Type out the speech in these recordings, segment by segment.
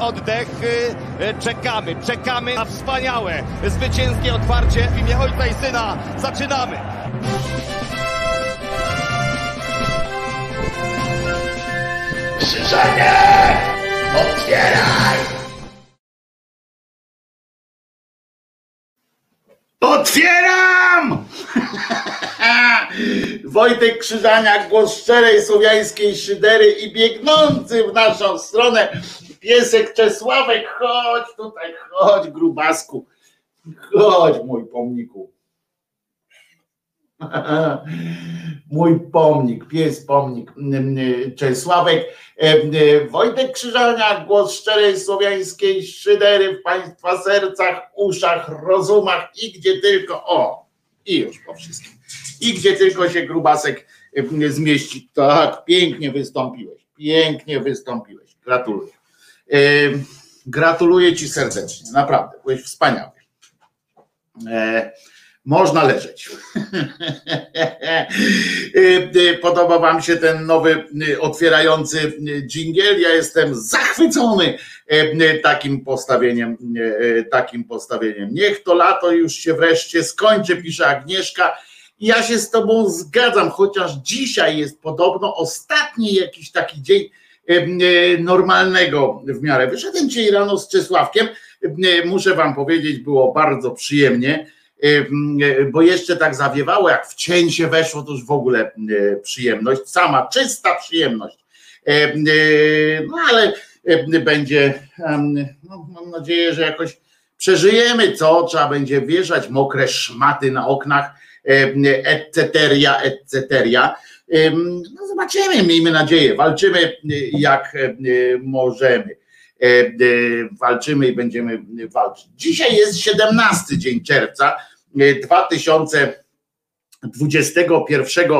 Oddech, y, czekamy, czekamy na wspaniałe, zwycięskie otwarcie w imię Ojca i Syna. Zaczynamy! Krzyżanie! Otwieraj! Otwieram! Wojtek Krzyżaniak, głos szczerej słowiańskiej szydery i biegnący w naszą stronę piesek Czesławek, chodź tutaj, chodź grubasku, chodź mój pomniku. Mój pomnik, pies pomnik Czesławek, Wojtek Krzyżaniak, głos szczerej słowiańskiej szydery w Państwa sercach, uszach, rozumach i gdzie tylko, o, i już po wszystkim, i gdzie tylko się grubasek zmieści. Tak, pięknie wystąpiłeś, pięknie wystąpiłeś, gratuluję. Gratuluję Ci serdecznie, naprawdę, byłeś wspaniały. E, można leżeć. Podoba Wam się ten nowy otwierający dżingiel? Ja jestem zachwycony takim postawieniem, takim postawieniem. Niech to lato już się wreszcie skończy, pisze Agnieszka. Ja się z Tobą zgadzam, chociaż dzisiaj jest podobno ostatni jakiś taki dzień normalnego w miarę. Wyszedłem dzisiaj rano z Czesławkiem. Muszę Wam powiedzieć, było bardzo przyjemnie bo jeszcze tak zawiewało, jak w cień się weszło, to już w ogóle przyjemność, sama czysta przyjemność. No ale będzie, no, mam nadzieję, że jakoś przeżyjemy, co trzeba będzie wieszać mokre szmaty na oknach, etc., etc. No zobaczymy, miejmy nadzieję, walczymy jak możemy. Walczymy i będziemy walczyć. Dzisiaj jest 17 dzień czerwca 2021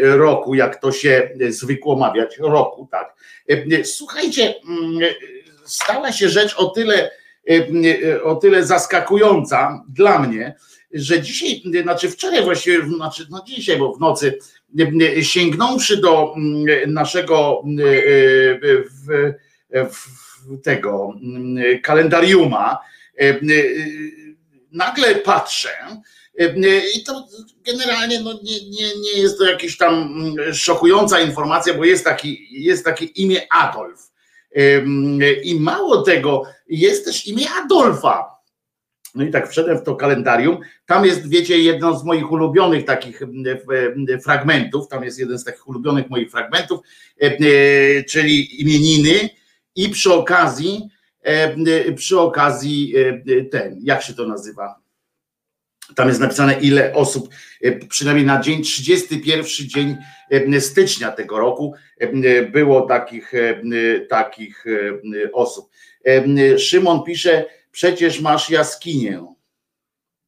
roku, jak to się zwykło mawiać, roku, tak. Słuchajcie, stała się rzecz o tyle, o tyle zaskakująca dla mnie, że dzisiaj, znaczy wczoraj właściwie, znaczy no dzisiaj, bo w nocy, sięgnąwszy do naszego w, tego kalendariuma, nagle patrzę i to generalnie no nie, nie, nie jest to jakaś tam szokująca informacja, bo jest, taki, jest takie imię Adolf. I mało tego, jest też imię Adolfa. No i tak wszedłem w to kalendarium. Tam jest, wiecie, jedno z moich ulubionych takich fragmentów. Tam jest jeden z takich ulubionych moich fragmentów, czyli imieniny i przy okazji, przy okazji ten, jak się to nazywa? Tam jest napisane, ile osób, przynajmniej na dzień 31 dzień stycznia tego roku było takich, takich osób. Szymon pisze, przecież masz jaskinię.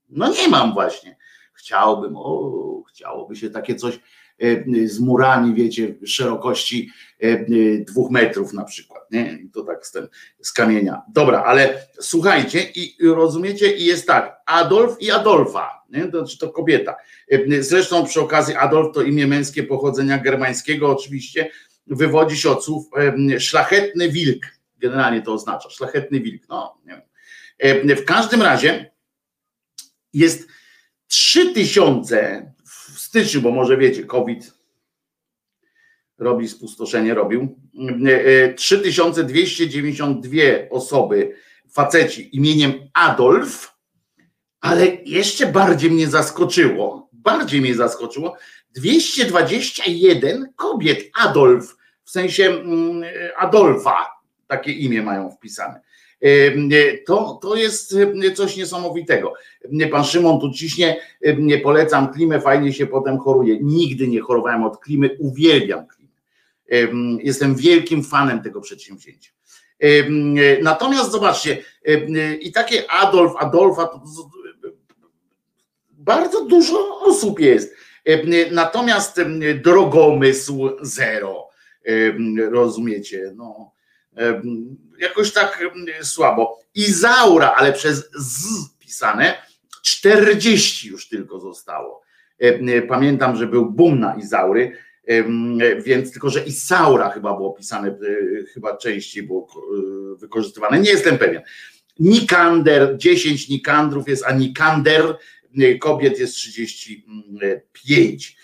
No nie mam właśnie. Chciałbym, o, chciałoby się takie coś z murami, wiecie, szerokości dwóch metrów na przykład, nie? I to tak z, ten, z kamienia. Dobra, ale słuchajcie i rozumiecie, i jest tak, Adolf i Adolfa, nie? To, to kobieta. Zresztą przy okazji Adolf to imię męskie pochodzenia germańskiego oczywiście, wywodzi się od słów szlachetny wilk, generalnie to oznacza, szlachetny wilk, no nie wiem. W każdym razie jest trzy tysiące w styczniu, bo może wiecie, COVID robi spustoszenie, robił. 3292 osoby, faceci imieniem Adolf, ale jeszcze bardziej mnie zaskoczyło, bardziej mnie zaskoczyło, 221 kobiet Adolf, w sensie Adolfa, takie imię mają wpisane. To, to jest coś niesamowitego. Pan Szymon tu ciśnie, nie polecam klimę, fajnie się potem choruje. Nigdy nie chorowałem od klimy, uwielbiam klimę. Jestem wielkim fanem tego przedsięwzięcia. Natomiast zobaczcie, i takie Adolf, Adolfa, bardzo dużo osób jest. Natomiast drogomysł zero. Rozumiecie? No, jakoś tak słabo. Izaura, ale przez z pisane, 40 już tylko zostało. Pamiętam, że był boom na Izaury Więc tylko, że Isaura chyba było pisane, chyba częściej było wykorzystywane. Nie jestem pewien. Nikander, 10 Nikandrów jest, a Nikander kobiet jest 35.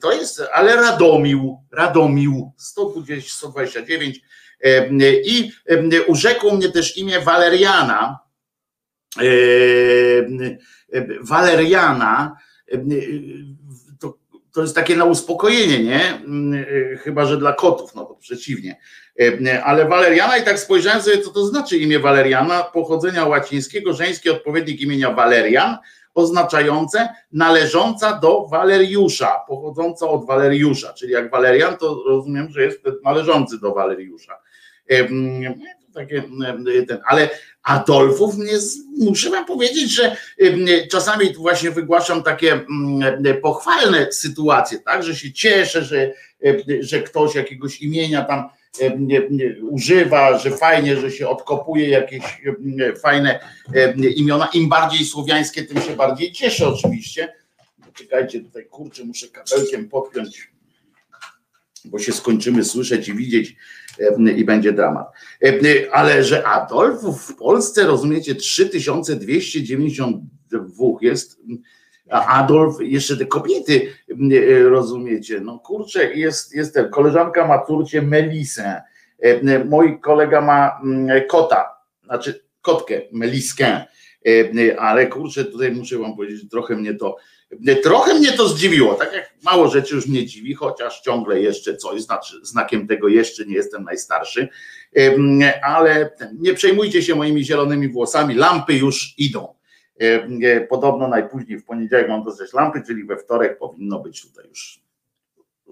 To jest, ale Radomił, Radomił 120, 129 i urzekło mnie też imię Waleriana. Waleriana to, to jest takie na uspokojenie, nie? Chyba, że dla kotów, no to przeciwnie. Ale Waleriana i tak spojrzałem sobie, co to znaczy imię Waleriana, pochodzenia łacińskiego, żeński odpowiednik imienia Walerian, oznaczające należąca do Waleriusza, pochodząca od Waleriusza, czyli jak Walerian, to rozumiem, że jest należący do Waleriusza. Takie, ale Adolfów mnie, muszę wam powiedzieć, że czasami właśnie wygłaszam takie pochwalne sytuacje, tak, że się cieszę, że, że ktoś jakiegoś imienia tam używa, że fajnie, że się odkopuje jakieś fajne imiona. Im bardziej słowiańskie, tym się bardziej cieszę oczywiście. Czekajcie, tutaj kurczę, muszę kabelkiem podpiąć, bo się skończymy słyszeć i widzieć i będzie dramat. Ale że Adolfów w Polsce, rozumiecie, 3292 jest, a Adolf, jeszcze te kobiety, rozumiecie, no kurczę, jest, jest koleżanka ma córcie Melisę, mój kolega ma kota, znaczy kotkę, Meliskę, ale kurczę, tutaj muszę wam powiedzieć, trochę mnie to Trochę mnie to zdziwiło, tak jak mało rzeczy już mnie dziwi, chociaż ciągle jeszcze coś, znaczy znakiem tego jeszcze nie jestem najstarszy, ale nie przejmujcie się moimi zielonymi włosami, lampy już idą. Podobno najpóźniej w poniedziałek mam dostać lampy, czyli we wtorek powinno być tutaj już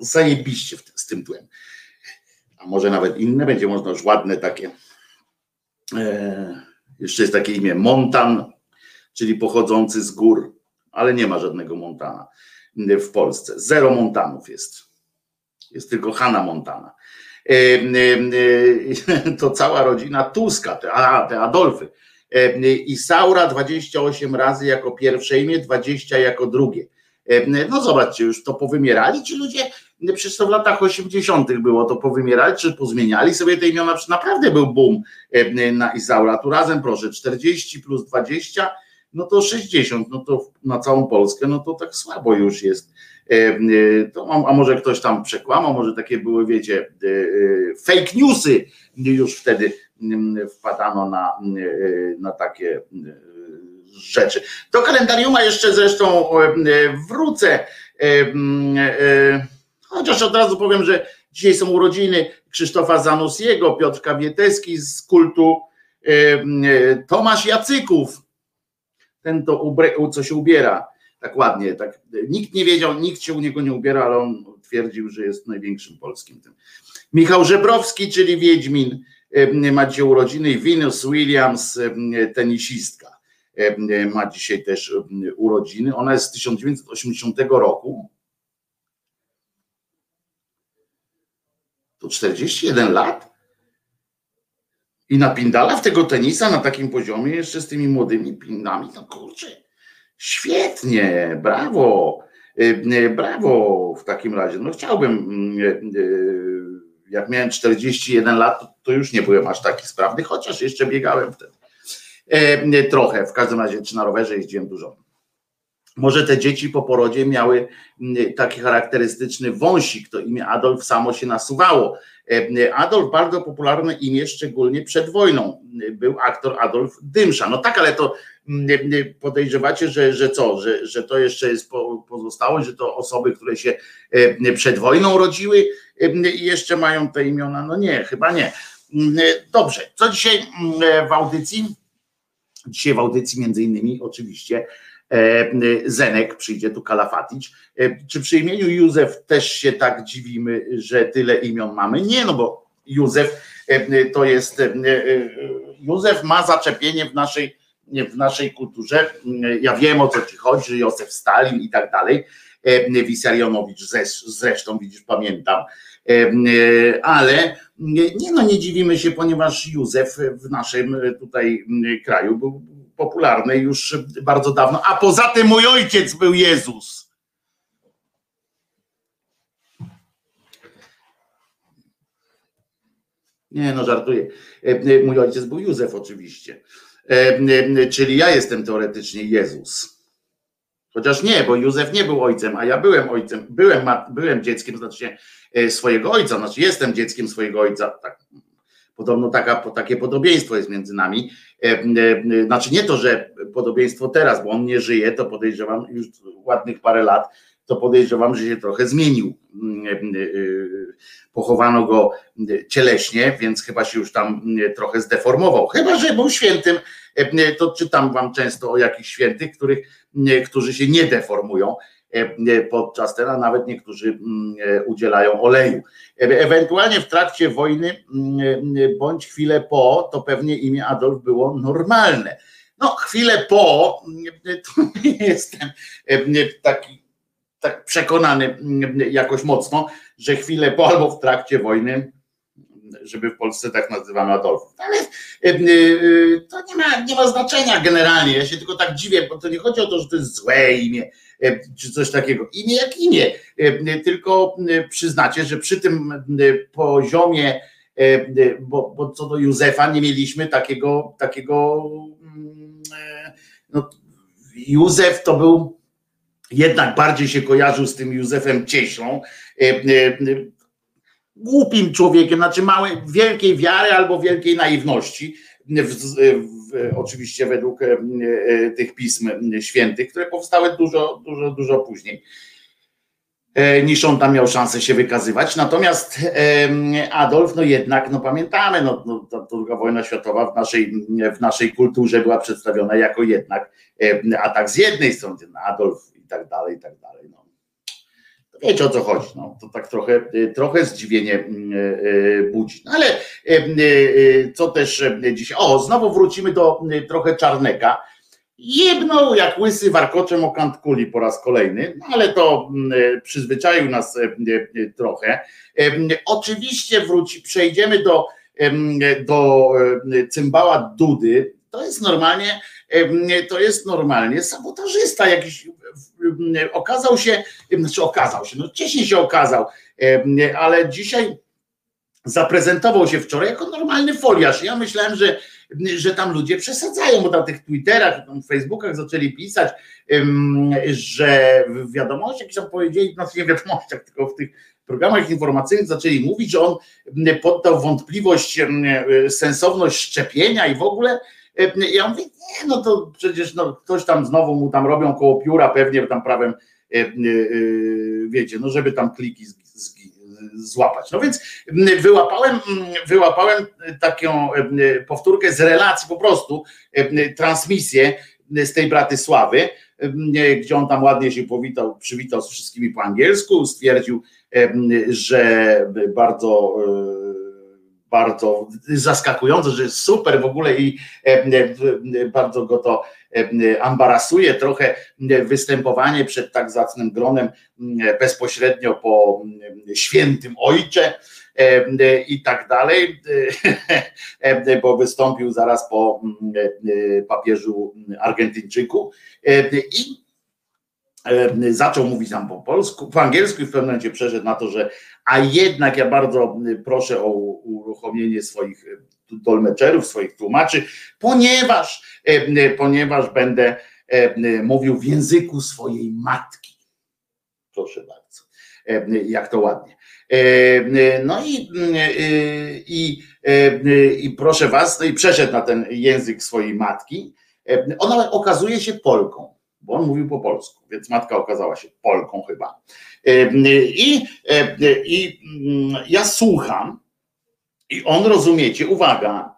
zajebiście z tym tłem. A może nawet inne, będzie można już ładne takie. E, jeszcze jest takie imię Montan, czyli pochodzący z gór ale nie ma żadnego Montana w Polsce. Zero Montanów jest. Jest tylko Hanna Montana. E, e, e, to cała rodzina Tuska, te, a, te Adolfy. I Saura 28 razy jako pierwsze imię, 20 jako drugie. No zobaczcie, już to powymierali ci ludzie, przecież to w latach 80. było to powymierali, czy pozmieniali sobie te imiona, naprawdę był boom na Isaura. Tu razem proszę, 40 plus 20 no to 60, no to na całą Polskę, no to tak słabo już jest. E, e, to, a może ktoś tam przekłamał, może takie były, wiecie, e, fake newsy, już wtedy mm, wpadano na, na takie rzeczy. Do kalendarium jeszcze zresztą wrócę, chociaż od razu powiem, że dzisiaj są urodziny Krzysztofa Zanussiego, Piotr Kawieteski z kultu, Tomasz Jacyków, ten to ubre, co się ubiera tak ładnie, tak. Nikt nie wiedział, nikt się u niego nie ubiera, ale on twierdził, że jest największym polskim tym. Michał Żebrowski, czyli Wiedźmin, ma dzisiaj urodziny i Venus Williams, tenisistka, ma dzisiaj też urodziny. Ona jest z 1980 roku. To 41 lat? I napindala w tego tenisa na takim poziomie, jeszcze z tymi młodymi pinami, no kurczę, świetnie, brawo, y, y, brawo w takim razie. No chciałbym, y, jak miałem 41 lat, to już nie byłem aż taki sprawny, chociaż jeszcze biegałem wtedy. E, trochę, w każdym razie, czy na rowerze jeździłem dużo. Może te dzieci po porodzie miały taki charakterystyczny wąsik, to imię Adolf samo się nasuwało Adolf bardzo popularne imię, szczególnie przed wojną. Był aktor Adolf Dymsza. No tak, ale to mm, podejrzewacie, że, że co, że, że to jeszcze jest pozostałość, że to osoby, które się e, przed wojną rodziły i jeszcze mają te imiona. No nie, chyba nie. Mm, dobrze, co dzisiaj mm, w audycji? Dzisiaj w audycji między innymi oczywiście E, Zenek przyjdzie tu Kalafatic. E, czy przy imieniu Józef też się tak dziwimy, że tyle imion mamy? Nie, no bo Józef e, to jest. Józef ma zaczepienie w naszej, w naszej kulturze. Ja wiem o co ci chodzi, Józef Stalin i tak dalej. Wisarionowicz zresztą, widzisz, pamiętam. Ale nie, no nie dziwimy się, ponieważ Józef w naszym tutaj kraju był popularne już bardzo dawno. A poza tym mój ojciec był Jezus. Nie, no żartuję. E, e, mój ojciec był Józef oczywiście. E, czyli ja jestem teoretycznie Jezus. Chociaż nie, bo Józef nie był ojcem, a ja byłem ojcem, byłem, byłem dzieckiem, znaczy swojego ojca, znaczy jestem dzieckiem swojego ojca. Tak, podobno taka, takie podobieństwo jest między nami. Znaczy nie to, że podobieństwo teraz, bo on nie żyje, to podejrzewam już ładnych parę lat, to podejrzewam, że się trochę zmienił. Pochowano go cieleśnie, więc chyba się już tam trochę zdeformował. Chyba, że był świętym, to czytam wam często o jakichś świętych, których, którzy się nie deformują podczas tego, nawet niektórzy udzielają oleju. Ewentualnie w trakcie wojny bądź chwilę po, to pewnie imię Adolf było normalne. No, chwilę po, to nie jestem taki tak przekonany jakoś mocno, że chwilę po albo w trakcie wojny, żeby w Polsce tak nazywamy Adolfów. Ale to nie ma, nie ma znaczenia generalnie. Ja się tylko tak dziwię, bo to nie chodzi o to, że to jest złe imię czy coś takiego. Imię jak imię. Tylko przyznacie, że przy tym poziomie, bo, bo co do Józefa nie mieliśmy takiego, takiego no, Józef to był jednak bardziej się kojarzył z tym Józefem Cieślą, e, e, głupim człowiekiem, znaczy małej, wielkiej wiary albo wielkiej naiwności, w, w, oczywiście według e, tych pism świętych, które powstały dużo, dużo, dużo później niż on tam miał szansę się wykazywać. Natomiast Adolf, no jednak, no pamiętamy, no, no ta druga wojna światowa w naszej, w naszej kulturze była przedstawiona jako jednak atak z jednej strony, Adolf tak dalej, i tak dalej. No. Wiecie o co chodzi, no. to tak trochę, trochę zdziwienie mm, e, e, budzi. No ale co też dzisiaj, o znowu wrócimy do trochę Czarneka, Jebnął jak łysy warkoczem o kant kuli po raz kolejny, no ale to przyzwyczaił nas trochę. Oczywiście wróci, przejdziemy do, do cymbała Dudy. To jest normalnie, to jest normalnie sabotażysta jakiś okazał się, znaczy okazał się, no wcześniej się okazał, ale dzisiaj zaprezentował się wczoraj jako normalny foliarz. Ja myślałem, że, że tam ludzie przesadzają, bo na tych Twitterach, na Facebookach zaczęli pisać, że w wiadomościach, tam powiedzieli, znaczy nie w wiadomościach, tylko w tych programach informacyjnych zaczęli mówić, że on poddał wątpliwość sensowność szczepienia i w ogóle ja mówię, nie, no to przecież no, ktoś tam znowu mu tam robią koło pióra, pewnie tam prawem, e, e, e, wiecie, no żeby tam kliki z, z, złapać. No więc wyłapałem, wyłapałem taką powtórkę z relacji, po prostu transmisję z tej Bratysławy, gdzie on tam ładnie się powitał, przywitał z wszystkimi po angielsku, stwierdził, że bardzo bardzo zaskakujące, że jest super w ogóle i e, e, bardzo go to e, ambarasuje. Trochę występowanie przed tak zacnym gronem bezpośrednio po świętym ojcze i tak dalej, bo wystąpił zaraz po papieżu Argentyńczyku. I zaczął mówić nam po polsku, po angielsku i w pewnym momencie przeszedł na to, że a jednak ja bardzo proszę o uruchomienie swoich dolmeczerów, swoich tłumaczy, ponieważ, ponieważ będę mówił w języku swojej matki. Proszę bardzo, jak to ładnie. No i, i, i proszę was, no i przeszedł na ten język swojej matki. Ona okazuje się Polką bo on mówił po polsku, więc matka okazała się Polką chyba. I, i mm, ja słucham, i on rozumiecie, uwaga,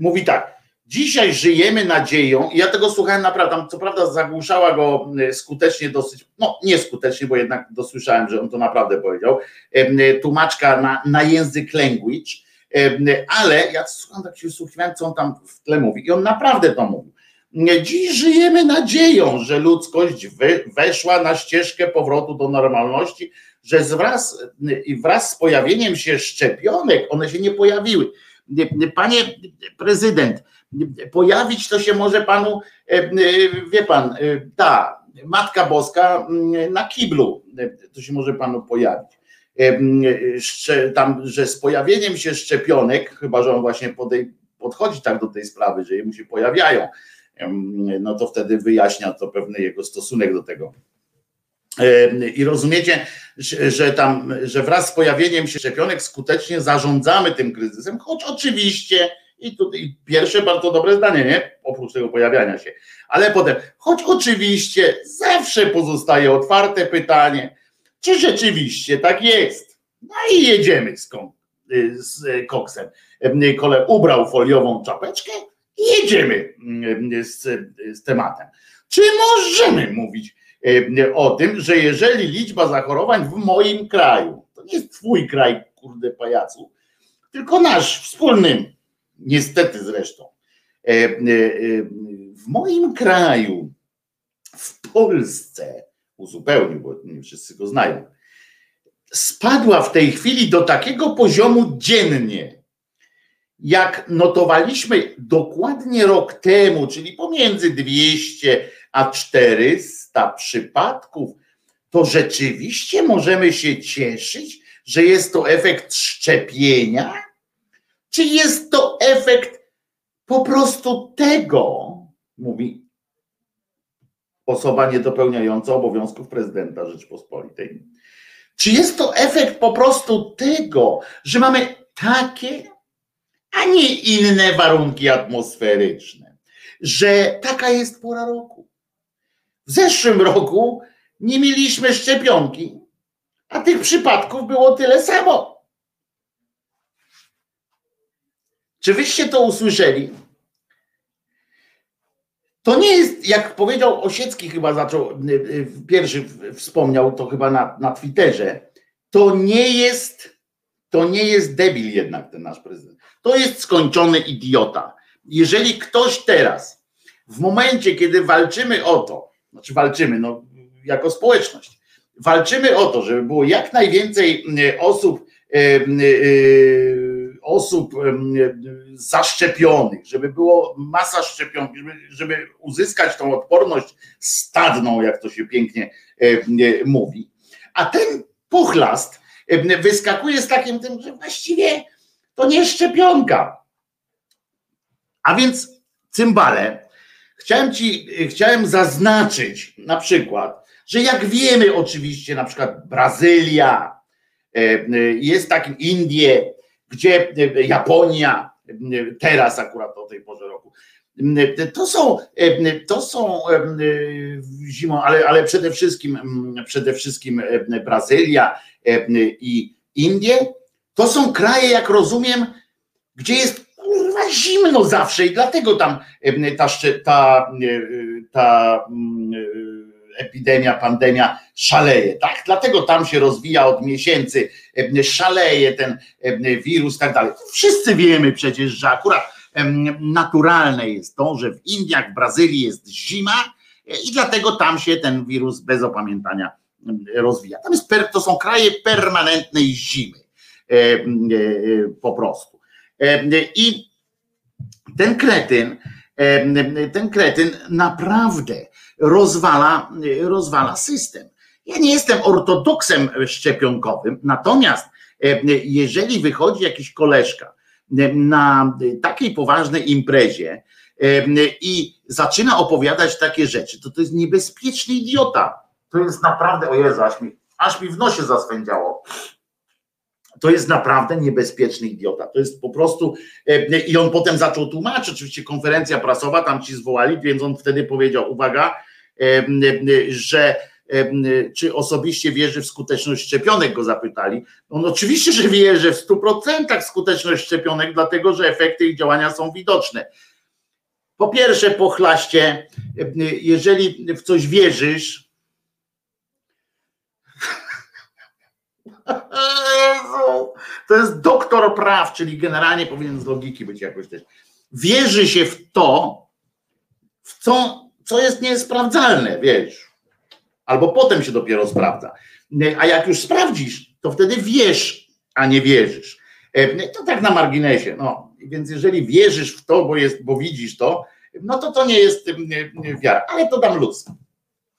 mówi tak. Dzisiaj żyjemy nadzieją, i ja tego słuchałem naprawdę, co prawda zagłuszała go skutecznie dosyć, no nieskutecznie, bo jednak dosłyszałem, że on to naprawdę powiedział, tłumaczka na, na język language, ale ja słucham, tak się słuchałem, co on tam w tle mówi i on naprawdę to mówił. Dziś żyjemy nadzieją, że ludzkość weszła na ścieżkę powrotu do normalności, że wraz, wraz z pojawieniem się szczepionek, one się nie pojawiły. Panie prezydent, pojawić to się może panu, wie pan, ta Matka Boska na kiblu, to się może panu pojawić. tam, że z pojawieniem się szczepionek, chyba że on właśnie podej, podchodzi tak do tej sprawy, że mu się pojawiają, no to wtedy wyjaśnia to pewny jego stosunek do tego. I rozumiecie, że tam, że wraz z pojawieniem się szczepionek skutecznie zarządzamy tym kryzysem, choć oczywiście, i tutaj pierwsze bardzo dobre zdanie, nie? Oprócz tego pojawiania się, ale potem, choć oczywiście zawsze pozostaje otwarte pytanie, czy rzeczywiście tak jest. No i jedziemy z, z koksem. Kole ubrał foliową czapeczkę jedziemy z, z tematem. Czy możemy mówić, E, o tym, że jeżeli liczba zachorowań w moim kraju, to nie jest twój kraj, kurde pajacu, tylko nasz, wspólny, niestety zresztą, e, e, w moim kraju, w Polsce, uzupełnił, bo nie wszyscy go znają, spadła w tej chwili do takiego poziomu dziennie, jak notowaliśmy dokładnie rok temu, czyli pomiędzy 200 a 400 przypadków, to rzeczywiście możemy się cieszyć, że jest to efekt szczepienia? Czy jest to efekt po prostu tego, mówi osoba niedopełniająca obowiązków prezydenta Rzeczypospolitej. Czy jest to efekt po prostu tego, że mamy takie, a nie inne warunki atmosferyczne, że taka jest pora roku? W zeszłym roku nie mieliśmy szczepionki, a tych przypadków było tyle samo. Czy wyście to usłyszeli? To nie jest, jak powiedział Osiecki, chyba zaczął, y, y, pierwszy wspomniał to chyba na, na Twitterze. To nie jest, to nie jest debil jednak ten nasz prezydent. To jest skończony idiota. Jeżeli ktoś teraz, w momencie, kiedy walczymy o to, znaczy walczymy, no, jako społeczność. Walczymy o to, żeby było jak najwięcej e, osób, e, e, osób zaszczepionych, żeby było masa szczepionki, żeby, żeby uzyskać tą odporność stadną, jak to się pięknie mówi. A ten pochlast wyskakuje z takim tym, że właściwie to nie szczepionka. A więc cymbale Chciałem ci, chciałem zaznaczyć na przykład, że jak wiemy oczywiście, na przykład Brazylia, e, e, jest takim Indie, gdzie e, Japonia, teraz akurat o tej porze roku, to są, to są zimą, ale, ale przede wszystkim, przede wszystkim Brazylia i Indie, to są kraje, jak rozumiem, gdzie jest kurwa zimno zawsze i dlatego tam ta, ta, ta epidemia, pandemia szaleje, tak? Dlatego tam się rozwija od miesięcy, szaleje ten wirus i tak dalej. Wszyscy wiemy przecież, że akurat naturalne jest to, że w Indiach, w Brazylii jest zima i dlatego tam się ten wirus bez opamiętania rozwija. Tam jest, to są kraje permanentnej zimy po prostu. I ten kretyn, ten kretyn naprawdę rozwala, rozwala system. Ja nie jestem ortodoksem szczepionkowym, natomiast jeżeli wychodzi jakiś koleżka na takiej poważnej imprezie i zaczyna opowiadać takie rzeczy, to to jest niebezpieczny idiota. To jest naprawdę, o Jezu, aż mi, aż mi w nosie zaswędziało to jest naprawdę niebezpieczny idiota. To jest po prostu. E, I on potem zaczął tłumaczyć, oczywiście konferencja prasowa, tam ci zwołali, więc on wtedy powiedział: Uwaga, e, że e, czy osobiście wierzy w skuteczność szczepionek, go zapytali. On oczywiście, że wierzy w 100% w skuteczność szczepionek, dlatego że efekty ich działania są widoczne. Po pierwsze, pochlaście, jeżeli w coś wierzysz, To jest doktor praw, czyli generalnie powinien z logiki być jakoś też. Wierzy się w to, w co, co jest niesprawdzalne, wiesz. Albo potem się dopiero sprawdza. A jak już sprawdzisz, to wtedy wiesz, a nie wierzysz. E, to tak na marginesie. No, więc jeżeli wierzysz w to, bo, jest, bo widzisz to, no to to nie jest wiara. Ale to dam luz.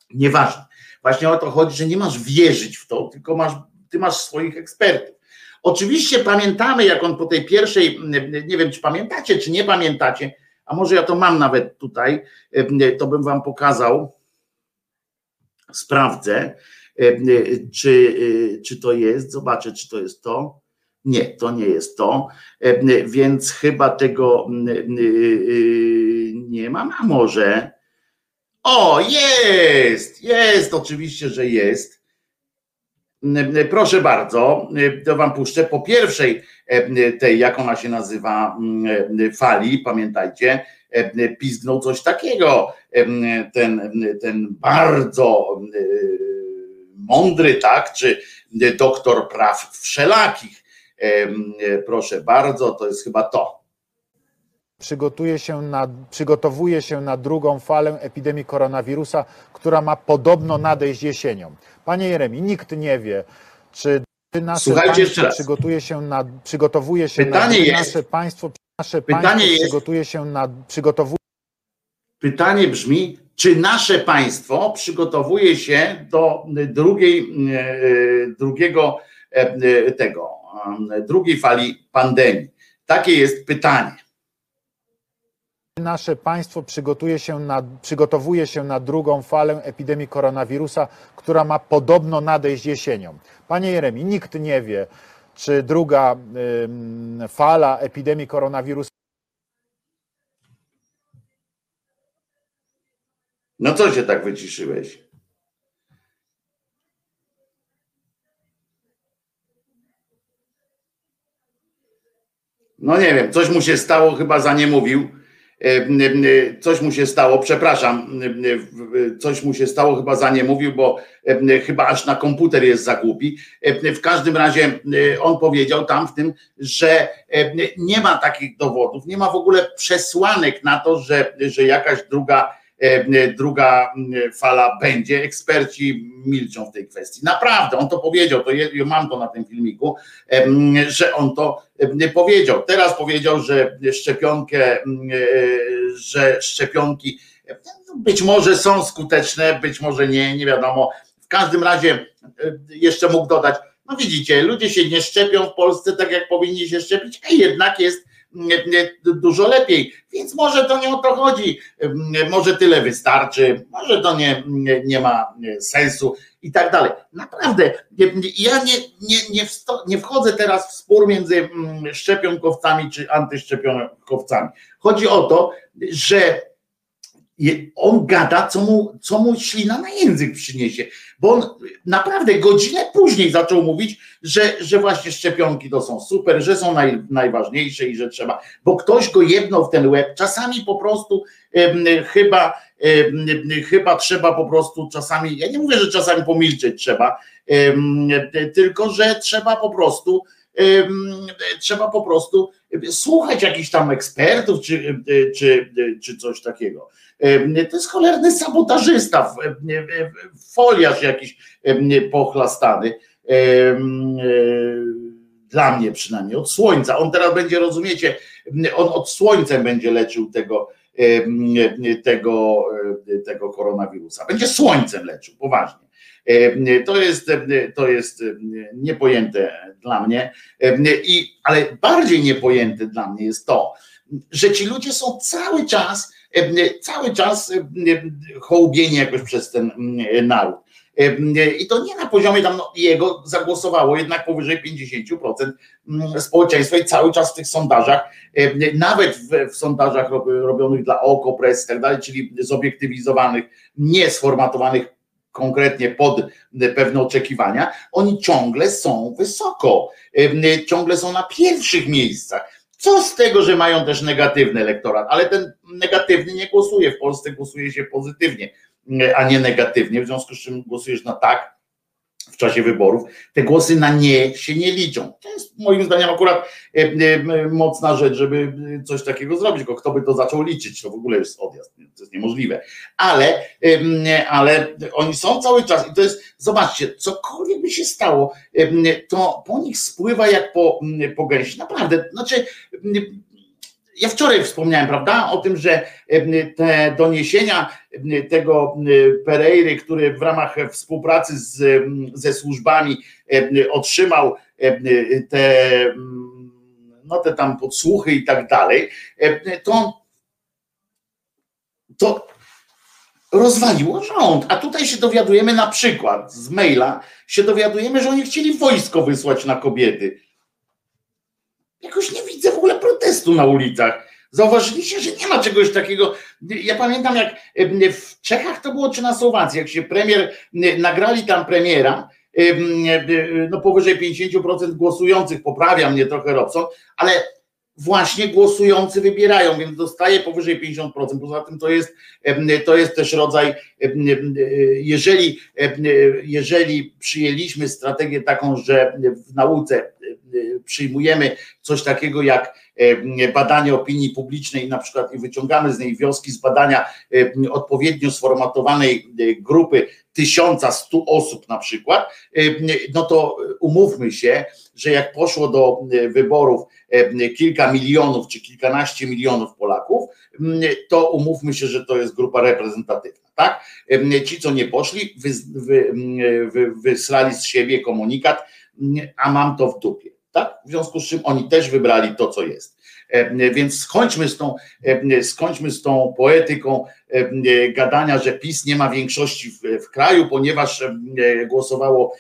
Nieważne. Właśnie o to chodzi, że nie masz wierzyć w to, tylko masz ty masz swoich ekspertów. Oczywiście pamiętamy, jak on po tej pierwszej, nie wiem, czy pamiętacie, czy nie pamiętacie, a może ja to mam nawet tutaj, to bym wam pokazał. Sprawdzę, czy, czy to jest, zobaczę, czy to jest to. Nie, to nie jest to, więc chyba tego nie mam, a może. O, jest, jest, oczywiście, że jest. Proszę bardzo, to wam puszczę po pierwszej tej, jak ona się nazywa, fali, pamiętajcie, pizgnął coś takiego, ten, ten bardzo mądry, tak, czy doktor praw wszelakich. Proszę bardzo, to jest chyba to przygotuje się na, przygotowuje się na drugą falę epidemii koronawirusa, która ma podobno nadejść jesienią. Panie Jeremi, nikt nie wie, czy nasze Słuchajcie państwo przygotuje się na, przygotowuje się Pytanie na, jest, nasze państwo, nasze pytanie państwo jest, przygotuje się na, przygotowuje Pytanie brzmi, czy nasze państwo przygotowuje się do drugiej, e, drugiego e, tego, drugiej fali pandemii? Takie jest pytanie nasze państwo przygotuje się na, przygotowuje się na drugą falę epidemii koronawirusa, która ma podobno nadejść jesienią. Panie Jeremi, nikt nie wie, czy druga y, fala epidemii koronawirusa. No co się tak wyciszyłeś? No nie wiem, coś mu się stało, chyba za nie mówił coś mu się stało, przepraszam, coś mu się stało, chyba za nie mówił, bo chyba aż na komputer jest za głupi. W każdym razie on powiedział tam w tym, że nie ma takich dowodów, nie ma w ogóle przesłanek na to, że, że jakaś druga druga fala będzie. Eksperci milczą w tej kwestii. Naprawdę, on to powiedział, to ja mam to na tym filmiku, że on to powiedział. Teraz powiedział, że szczepionkę, e, że szczepionki być może są skuteczne, być może nie, nie wiadomo. W każdym razie e, jeszcze mógł dodać, no widzicie, ludzie się nie szczepią w Polsce tak jak powinni się szczepić, a jednak jest dużo lepiej. Więc może to nie o to chodzi. Może tyle wystarczy, może to nie, nie ma sensu i tak dalej. Naprawdę, ja nie, nie, nie, nie wchodzę teraz w spór między mm, szczepionkowcami czy antyszczepionkowcami. Chodzi o to, że on gada, co mu, co mu ślina na język przyniesie, bo on naprawdę godzinę później zaczął mówić, że, że właśnie szczepionki to są super, że są naj, najważniejsze i że trzeba, bo ktoś go jedno w ten łeb, czasami po prostu chyba, chyba trzeba po prostu czasami, ja nie mówię, że czasami pomilczeć trzeba, tylko że trzeba po prostu trzeba po prostu słuchać jakichś tam ekspertów czy, czy, czy coś takiego. To jest cholerny sabotażysta, foliarz jakiś pochlastany. Dla mnie przynajmniej, od słońca. On teraz będzie, rozumiecie, on od słońcem będzie leczył tego, tego, tego koronawirusa. Będzie słońcem leczył, poważnie. To jest, to jest niepojęte dla mnie, I, ale bardziej niepojęte dla mnie jest to, że ci ludzie są cały czas, cały czas hołbieni jakoś przez ten naród. I to nie na poziomie tam no, jego zagłosowało jednak powyżej 50% społeczeństwa i cały czas w tych sondażach, nawet w, w sondażach robionych dla OKO.press i tak dalej, czyli zobiektywizowanych, nie sformatowanych konkretnie pod pewne oczekiwania, oni ciągle są wysoko, ciągle są na pierwszych miejscach. Co z tego, że mają też negatywny elektorat, ale ten negatywny nie głosuje. W Polsce głosuje się pozytywnie, a nie negatywnie, w związku z czym głosujesz na tak, w czasie wyborów, te głosy na nie się nie liczą. To jest moim zdaniem akurat e, e, mocna rzecz, żeby coś takiego zrobić, tylko kto by to zaczął liczyć, to w ogóle jest odjazd, to jest niemożliwe. Ale, ale oni są cały czas i to jest, zobaczcie, cokolwiek by się stało, to po nich spływa jak po, po gęsi. Naprawdę, znaczy ja wczoraj wspomniałem, prawda, o tym, że te doniesienia tego Pereiry, który w ramach współpracy z, ze służbami otrzymał te, no te tam podsłuchy i tak dalej, to, to rozwaliło rząd. A tutaj się dowiadujemy na przykład z maila, się dowiadujemy, że oni chcieli wojsko wysłać na kobiety. Jakoś nie widzę w ogóle protestu na ulicach. Zauważyliście, że nie ma czegoś takiego. Ja pamiętam, jak w Czechach to było, czy na Słowacji, jak się premier, nagrali tam premiera, no powyżej 50% głosujących, poprawia mnie trochę Robson, ale właśnie głosujący wybierają, więc dostaje powyżej 50%. Poza tym to jest, to jest też rodzaj, jeżeli, jeżeli przyjęliśmy strategię taką, że w nauce przyjmujemy coś takiego jak badanie opinii publicznej, na przykład i wyciągamy z niej wnioski z badania odpowiednio sformatowanej grupy tysiąca, stu osób na przykład, no to umówmy się, że jak poszło do wyborów kilka milionów czy kilkanaście milionów Polaków, to umówmy się, że to jest grupa reprezentatywna. Tak? Ci, co nie poszli, wy, wy, wy, wysłali z siebie komunikat, a mam to w dupie. Tak? W związku z czym oni też wybrali to, co jest. E, więc skończmy z tą, e, skończmy z tą poetyką e, gadania, że PiS nie ma większości w, w kraju, ponieważ głosowało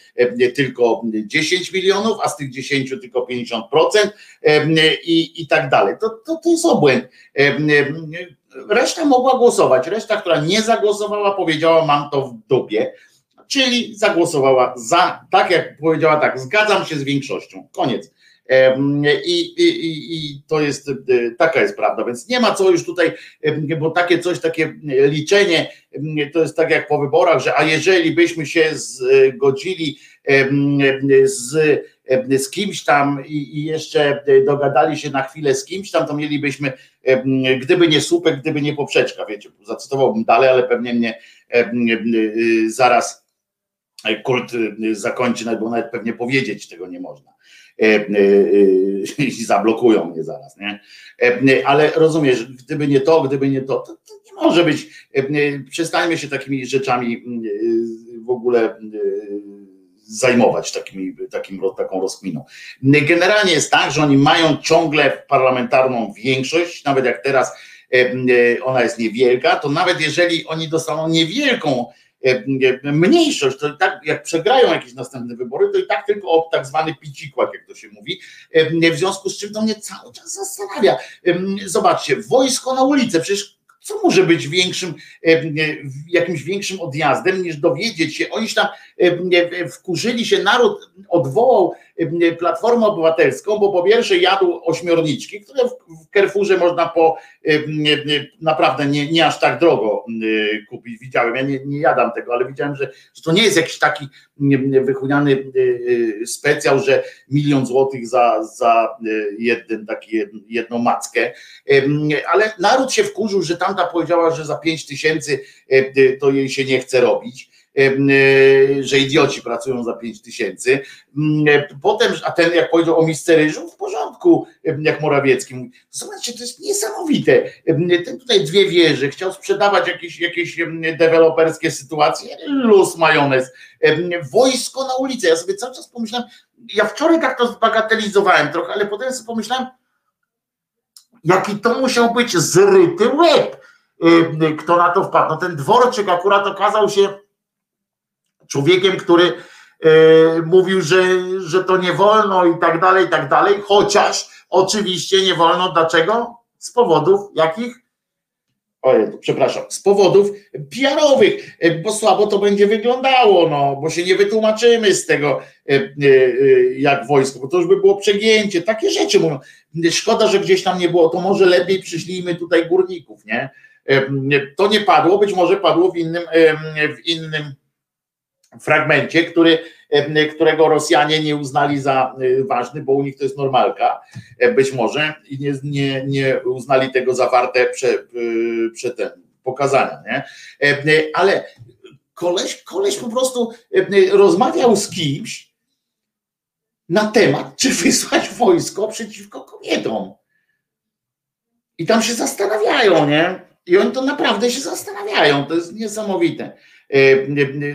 tylko 10 milionów, a z tych 10 tylko 50% i, i tak dalej. To, to, to jest obłęd. Reszta mogła głosować. Reszta, która nie zagłosowała, powiedziała: Mam to w dupie czyli zagłosowała za, tak jak powiedziała, tak, zgadzam się z większością. Koniec. I, i, I, to jest, e, taka jest prawda, więc nie ma co już tutaj, bo takie coś, takie liczenie, to jest tak jak po wyborach, że a jeżeli byśmy się zgodzili z, z kimś tam i, i jeszcze dogadali się na chwilę z kimś tam, to mielibyśmy, gdyby nie słupek, gdyby nie poprzeczka, wiecie, zacytowałbym dalej, ale pewnie mnie zaraz kult zakończy, bo nawet pewnie powiedzieć tego nie można. E, e, e, i zablokują mnie zaraz, nie? Ale rozumiesz, gdyby nie to, gdyby nie to, to, to nie może być. Przestańmy się takimi rzeczami w ogóle zajmować takimi, takim, taką rozkminą. Generalnie jest tak, że oni mają ciągle parlamentarną większość, nawet jak teraz ona jest niewielka, to nawet jeżeli oni dostaną niewielką E, e, mniejszość, to i tak jak przegrają jakieś następne wybory, to i tak tylko o tak zwany picikłak, jak to się mówi, e, w związku z czym to mnie cały czas zastanawia. Zobaczcie, wojsko na ulicę, przecież co może być większym, jakimś większym odjazdem niż dowiedzieć się, oni tam wkurzyli się, naród odwołał Platformę Obywatelską, bo po pierwsze jadł ośmiorniczki, które w Kerfurze można po naprawdę nie, nie aż tak drogo kupić. Widziałem, ja nie, nie jadam tego, ale widziałem, że, że to nie jest jakiś taki wychuniany specjał, że milion złotych za, za jeden, taki, jedną mackę. Ale naród się wkurzył, że tamta powiedziała, że za pięć tysięcy to jej się nie chce robić że idioci pracują za 5 tysięcy. E, potem, a ten jak powiedział o misce ryżu, w porządku, jak Morawiecki mówi. Zobaczcie, to jest niesamowite. Ten tutaj dwie wieże, chciał sprzedawać jakieś, jakieś deweloperskie sytuacje, luz majonez. Wojsko na ulicę. Ja sobie cały czas pomyślałem, ja wczoraj tak to zbagatelizowałem trochę, ale potem sobie pomyślałem, jaki to musiał być zryty łeb, kto na to wpadł. No ten dworczyk akurat okazał się człowiekiem, który e, mówił, że, że to nie wolno i tak dalej, i tak dalej, chociaż oczywiście nie wolno. Dlaczego? Z powodów jakich? Ojej, przepraszam, z powodów PR-owych, e, bo słabo to będzie wyglądało, no, bo się nie wytłumaczymy z tego, e, jak wojsko, bo to już by było przegięcie, takie rzeczy mówią. Szkoda, że gdzieś tam nie było, to może lepiej przyślijmy tutaj górników, nie? To nie padło, być może padło w innym, w innym fragmencie, który, którego Rosjanie nie uznali za e, ważny, bo u nich to jest normalka, e, być może, i nie, nie, nie uznali tego za warte e, prze ten, pokazania. Nie? Ale koleś, koleś po prostu rozmawiał z kimś na temat, czy wysłać wojsko przeciwko kobietom. I tam się zastanawiają, nie? I oni to naprawdę się zastanawiają. To jest niesamowite.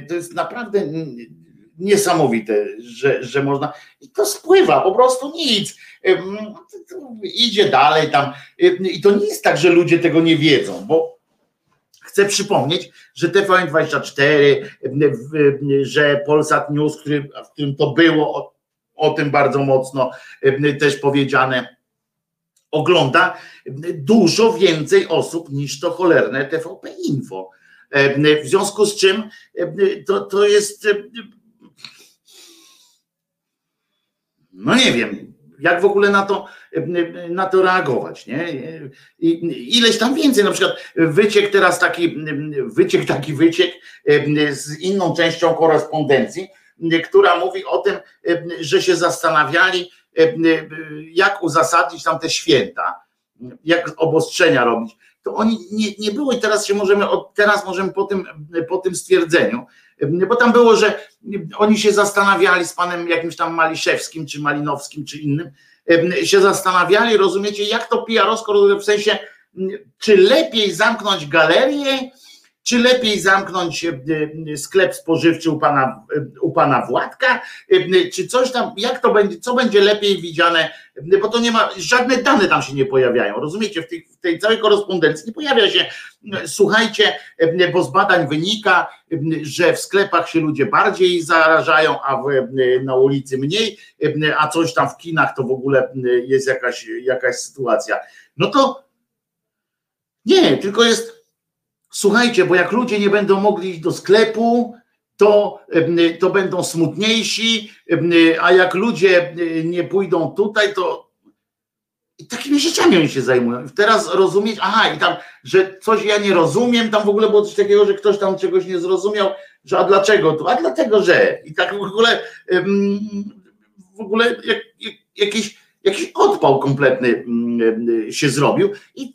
To jest naprawdę niesamowite, że, że można. I to spływa, po prostu nic. Idzie dalej tam. I to nie jest tak, że ludzie tego nie wiedzą, bo chcę przypomnieć, że TVN24, że Polsat News, w którym to było o, o tym bardzo mocno też powiedziane, ogląda dużo więcej osób niż to cholerne TVP Info. W związku z czym to, to jest no nie wiem, jak w ogóle na to, na to reagować, nie? I ileś tam więcej, na przykład wyciek teraz taki, wyciek taki wyciek z inną częścią korespondencji, która mówi o tym, że się zastanawiali, jak uzasadnić tam te święta, jak obostrzenia robić. To oni nie, nie było i teraz się możemy, teraz możemy po tym, po tym stwierdzeniu, bo tam było, że oni się zastanawiali z panem jakimś tam Maliszewskim, czy Malinowskim, czy innym, się zastanawiali, rozumiecie, jak to PR-owsko, w sensie, czy lepiej zamknąć galerię, czy lepiej zamknąć e, e, sklep spożywczy u pana, e, u pana Władka, czy coś tam, jak to będzie, co będzie lepiej widziane, bo to nie ma, żadne dane tam się nie pojawiają, rozumiecie, w tej, w tej całej korespondencji nie pojawia się, słuchajcie, bo z badań wynika, że w sklepach się ludzie bardziej zarażają, a w, na ulicy mniej, a coś tam w kinach to w ogóle jest jakaś, jakaś sytuacja. No to nie, tylko jest Słuchajcie, bo jak ludzie nie będą mogli iść do sklepu, to, to będą smutniejsi, a jak ludzie nie pójdą tutaj, to i takimi rzeczami oni się zajmują. Teraz rozumieć, aha, i tam, że coś ja nie rozumiem, tam w ogóle było coś takiego, że ktoś tam czegoś nie zrozumiał, że a dlaczego tu? A dlatego, że. I tak w ogóle w ogóle jak, jak, jakiś, jakiś odpał kompletny się zrobił i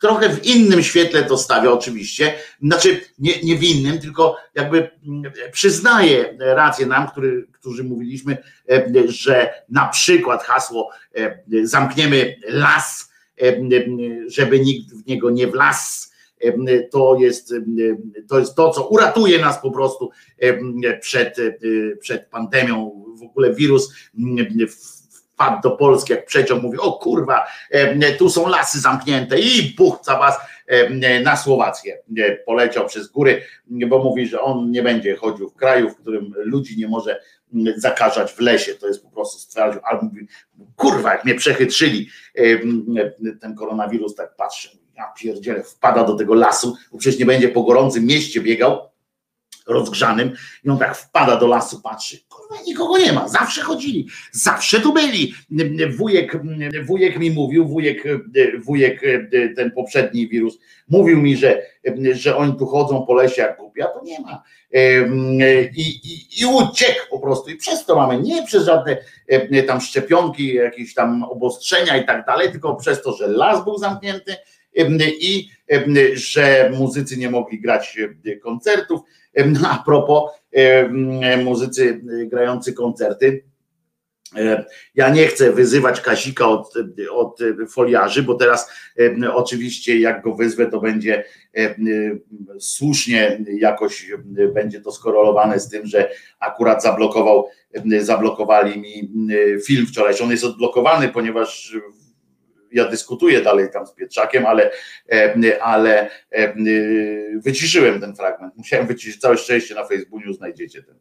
trochę w innym świetle to stawia oczywiście, znaczy nie, nie w innym, tylko jakby mm, przyznaje rację nam, który, którzy mówiliśmy, e, że na przykład hasło e, zamkniemy las, e, żeby nikt w niego nie wlazł, to jest, to jest to, co uratuje nas po prostu przed, przed pandemią. W ogóle wirus wpadł do Polski, jak przeciąg mówi, o kurwa, tu są lasy zamknięte i puchca was na Słowację. Poleciał przez góry, bo mówi, że on nie będzie chodził w kraju, w którym ludzi nie może zakażać w lesie. To jest po prostu stwierdził, albo mówi, kurwa, jak mnie przechytrzyli ten koronawirus, tak patrzę, ja pierdzielę, wpada do tego lasu, bo przecież nie będzie po gorącym mieście biegał, rozgrzanym i on tak wpada do lasu, patrzy, kurwa nikogo nie ma, zawsze chodzili, zawsze tu byli. Wujek, wujek mi mówił, wujek, wujek ten poprzedni wirus mówił mi, że, że oni tu chodzą po lesie jak głupia, to nie ma. I, i, I uciekł po prostu i przez to mamy, nie przez żadne tam szczepionki, jakieś tam obostrzenia i tak dalej, tylko przez to, że las był zamknięty, i że muzycy nie mogli grać koncertów, a propos muzycy grający koncerty, ja nie chcę wyzywać Kazika od, od foliarzy, bo teraz oczywiście jak go wyzwę, to będzie słusznie jakoś będzie to skorelowane z tym, że akurat zablokował, zablokowali mi film wczorajszy. On jest odblokowany, ponieważ ja dyskutuję dalej tam z Pietrzakiem, ale, e, ale e, wyciszyłem ten fragment. Musiałem wyciszyć, całe szczęście na Facebooku znajdziecie ten,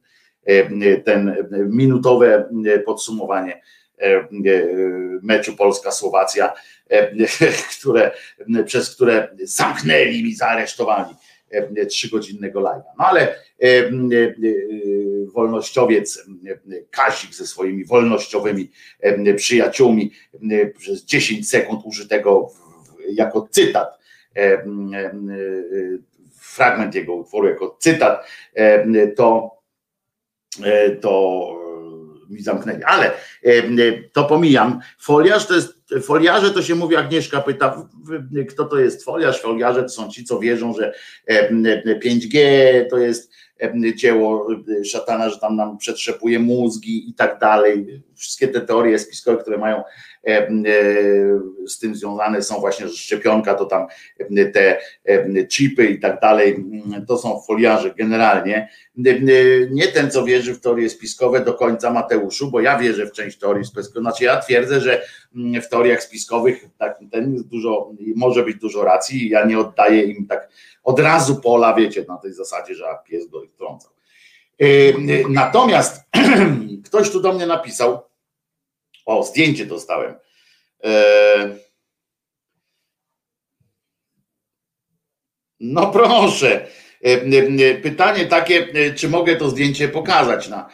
e, ten minutowe podsumowanie meczu Polska-Słowacja, które, przez które zamknęli mi, zaaresztowali trzygodzinnego live'a. No ale wolnościowiec Kazik ze swoimi wolnościowymi przyjaciółmi przez 10 sekund użytego jako cytat fragment jego utworu jako cytat, to, to mi zamknęli. Ale to pomijam. Foliarz to jest Foliarze to się mówi, Agnieszka pyta, kto to jest foliarz? Foliarze to są ci, co wierzą, że 5G to jest dzieło szatana, że tam nam przetrzepuje mózgi i tak dalej. Wszystkie te teorie spiskowe, które mają E, z tym związane są właśnie szczepionka, to tam te chipy i tak dalej, to są foliarze generalnie. Nie ten, co wierzy w teorie spiskowe do końca Mateuszu, bo ja wierzę w część teorii spiskowych, znaczy ja twierdzę, że w teoriach spiskowych tak, ten dużo, może być dużo racji ja nie oddaję im tak od razu pola, wiecie, na tej zasadzie, że pies go wtrącał. E, natomiast ktoś tu do mnie napisał, o, zdjęcie dostałem. E, no proszę. Pytanie takie, czy mogę to zdjęcie pokazać na,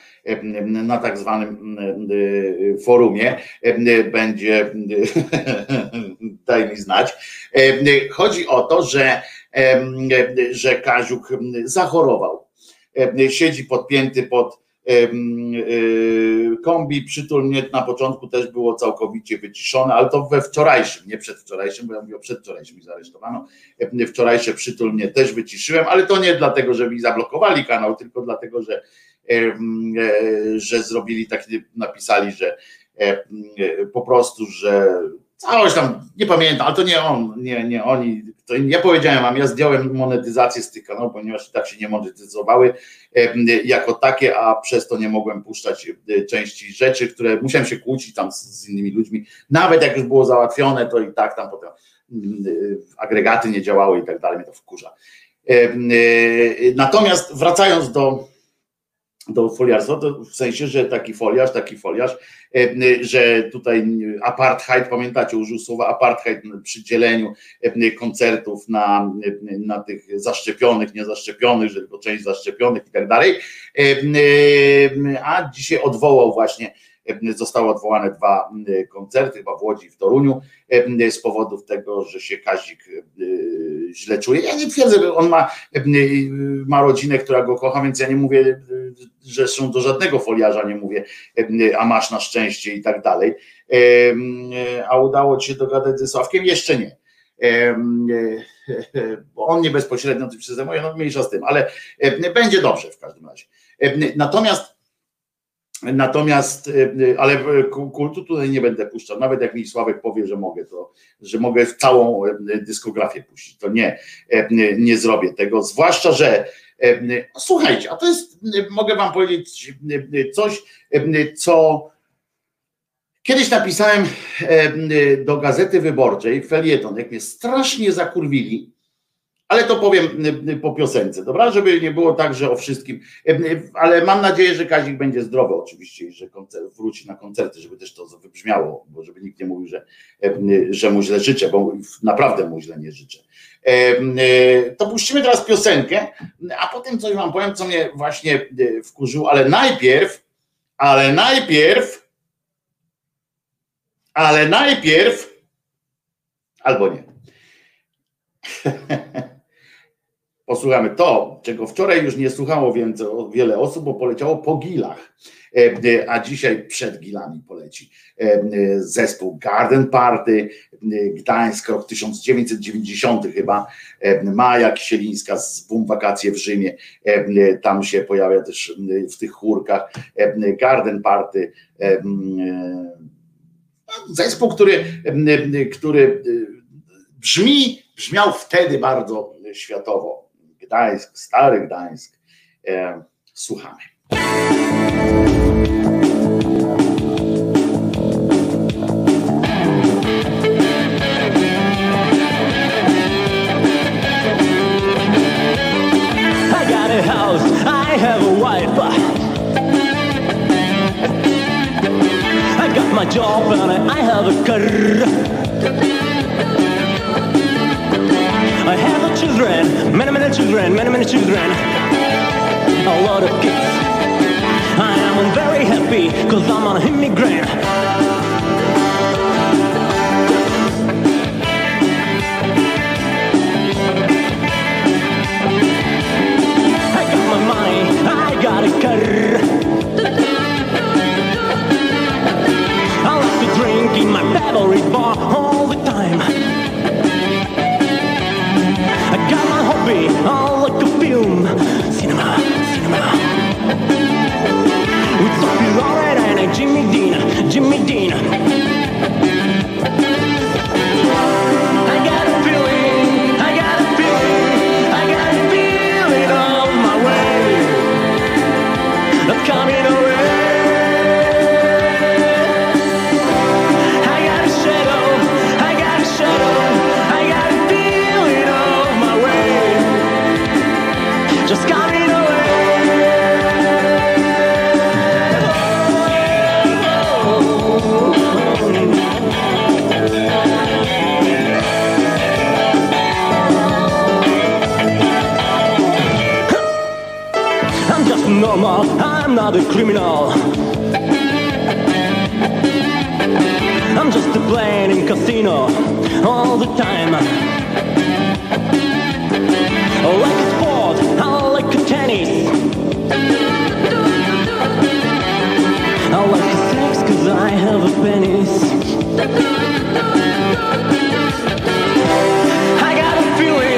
na tak zwanym forumie. Będzie, daj mi znać. Chodzi o to, że, że Kaziuk zachorował. Siedzi podpięty pod Y, kombi przytulnie na początku też było całkowicie wyciszone, ale to we wczorajszym, nie przedwczorajszym, bo ja mówię o przedwczorajszym i zaresztowano. Wczorajsze przytulnie też wyciszyłem, ale to nie dlatego, że mi zablokowali kanał, tylko dlatego, że, e, że zrobili taki, napisali, że po prostu, że Całość tam, nie pamiętam, ale to nie on, nie, nie oni. To ja powiedziałem wam, ja zdjąłem monetyzację z tych kanałów, ponieważ tak się nie monetyzowały jako takie, a przez to nie mogłem puszczać części rzeczy, które musiałem się kłócić tam z, z innymi ludźmi. Nawet jak już było załatwione, to i tak tam potem mm, e, agregaty nie działały i tak dalej, mnie to wkurza. E, natomiast wracając do, do foliarstwa, to w sensie, że taki foliarz, taki foliarz, e, że tutaj apartheid, pamiętacie, użył słowa apartheid przy dzieleniu e, koncertów na, na tych zaszczepionych, niezaszczepionych, że tylko część zaszczepionych i tak dalej, e, a dzisiaj odwołał właśnie Zostały odwołane dwa koncerty, chyba w Łodzi i w Toruniu, z powodów tego, że się Kazik źle czuje. Ja nie twierdzę, że on ma, ma rodzinę, która go kocha, więc ja nie mówię, zresztą do żadnego foliarza nie mówię, a masz na szczęście i tak dalej. A udało ci się dogadać ze Sławkiem? Jeszcze nie bo on nie bezpośrednio tym się zajmuje, no mniejsza z tym, ale będzie dobrze w każdym razie. Natomiast Natomiast, y, y, ale kultu tutaj nie będę puszczał. Nawet jak mi Sławek powie, że mogę, to że mogę całą y, dyskografię puścić, to nie, nie zrobię tego. Zwłaszcza, że słuchajcie, a to jest, mogę wam powiedzieć coś, co kiedyś napisałem do Gazety Wyborczej, felieton, jak mnie strasznie zakurwili, ale to powiem y, y, po piosence, dobra? Żeby nie było tak, że o wszystkim. Y, ale mam nadzieję, że Kazik będzie zdrowy oczywiście i że koncert, wróci na koncerty, żeby też to wybrzmiało, bo żeby nikt nie mówił, że, że mu źle życzę, bo naprawdę mu źle nie życzę. To puścimy teraz piosenkę, a potem coś wam powiem, co mnie właśnie wkurzyło, ale najpierw, ale najpierw, ale najpierw, albo nie. posłuchamy to, czego wczoraj już nie słuchało więcej, wiele osób, bo poleciało po gilach, e, e, a dzisiaj przed gilami poleci e, zespół Garden Party, Gdańsk, rok 1990 chyba, Maja Kisielińska z Boom Wakacje w Rzymie, tam się pojawia też w tych chórkach, Garden Party, zespół, który, który brzmi, brzmiał wtedy bardzo światowo Gdańsk, stary Gdańsk. Słuchamy. I got a house, I have a wife. I got my job and I have a car. I have children, many, many children, many, many children. A lot of kids. I am very happy because I'm an immigrant. I got my money, I got a car. I like to drink in my favorite bar. be all like a film. Cinema, cinema. With Sophie Loren and Jimmy Dean, Jimmy Dean. I'm not a criminal. I'm just a playing in casino all the time. I like a sport, I like a tennis. I like a sex cause I have a penis. I got a feeling.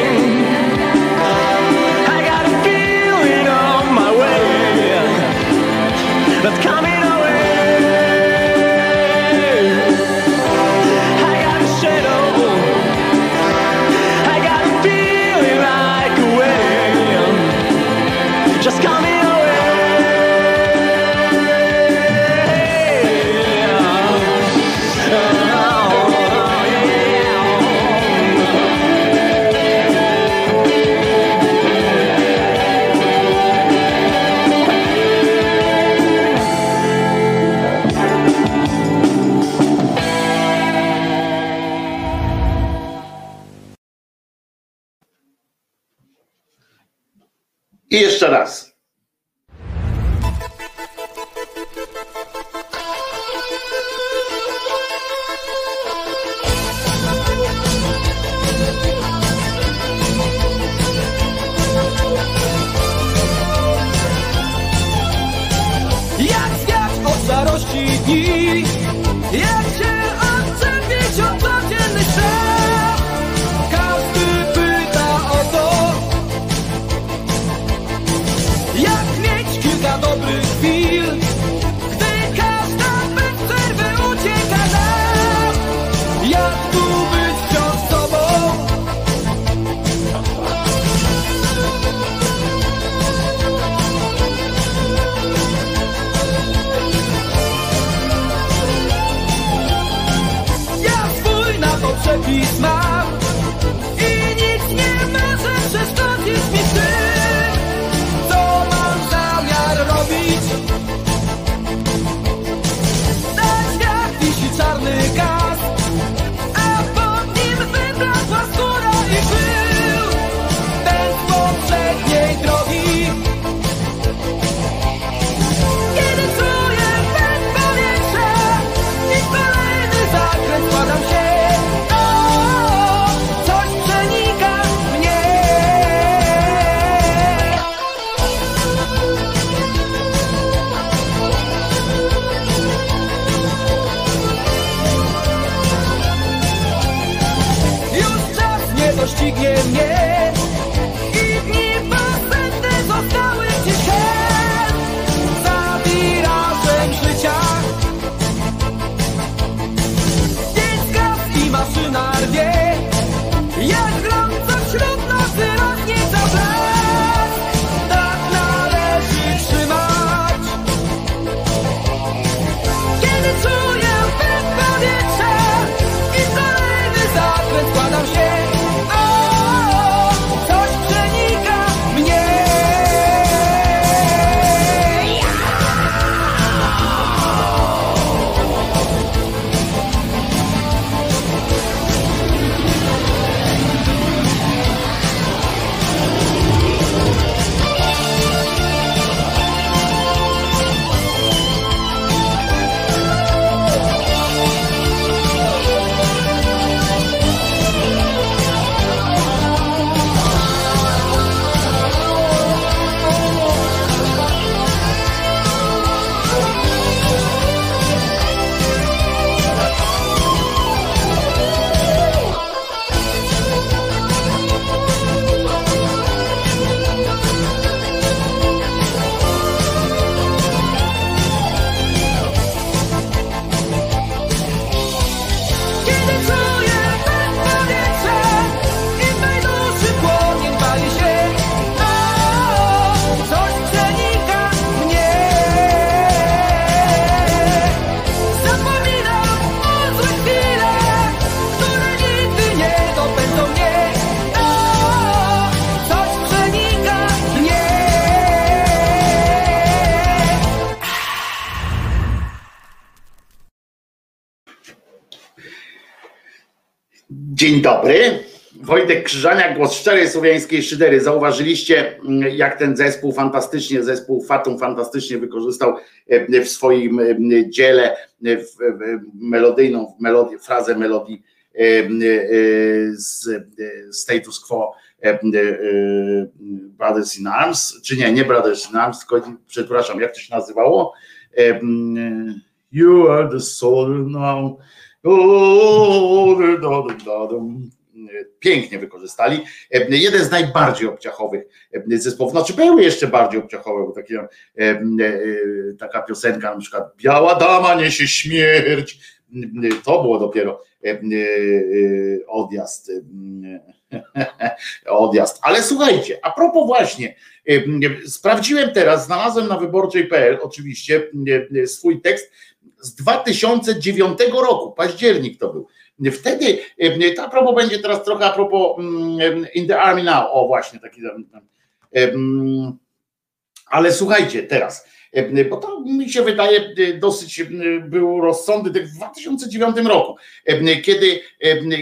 Dzień dobry. Wojtek Krzyżania, głos szczerej słowiańskiej szydery. Zauważyliście, mm, jak ten zespół fantastycznie, zespół Fatum fantastycznie wykorzystał e, w swoim e, dziele e, w melodyjną w melodii, frazę melodii z status quo Brothers in Arms, czy nie, nie Brothers in Arms, tylko przepraszam, jak to się nazywało? You are the soul now. Pięknie wykorzystali. Jeden z najbardziej obciachowych zespołów, znaczy były jeszcze bardziej obciachowe, bo e, e, taka piosenka na przykład Biała dama niesie śmierć, to było dopiero e, odjazd. Odjazd. Ale słuchajcie, a propos właśnie, sprawdziłem teraz, znalazłem na wyborczej.pl oczywiście swój tekst z 2009 roku, październik to był. Wtedy, ta propos będzie teraz trochę a propos mm, In the Army Now, o właśnie taki. Ale słuchajcie, teraz, bo to mi się wydaje dosyć był rozsądny w 2009 roku, kiedy,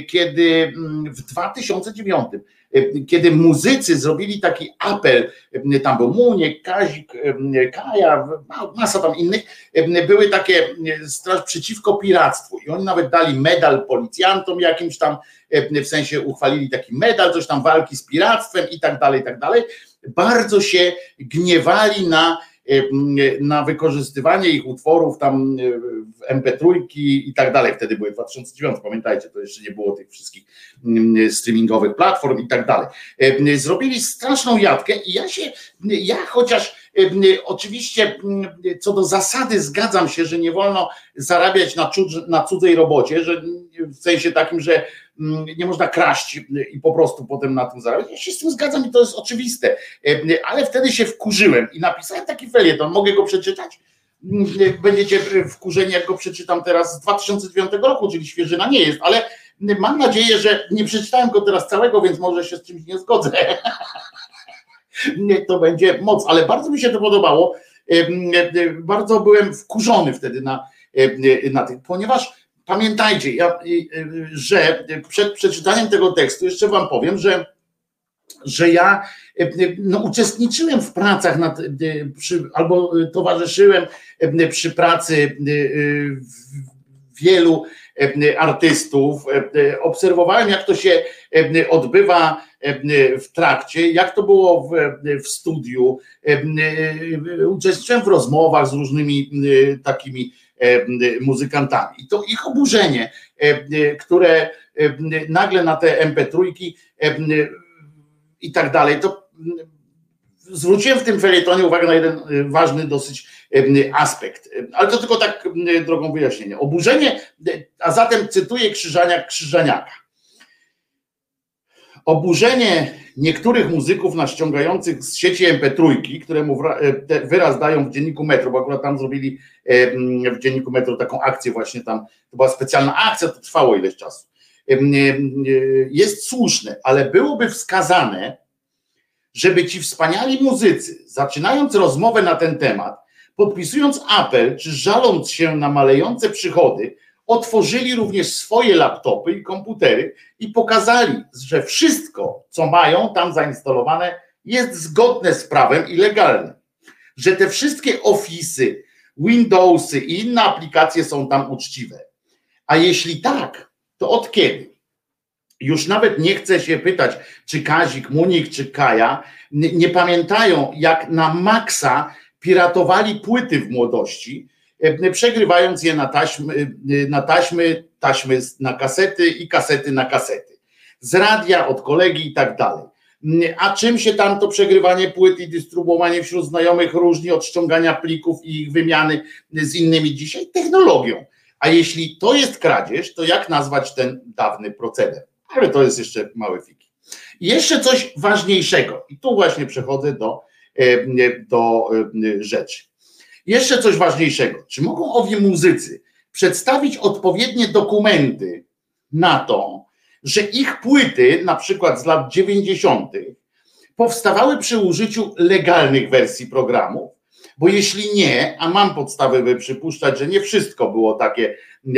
kiedy w 2009 kiedy muzycy zrobili taki apel, tam był Muniek, Kazik, Kaja, masa tam innych, były takie straż przeciwko piractwu i oni nawet dali medal policjantom jakimś tam, w sensie uchwalili taki medal, coś tam walki z piractwem i tak dalej, i tak dalej. Bardzo się gniewali na na wykorzystywanie ich utworów tam w MP3 i tak dalej. Wtedy były 2009, pamiętajcie, to jeszcze nie było tych wszystkich streamingowych platform i tak dalej. Zrobili straszną jadkę i ja się, ja chociaż oczywiście co do zasady zgadzam się, że nie wolno zarabiać na, na cudzej robocie, że w sensie takim, że nie można kraść i po prostu potem na tym zarabiać. Ja się z tym zgadzam i to jest oczywiste, e, ale wtedy się wkurzyłem i napisałem taki felieton, mogę go przeczytać? Mm, będziecie wkurzeni, jak go przeczytam teraz z 2009 roku, czyli świeżyna nie jest, ale mam nadzieję, że nie przeczytałem go teraz całego, więc może się z czymś nie zgodzę. to będzie moc, ale bardzo mi się to podobało. Bardzo byłem wkurzony wtedy na, na tym, ponieważ pamiętajcie, ja, że przed przeczytaniem tego tekstu jeszcze wam powiem, że, że ja no, uczestniczyłem w pracach nad, przy, albo towarzyszyłem przy pracy wielu artystów, obserwowałem jak to się odbywa w trakcie, jak to było w, w studiu, uczestniczyłem w rozmowach z różnymi takimi muzykantami. I to ich oburzenie, e, które e, nagle na te MP3 i tak dalej, to zwróciłem w tym felietonie uwagę na jeden ważny dosyć aspekt, ale to tylko tak drogą wyjaśnienia. Oburzenie, a zatem cytuję Krzyżaniak Krzyżaniaka. Oburzenie niektórych muzyków na ściągających z sieci MP3, któremu wyraz dają w dzienniku Metro, bo akurat tam zrobili w dzienniku Metro taką akcję właśnie tam, to była specjalna akcja, to trwało ileś czasu. Jest słuszne, ale byłoby wskazane, żeby ci wspaniali muzycy, zaczynając rozmowę na ten temat, podpisując apel, czy żaląc się na malejące przychody, otworzyli również swoje laptopy i komputery i pokazali, że wszystko, co mają tam zainstalowane, jest zgodne z prawem i legalne. Że te wszystkie ofisy, Windowsy i inne aplikacje są tam uczciwe. A jeśli tak, to od kiedy? Już nawet nie chcę się pytać, czy Kazik, Munik, czy Kaja nie pamiętają, jak na maksa piratowali płyty w młodości, przegrywając je na taśmy, e, na taśmy, taśmy na kasety i kasety na kasety. Z radia, od kolegi i tak dalej. A czym się tam to przegrywanie płyt i dystrybuowanie wśród znajomych różni od ściągania plików i ich wymiany z innymi dzisiaj? Technologią. A jeśli to jest kradzież, to jak nazwać ten dawny proceder? Ale to jest jeszcze małe fiki. I jeszcze coś ważniejszego, i tu właśnie przechodzę do, do rzeczy. Jeszcze coś ważniejszego. Czy mogą owi muzycy przedstawić odpowiednie dokumenty na to, że ich płyty, na przykład z lat 90., powstawały przy użyciu legalnych wersji programów, Bo jeśli nie, a mam podstawy, by przypuszczać, że nie wszystko było takie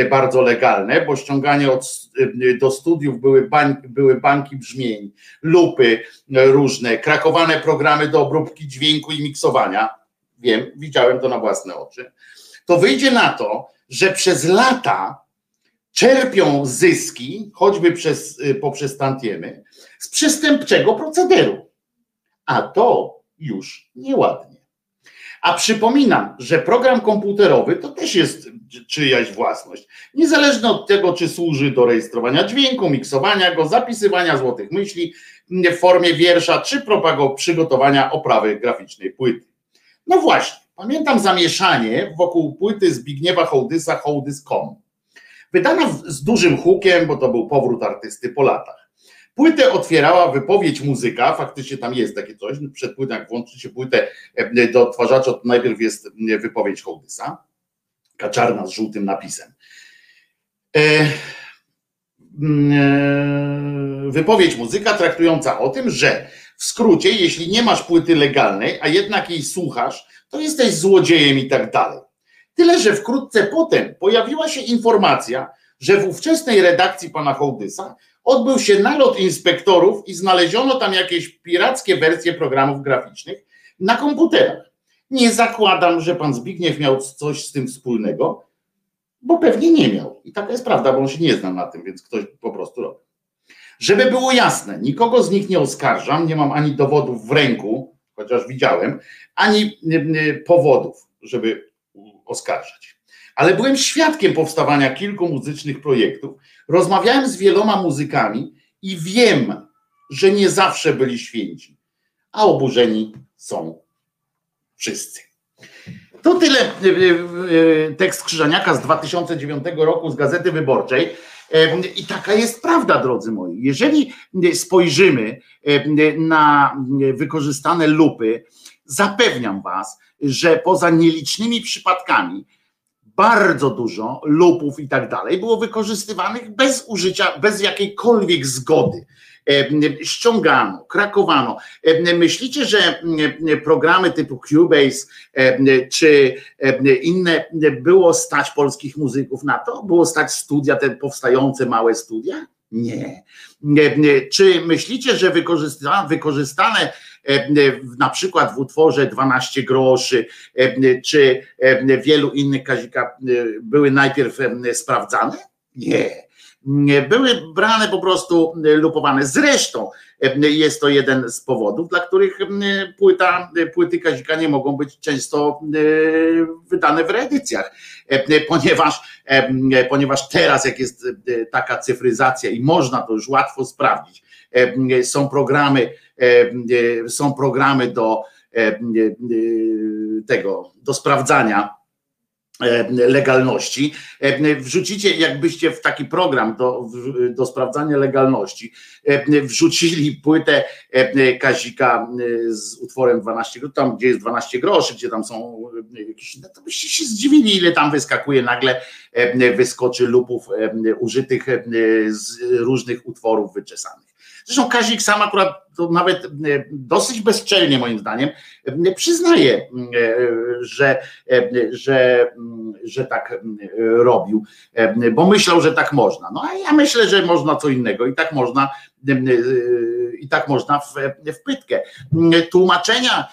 bardzo legalne, bo ściąganie od, do studiów były, bań, były banki brzmień, lupy różne, krakowane programy do obróbki dźwięku i miksowania. Wiem, widziałem to na własne oczy. To wyjdzie na to, że przez lata czerpią zyski, choćby przez, poprzez tantiemy, z przestępczego procederu. A to już nieładnie. A przypominam, że program komputerowy to też jest czyjaś własność. Niezależnie od tego, czy służy do rejestrowania dźwięku, miksowania go, zapisywania złotych myśli w formie wiersza, czy propago przygotowania oprawy graficznej płyty. No właśnie, pamiętam zamieszanie wokół płyty Zbigniewa Hołdysa Hołdys.com. Wydana z dużym hukiem, bo to był powrót artysty po latach. Płytę otwierała wypowiedź muzyka, faktycznie tam jest takie coś, przed płytą jak włączycie płytę e, do odtwarzacza, to najpierw jest e, wypowiedź Hołdysa, kaczarna z żółtym napisem. E, mm, wypowiedź muzyka traktująca o tym, że w skrócie, jeśli nie masz płyty legalnej, a jednak jej słuchasz, to jesteś złodziejem i tak dalej. Tyle, że wkrótce potem pojawiła się informacja, że w ówczesnej redakcji pana Hołdysa odbył się nalot inspektorów i znaleziono tam jakieś pirackie wersje programów graficznych na komputerach. Nie zakładam, że pan Zbigniew miał coś z tym wspólnego, bo pewnie nie miał. I taka jest prawda, bo on się nie zna na tym, więc ktoś po prostu robi. Żeby było jasne, nikogo z nich nie oskarżam, nie mam ani dowodów w ręku, chociaż widziałem, ani powodów, żeby oskarżać. Ale byłem świadkiem powstawania kilku muzycznych projektów, rozmawiałem z wieloma muzykami i wiem, że nie zawsze byli święci, a oburzeni są wszyscy. To tyle e, tekst Krzyżaniaka z 2009 roku z Gazety Wyborczej. E, I taka jest prawda, drodzy moi. Jeżeli spojrzymy na wykorzystane lupy, zapewniam Was, że poza nielicznymi przypadkami bardzo dużo lupów i tak dalej było wykorzystywanych bez użycia, bez jakiejkolwiek zgody. Ściągano, krakowano. Myślicie, że programy typu Cubase czy inne było stać polskich muzyków na to? Było stać studia, te powstające małe studia? Nie. Czy myślicie, że wykorzystane na przykład w utworze 12 groszy, czy wielu innych kazika były najpierw sprawdzane? Nie. Były brane po prostu lupowane. Zresztą jest to jeden z powodów, dla których płyta, płyty Kazika nie mogą być często wydane w reedycjach, ponieważ, ponieważ teraz jak jest taka cyfryzacja i można to już łatwo sprawdzić, są programy, są programy do tego, do sprawdzania legalności. Wrzucicie, jakbyście w taki program do, do sprawdzania legalności wrzucili płytę Kazika z utworem 12 groszy, tam gdzie jest 12 groszy, gdzie tam są jakieś, no to byście się zdziwili, ile tam wyskakuje, nagle wyskoczy lupów użytych z różnych utworów wyczesanych. Zresztą Kazik sam akurat to nawet e, dosyć bezczelnie moim zdaniem e, przyznaje, e, że, że, że tak robił, bo myślał, że tak można. No a ja myślę, że można co innego i tak można i tak można w, w pytkę. Tłumaczenia,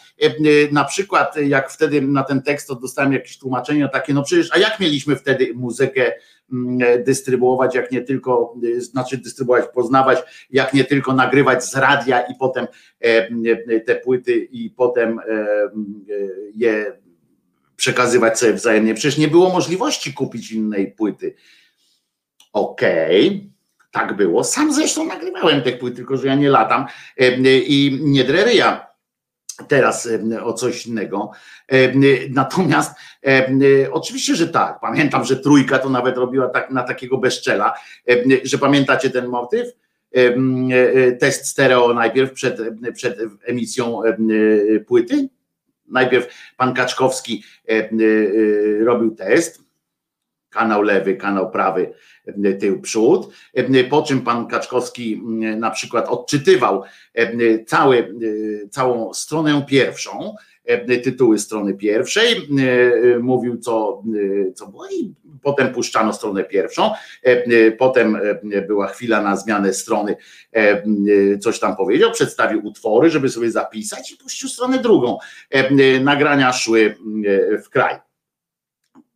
na przykład jak wtedy na ten tekst dostałem jakieś tłumaczenia takie, no przecież, a jak mieliśmy wtedy muzykę dystrybuować, jak nie tylko, znaczy dystrybuować, poznawać, jak nie tylko nagrywać z radia i potem te płyty i potem je przekazywać sobie wzajemnie. Przecież nie było możliwości kupić innej płyty. Okej. Okay tak było. Sam zresztą nagrywałem te płyty, tylko że ja nie latam i nie dreryja teraz o coś innego. Natomiast oczywiście, że tak. Pamiętam, że trójka to nawet robiła tak, na takiego bezczela, że pamiętacie ten motyw? Test stereo najpierw przed, przed emisją płyty. Najpierw pan Kaczkowski robił test, kanał lewy, kanał prawy, tył, przód, po czym pan Kaczkowski na przykład odczytywał cały, całą stronę pierwszą tytuły strony pierwszej, mówił co, co było i potem puszczano stronę pierwszą, potem była chwila na zmianę strony, coś tam powiedział, przedstawił utwory, żeby sobie zapisać i puścił stronę drugą. Nagrania szły w kraj.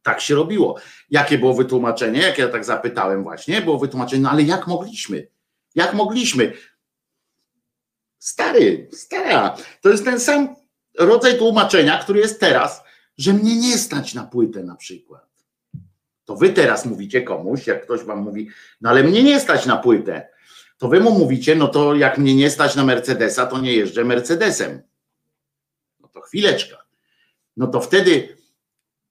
Tak się robiło. Jakie było wytłumaczenie? Jak ja tak zapytałem właśnie, było wytłumaczenie, no ale jak mogliśmy? Jak mogliśmy? Stary, stara, to jest ten sam rodzaj tłumaczenia, który jest teraz, że mnie nie stać na płytę na przykład. To wy teraz mówicie komuś, jak ktoś wam mówi, no ale mnie nie stać na płytę. To wy mu mówicie, no to jak mnie nie stać na Mercedesa, to nie jeżdżę Mercedesem. No to chwileczka. No to wtedy,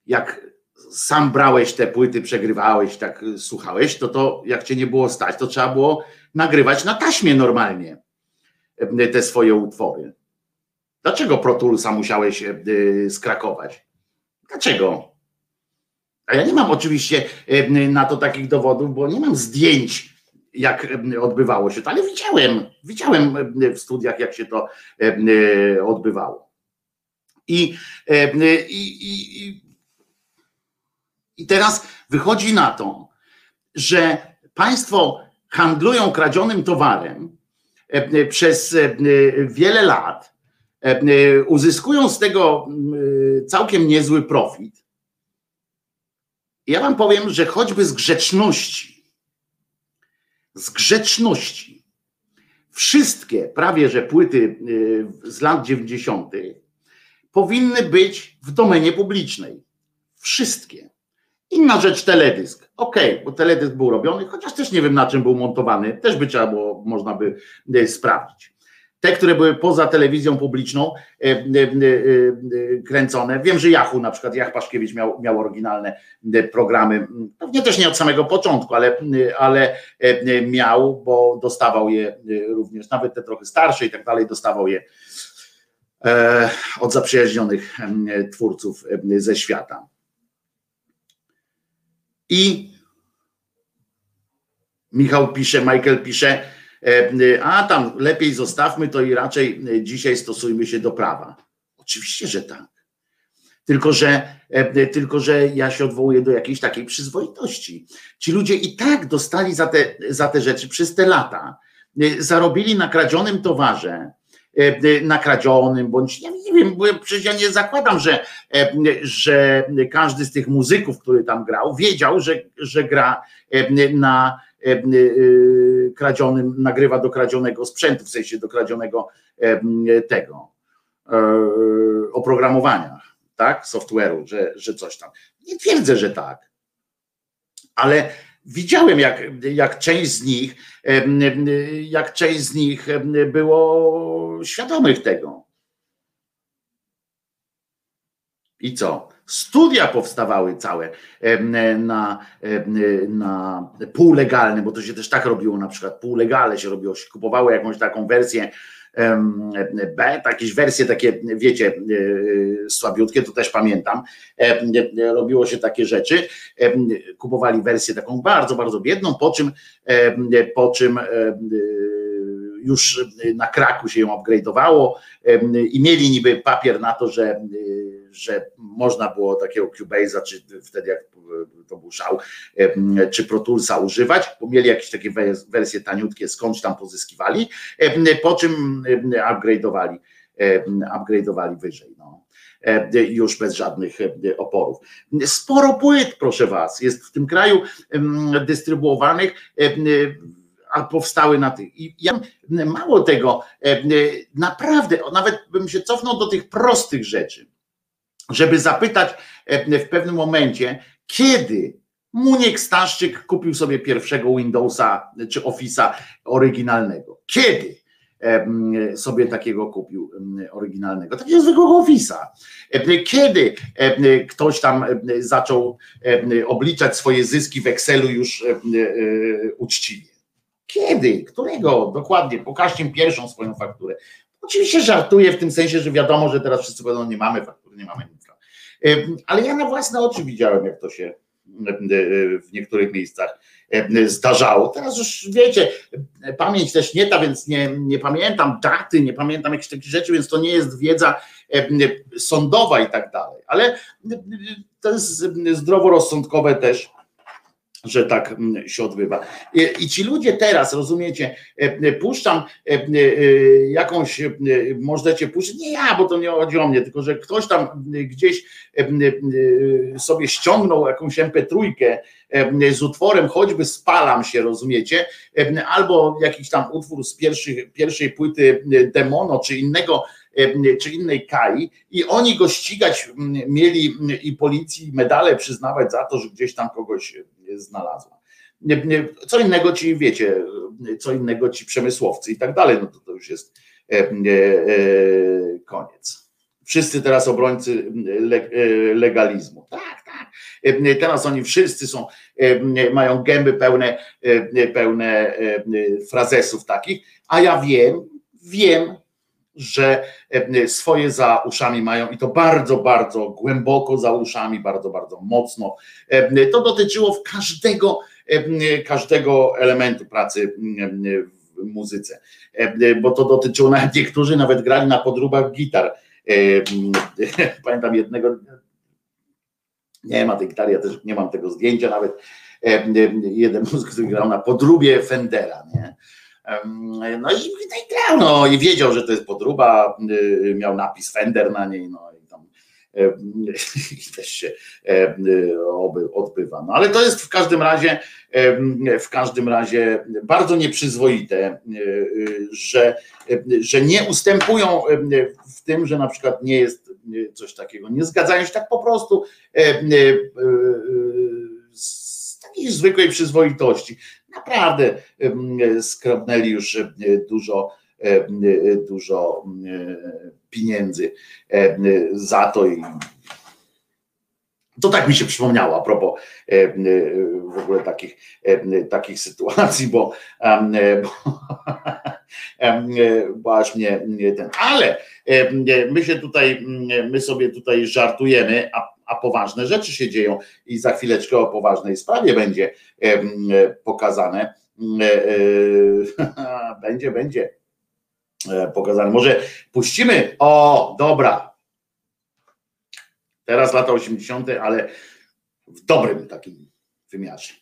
jak sam brałeś te płyty, przegrywałeś, tak słuchałeś, to to jak cię nie było stać, to trzeba było nagrywać na taśmie normalnie e, te swoje utwory. Dlaczego Pro Toolsa musiałeś e, skrakować? Dlaczego? A ja nie mam oczywiście na to takich dowodów, bo nie mam zdjęć, jak odbywało się to, ale widziałem, widziałem w studiach, jak się to odbywało. I, i, i, i teraz wychodzi na to, że państwo handlują kradzionym towarem e, przez e, wiele lat, e, uzyskują z tego całkiem niezły profit. Ja wam powiem, że choćby z grzeczności, z grzeczności, wszystkie prawie że płyty z lat 90. powinny być w domenie publicznej. Wszystkie. Inna rzecz teledysk. Okej, okay, bo teledysk był robiony, chociaż też nie wiem na czym był montowany, też by trzeba było, można by e, sprawdzić. Te, które były poza telewizją publiczną e, e, kręcone. Wiem, że Yahoo na przykład, Jach Paszkiewicz miał, miał oryginalne programy, pewnie też nie od samego początku, ale, ale miał, bo dostawał je również, nawet te trochę starsze i tak dalej, dostawał je od zaprzyjaźnionych twórców ze świata. I Michał pisze, Michael pisze, e, a tam lepiej zostawmy to i raczej dzisiaj stosujmy się do prawa. Oczywiście, że tak. Tylko że, e, tylko, że ja się odwołuję do jakiejś takiej przyzwoitości. Ci ludzie i tak dostali za te, za te rzeczy przez te lata. E, zarobili na kradzionym towarze, E, e, nakradzionym, bądź ja nie wiem, bo przecież ja nie zakładam, że, e, że każdy z tych muzyków, który tam grał, wiedział, że, że gra na kradzionym, nagrywa do kradzionego sprzętu, w sensie do kradzionego tego oprogramowania, tak, software'u, że, że coś tam. Nie twierdzę, że tak, ale widziałem, jak, jak część z nich, jak część z nich było świadomych tego. I co? Studia powstawały całe na, na półlegalne, bo to się też tak robiło, na przykład półlegale się robiło, się kupowało jakąś taką wersję B, jakieś wersje takie, wiecie, e, słabiutkie, to też pamiętam, robiło się takie rzeczy, kupowali wersję taką bardzo, bardzo biedną, po czym, po czym już na kraku się ją upgrade'owało i mieli niby papier na to, że, że można było takiego Cubase'a, czy wtedy jak to był szał, czy Pro Toolsa używać, bo mieli jakieś takie wersje taniutkie, skądś tam pozyskiwali, po czym upgrade'owali, upgrade'owali wyżej. No już bez żadnych oporów. Sporo płyt, proszę Was, jest w tym kraju dystrybuowanych a powstały na tych. I ja mało tego, naprawdę, nawet bym się cofnął do tych prostych rzeczy, żeby zapytać w pewnym momencie, kiedy Muniek Staszczyk kupił sobie pierwszego Windowsa czy Office'a oryginalnego. Kiedy sobie takiego kupił oryginalnego, takiego zwykłego Office'a. Kiedy ktoś tam zaczął obliczać swoje zyski w Excelu już uczciwie. Kiedy? Którego? Dokładnie. Pokażcie mi pierwszą swoją fakturę. Oczywiście żartuję w tym sensie, że wiadomo, że teraz wszyscy powiedzą, nie mamy faktury, nie mamy nic. Ale ja na własne oczy widziałem, jak to się w niektórych miejscach zdarzało. Teraz już wiecie, pamięć też nie ta, więc nie, nie pamiętam daty, nie pamiętam jakichś takich rzeczy, więc to nie jest wiedza sądowa i tak dalej. Ale to jest zdroworozsądkowe też że tak mm, się odbywa. I ci ludzie teraz, rozumiecie, e, e, puszczam e, jakąś, możecie puszczać, nie ja, bo to nie chodzi o mnie, tylko że ktoś tam gdzieś sobie ściągnął jakąś MP3 z utworem, choćby spalam się, rozumiecie, albo jakiś tam utwór z pierwszych, pierwszej płyty Demono, czy innego czy innej Kai i oni go ścigać mieli i policji medale przyznawać za to, że gdzieś tam kogoś znalazła. Co innego ci wiecie, co innego ci przemysłowcy i tak dalej, no to, to już jest e, e, koniec. Wszyscy teraz obrońcy e, legalizmu. Tak, tak. Teraz oni wszyscy są, mają gęby pełne, pełne frazesów takich, a ja wiem, wiem, że swoje za uszami mają i to bardzo, bardzo głęboko za uszami, bardzo, bardzo mocno. To dotyczyło w każdego, każdego elementu pracy w muzyce, bo to dotyczyło nawet niektórzy nawet grali na podróbach gitar. Pamiętam jednego, nie ma tej gitary, ja też nie mam tego zdjęcia nawet. Jeden muzyk, grał na podróbie Fendera, nie? No i, i grał, no i wiedział, że to jest podruba, y, miał napis Fender na niej, no i tam i też się odbywa. No ale to jest w każdym razie w każdym razie bardzo nieprzyzwoite, y, że, że nie ustępują w tym, że na przykład nie jest coś takiego, nie zgadzają się tak po prostu y, z takiej zwykłej przyzwoitości naprawdę skrobnęli już dużo, dużo pieniędzy za to i to tak mi się przypomniało a propos w ogóle takich, takich sytuacji, bo, bo, ten. Ale my się tutaj, my sobie tutaj żartujemy, a a poważne rzeczy się dzieją i za chwileczkę o poważnej sprawie będzie pokazane. E, e, będzie, będzie e, pokazane. Może puścimy. O, dobra. Teraz lata 80., ale w dobrym takim wymiarze.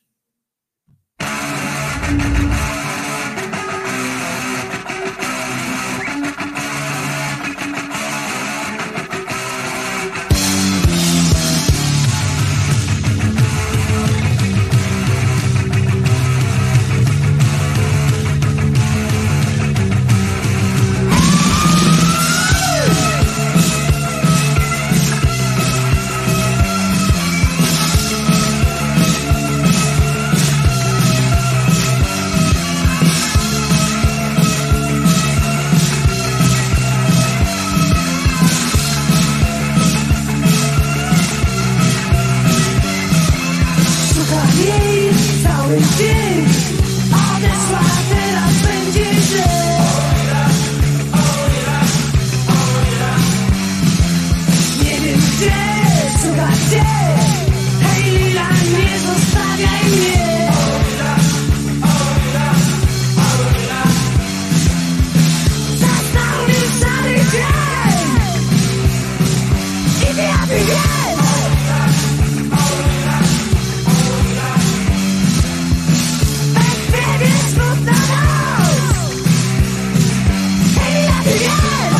Yeah!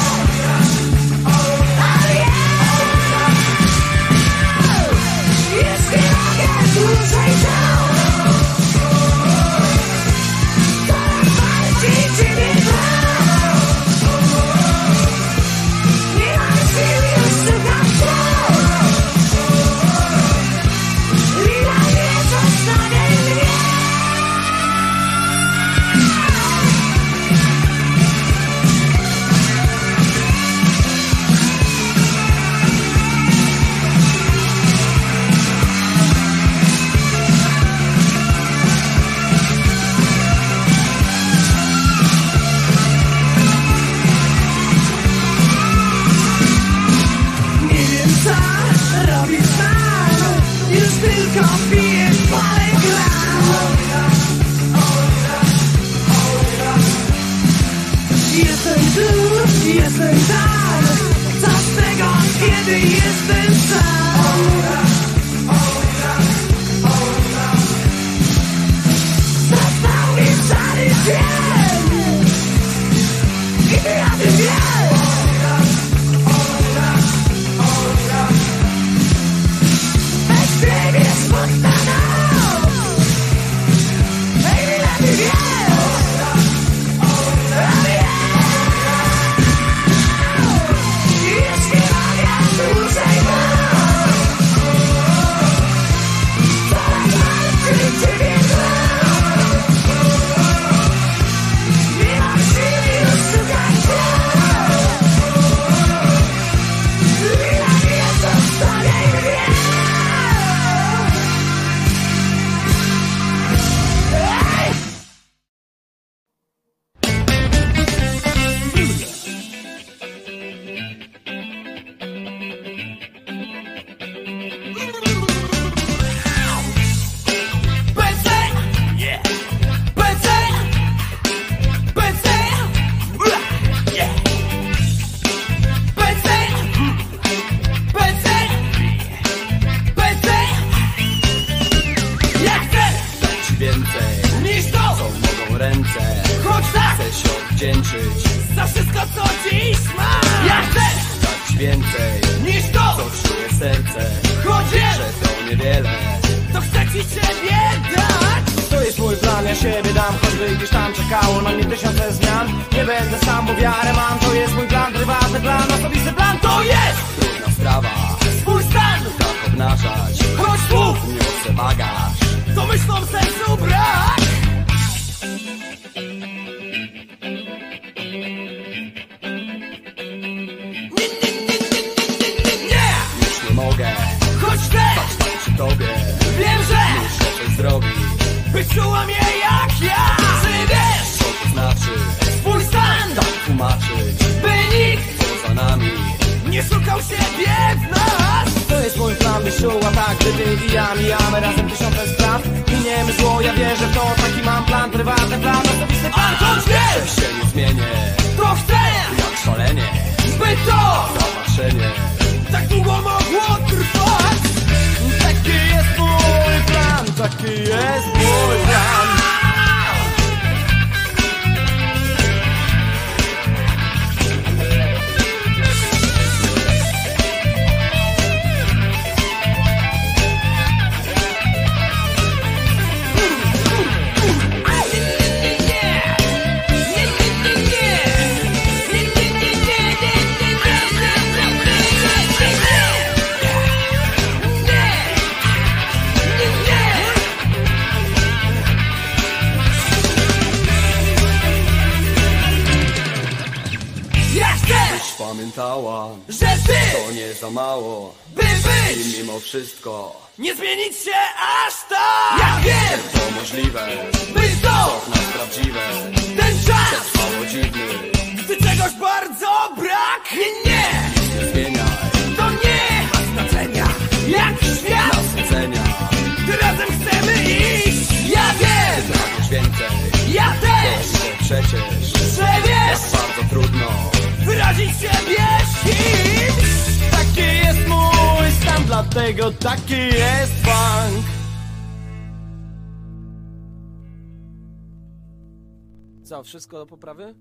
wszystko do poprawy?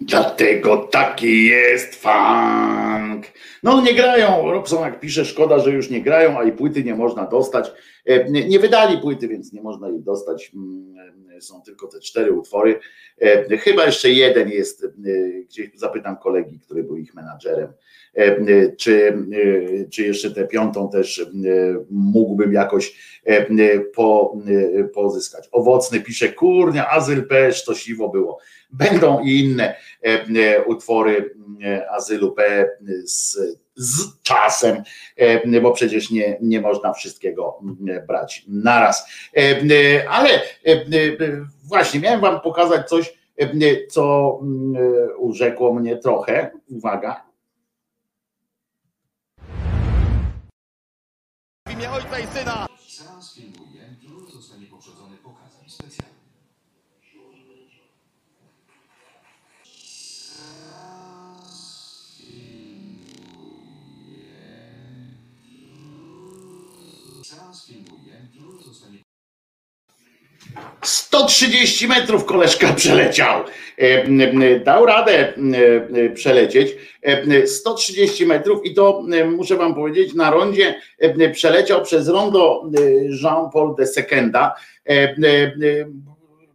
Dlatego taki jest funk. No nie grają, Robsonak pisze, szkoda, że już nie grają, a i płyty nie można dostać. E, nie wydali płyty, więc nie można jej dostać. Mm, e, są tylko te cztery utwory. E, chyba jeszcze jeden jest, gdzieś zapytam kolegi, który był ich menadżerem czy, czy jeszcze tę piątą też e, mógłbym jakoś e, po, e, pozyskać. Owocny pisze, kurnia, azyl P, siwo było. Będą i inne utwory azylu P z, z czasem, bo przecież nie, nie można wszystkiego brać naraz. Ale właśnie miałem wam pokazać coś, co mm, urzekło mnie trochę, uwaga, filmie Ojca i Syna. Seans filmu Jędrur zostanie poprzedzony pokazem specjalnym. Seans filmu 130 metrów koleżka przeleciał. E, Dał radę m, e, przelecieć e, 130 metrów i to e, muszę wam powiedzieć, na rondzie e, przeleciał przez rondo e, Jean-Paul de Sekenda. E, e, e,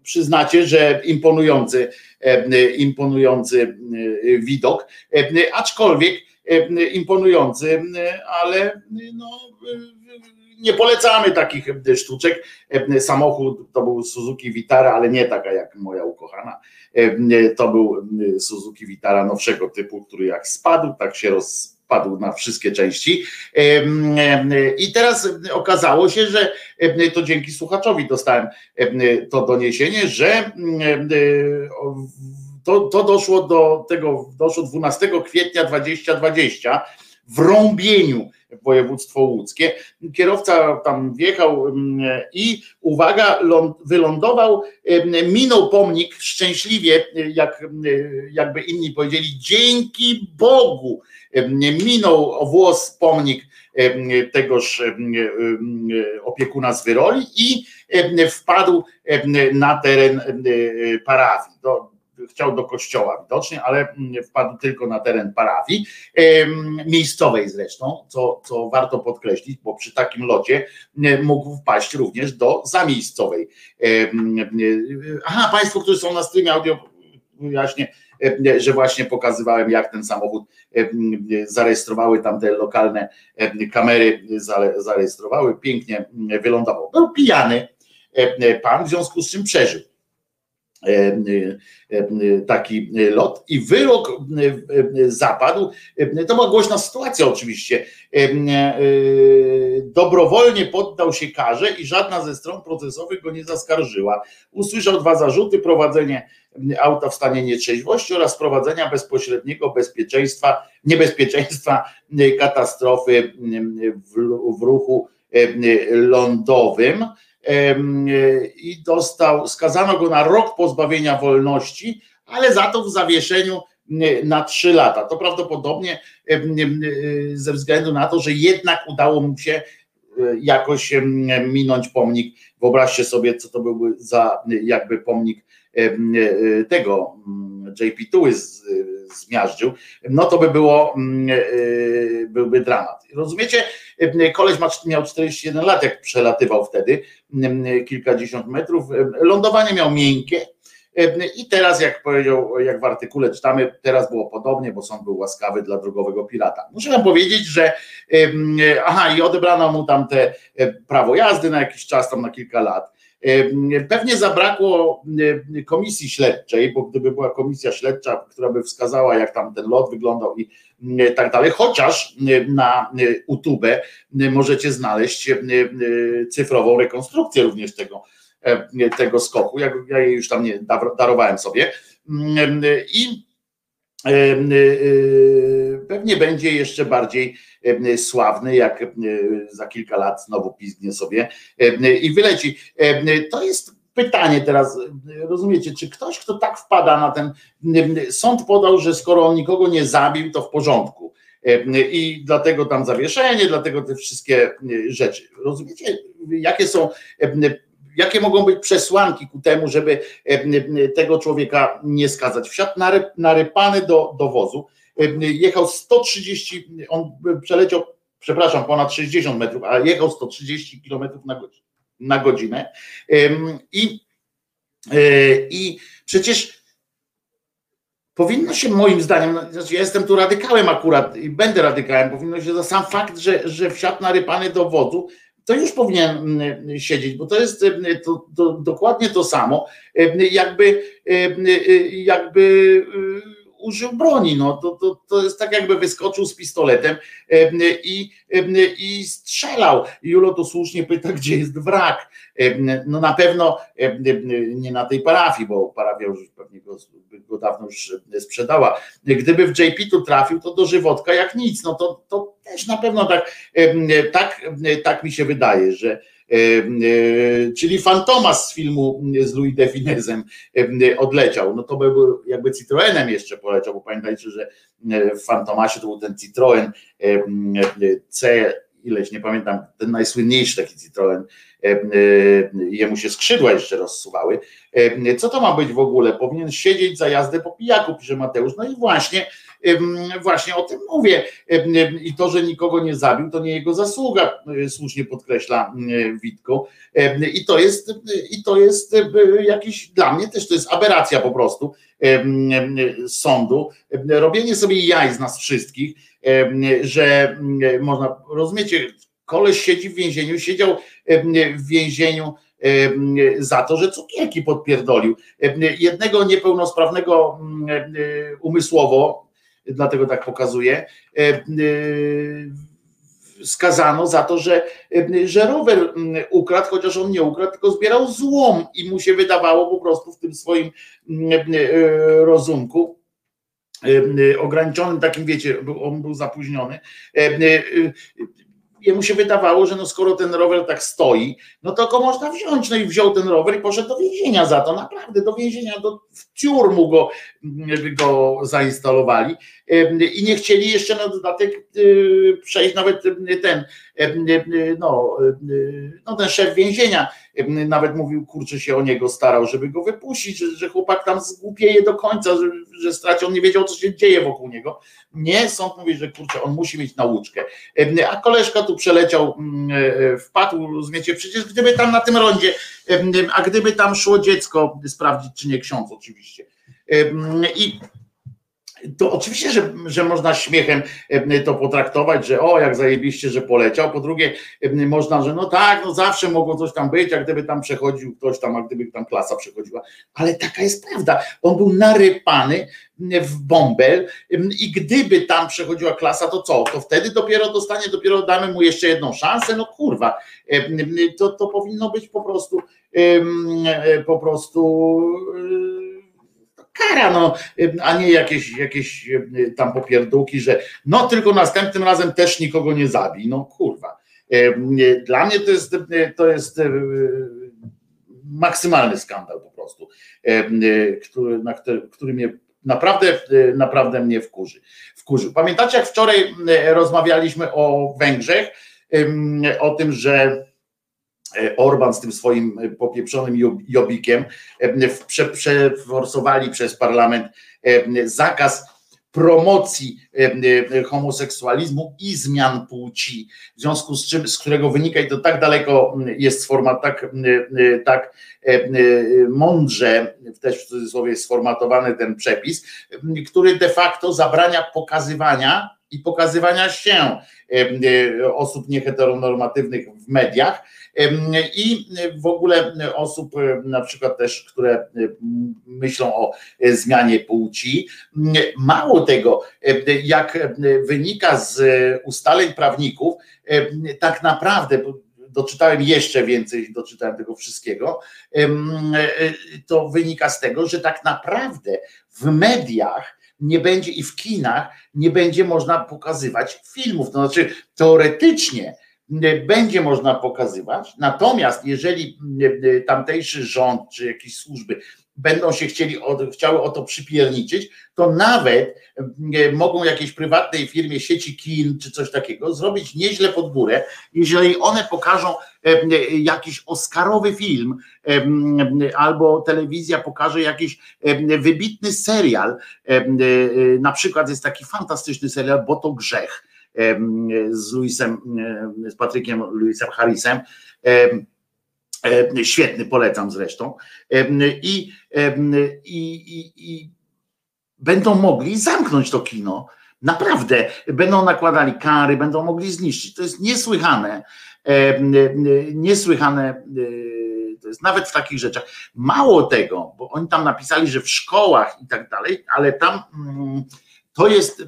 Przyznacie, że imponujący, e, imponujący e, widok, E, aczkolwiek e, imponujący, e, ale no, e, nie polecamy takich sztuczek. Samochód to był Suzuki Vitara, ale nie taka jak moja ukochana. To był Suzuki Vitara nowszego typu, który jak spadł, tak się rozpadł na wszystkie części. I teraz okazało się, że to dzięki słuchaczowi dostałem to doniesienie, że e, to, to doszło do tego, doszło 12 kwietnia 2020 w Rąbieniu województwo łódzkie. Kierowca tam wjechał mm, i uwaga, ląd- wylądował, em, minął pomnik szczęśliwie, jak, em, jakby inni powiedzieli, dzięki Bogu. Minął o włos pomnik tegoż opiekuna z Wyroli i wpadł na teren parafii. Do, chciał do kościoła widocznie, ale mm, wpadł tylko na teren parafii, miejscowej zresztą, co, co warto podkreślić, bo przy takim locie mógł wpaść również do zamiejscowej. Aha, Państwo, którzy są na streamie audio, wyjaśnię, e, że właśnie pokazywałem, jak ten samochód zarejestrowały tam te lokalne kamery, zarejestrowały, pięknie mm, wylądował. Był pijany e, pan, w związku z czym przeżył taki lot i wyrok e, e, zapadł. E, To była głośna sytuacja oczywiście. E, e, Dobrowolnie poddał się karze i żadna ze stron procesowych go nie zaskarżyła. Usłyszał dwa zarzuty: prowadzenie auta w stanie nietrzeźwości oraz prowadzenia bezpośredniego bezpieczeństwa, niebezpieczeństwa e, katastrofy w, w ruchu e, lądowym e, i dostał, skazano go na rok pozbawienia wolności, ale za to w zawieszeniu na trzy lata. To prawdopodobnie e, ze względu na to, że jednak udało mu się e, jakoś minąć pomnik. Wyobraźcie sobie, co to byłby za jakby pomnik e, tego JP Tuły zmiażdżył, no to by było, e, byłby dramat. Rozumiecie? E, Koleś miał 41 lat, jak przelatywał wtedy, mm, kilkadziesiąt metrów. Lądowanie miał miękkie. I teraz, jak powiedział, jak w artykule czytamy, teraz było podobnie, bo sąd był łaskawy dla drogowego pirata. Muszę wam powiedzieć, że aha, i odebrano mu tam te prawo jazdy na jakiś czas, tam na kilka lat. Pewnie zabrakło komisji śledczej, bo gdyby była komisja śledcza, która by wskazała, jak tam ten lot wyglądał i tak dalej, chociaż e, na e, YouTube e, możecie znaleźć e, e, cyfrową rekonstrukcję również tego, e, tego skoku. Ja, ja jej już tam nie dar- darowałem sobie. Mm, I e, e, pewnie będzie jeszcze bardziej e, sławny, jak e, za kilka lat znowu pizgnie sobie e, i wyleci. E, To jest pytanie teraz, rozumiecie, czy ktoś, kto tak wpada na ten, sąd podał, że skoro on nikogo nie zabił, to w porządku. I dlatego tam zawieszenie, dlatego te wszystkie rzeczy. Rozumiecie, jakie są, jakie mogą być przesłanki ku temu, żeby tego człowieka nie skazać. Wsiadł nary- narypany do, do wozu, jechał 130, on przeleciał, przepraszam, ponad 60 metrów, ale jechał 130 kilometrów na godzinę. Na godzinę. I, e, I przecież powinno się moim zdaniem, znaczy ja jestem tu radykałem akurat i będę radykałem, powinno się za sam fakt, że, że wsiadł narypany do wozu, to już powinien mm, siedzieć, bo to jest to, to, dokładnie to samo, jakby, mm, jakby y, użył broni. No, to, to, to jest tak, jakby wyskoczył z pistoletem i, i strzelał. Julo to słusznie pyta, gdzie jest wrak. No na pewno nie na tej parafii, bo parafia już pewnie go, go dawno już sprzedała. Gdyby w JP tu trafił, to dożywotka jak nic. No to, to też na pewno tak, tak, tak mi się wydaje, że czyli Fantomas z filmu z Louis de Finezem em, odleciał, no to by był jakby Citroenem jeszcze poleciał, bo pamiętajcie, że e, w Fantomasie to był ten Citroen C ileś, nie pamiętam, ten najsłynniejszy taki Citroen, jemu się skrzydła jeszcze rozsuwały. Co to ma być w ogóle? Powinien siedzieć za jazdę po pijaku, pisze Mateusz. No i właśnie, właśnie o tym mówię. I to, że nikogo nie zabił, to nie jego zasługa, słusznie podkreśla Witko. I to jest, i to jest jakiś, dla mnie też to jest aberracja po prostu sądu. Robienie sobie jaj z nas wszystkich, że można, rozumiecie, koleś siedzi w więzieniu, siedział w więzieniu za to, że cukierki podpierdolił. Jednego niepełnosprawnego umysłowo, dlatego tak pokazuje, skazano za to, że, że rower ukradł, chociaż on nie ukradł, tylko zbierał złom i mu się wydawało po prostu w tym swoim rozumku, ograniczonym takim, wiecie, on był zapóźniony, jemu się wydawało, że no skoro ten rower tak stoi, no to go można wziąć. No i wziął ten rower i poszedł do więzienia za to. Naprawdę do więzienia, do w ciurmu go, go zainstalowali i nie chcieli jeszcze na dodatek y, przejść nawet ten, no, no ten szef więzienia nawet mówił, kurczę się o niego starał, żeby go wypuścić, że, że chłopak tam zgłupieje do końca, że, że straci, on nie wiedział, co się dzieje wokół niego. Nie, sąd mówi, że kurczę, on musi mieć nauczkę. A koleżka tu przeleciał, e, wpadł, rozumiecie, przecież gdyby tam na tym rondzie, a gdyby tam szło dziecko sprawdzić, czy nie ksiądz oczywiście. I to oczywiście, że, że można śmiechem to potraktować, że o, jak zajebiście, że poleciał. Po drugie, można, że no tak, no zawsze mogło coś tam być, jak gdyby tam przechodził ktoś tam, a gdyby tam klasa przechodziła. Ale taka jest prawda. On był narypany w bąbel i gdyby tam przechodziła klasa, to co? To wtedy dopiero dostanie, dopiero damy mu jeszcze jedną szansę? No kurwa, to, to powinno być po prostu po prostu kara, no, a nie jakieś, jakieś tam popierdółki, że no tylko następnym razem też nikogo nie zabij. No kurwa. Dla mnie to jest, to jest maksymalny skandal po prostu, który, na który, który mnie naprawdę, naprawdę mnie wkurzy. wkurzy. Pamiętacie, jak wczoraj rozmawialiśmy o Węgrzech, o tym, że Orban z tym swoim e, popieprzonym jobikiem e, przeforsowali przez parlament zakaz promocji homoseksualizmu i zmian płci, w związku z czym, z którego wynika i to tak daleko jest format, tak, tak mądrze, też w cudzysłowie sformatowany ten przepis, który de facto zabrania pokazywania i pokazywania się osób nieheteronormatywnych mediach, i w ogóle osób na przykład też, które myślą o zmianie płci. Mało tego, jak wynika z ustaleń prawników, tak naprawdę, doczytałem jeszcze więcej, doczytałem tego wszystkiego, to wynika z tego, że tak naprawdę w mediach nie będzie i w kinach nie będzie można pokazywać filmów. To znaczy, teoretycznie będzie można pokazywać. Natomiast jeżeli tamtejszy rząd czy jakieś służby będą się chcieli chciały o to przypierniczyć, to nawet mogą jakiejś prywatnej firmie sieci kin czy coś takiego zrobić nieźle pod górę, jeżeli one pokażą jakiś oscarowy film albo telewizja pokaże jakiś wybitny serial. Na przykład jest taki fantastyczny serial, bo to grzech z Luisem, z Patrykiem Luisem Harrisem. Świetny, polecam zresztą. I, i, i, i będą mogli zamknąć to kino. Naprawdę, będą nakładali kary, będą mogli zniszczyć. To jest niesłychane, niesłychane to jest nawet w takich rzeczach. Mało tego, bo oni tam napisali, że w szkołach i tak dalej, ale tam mm, to jest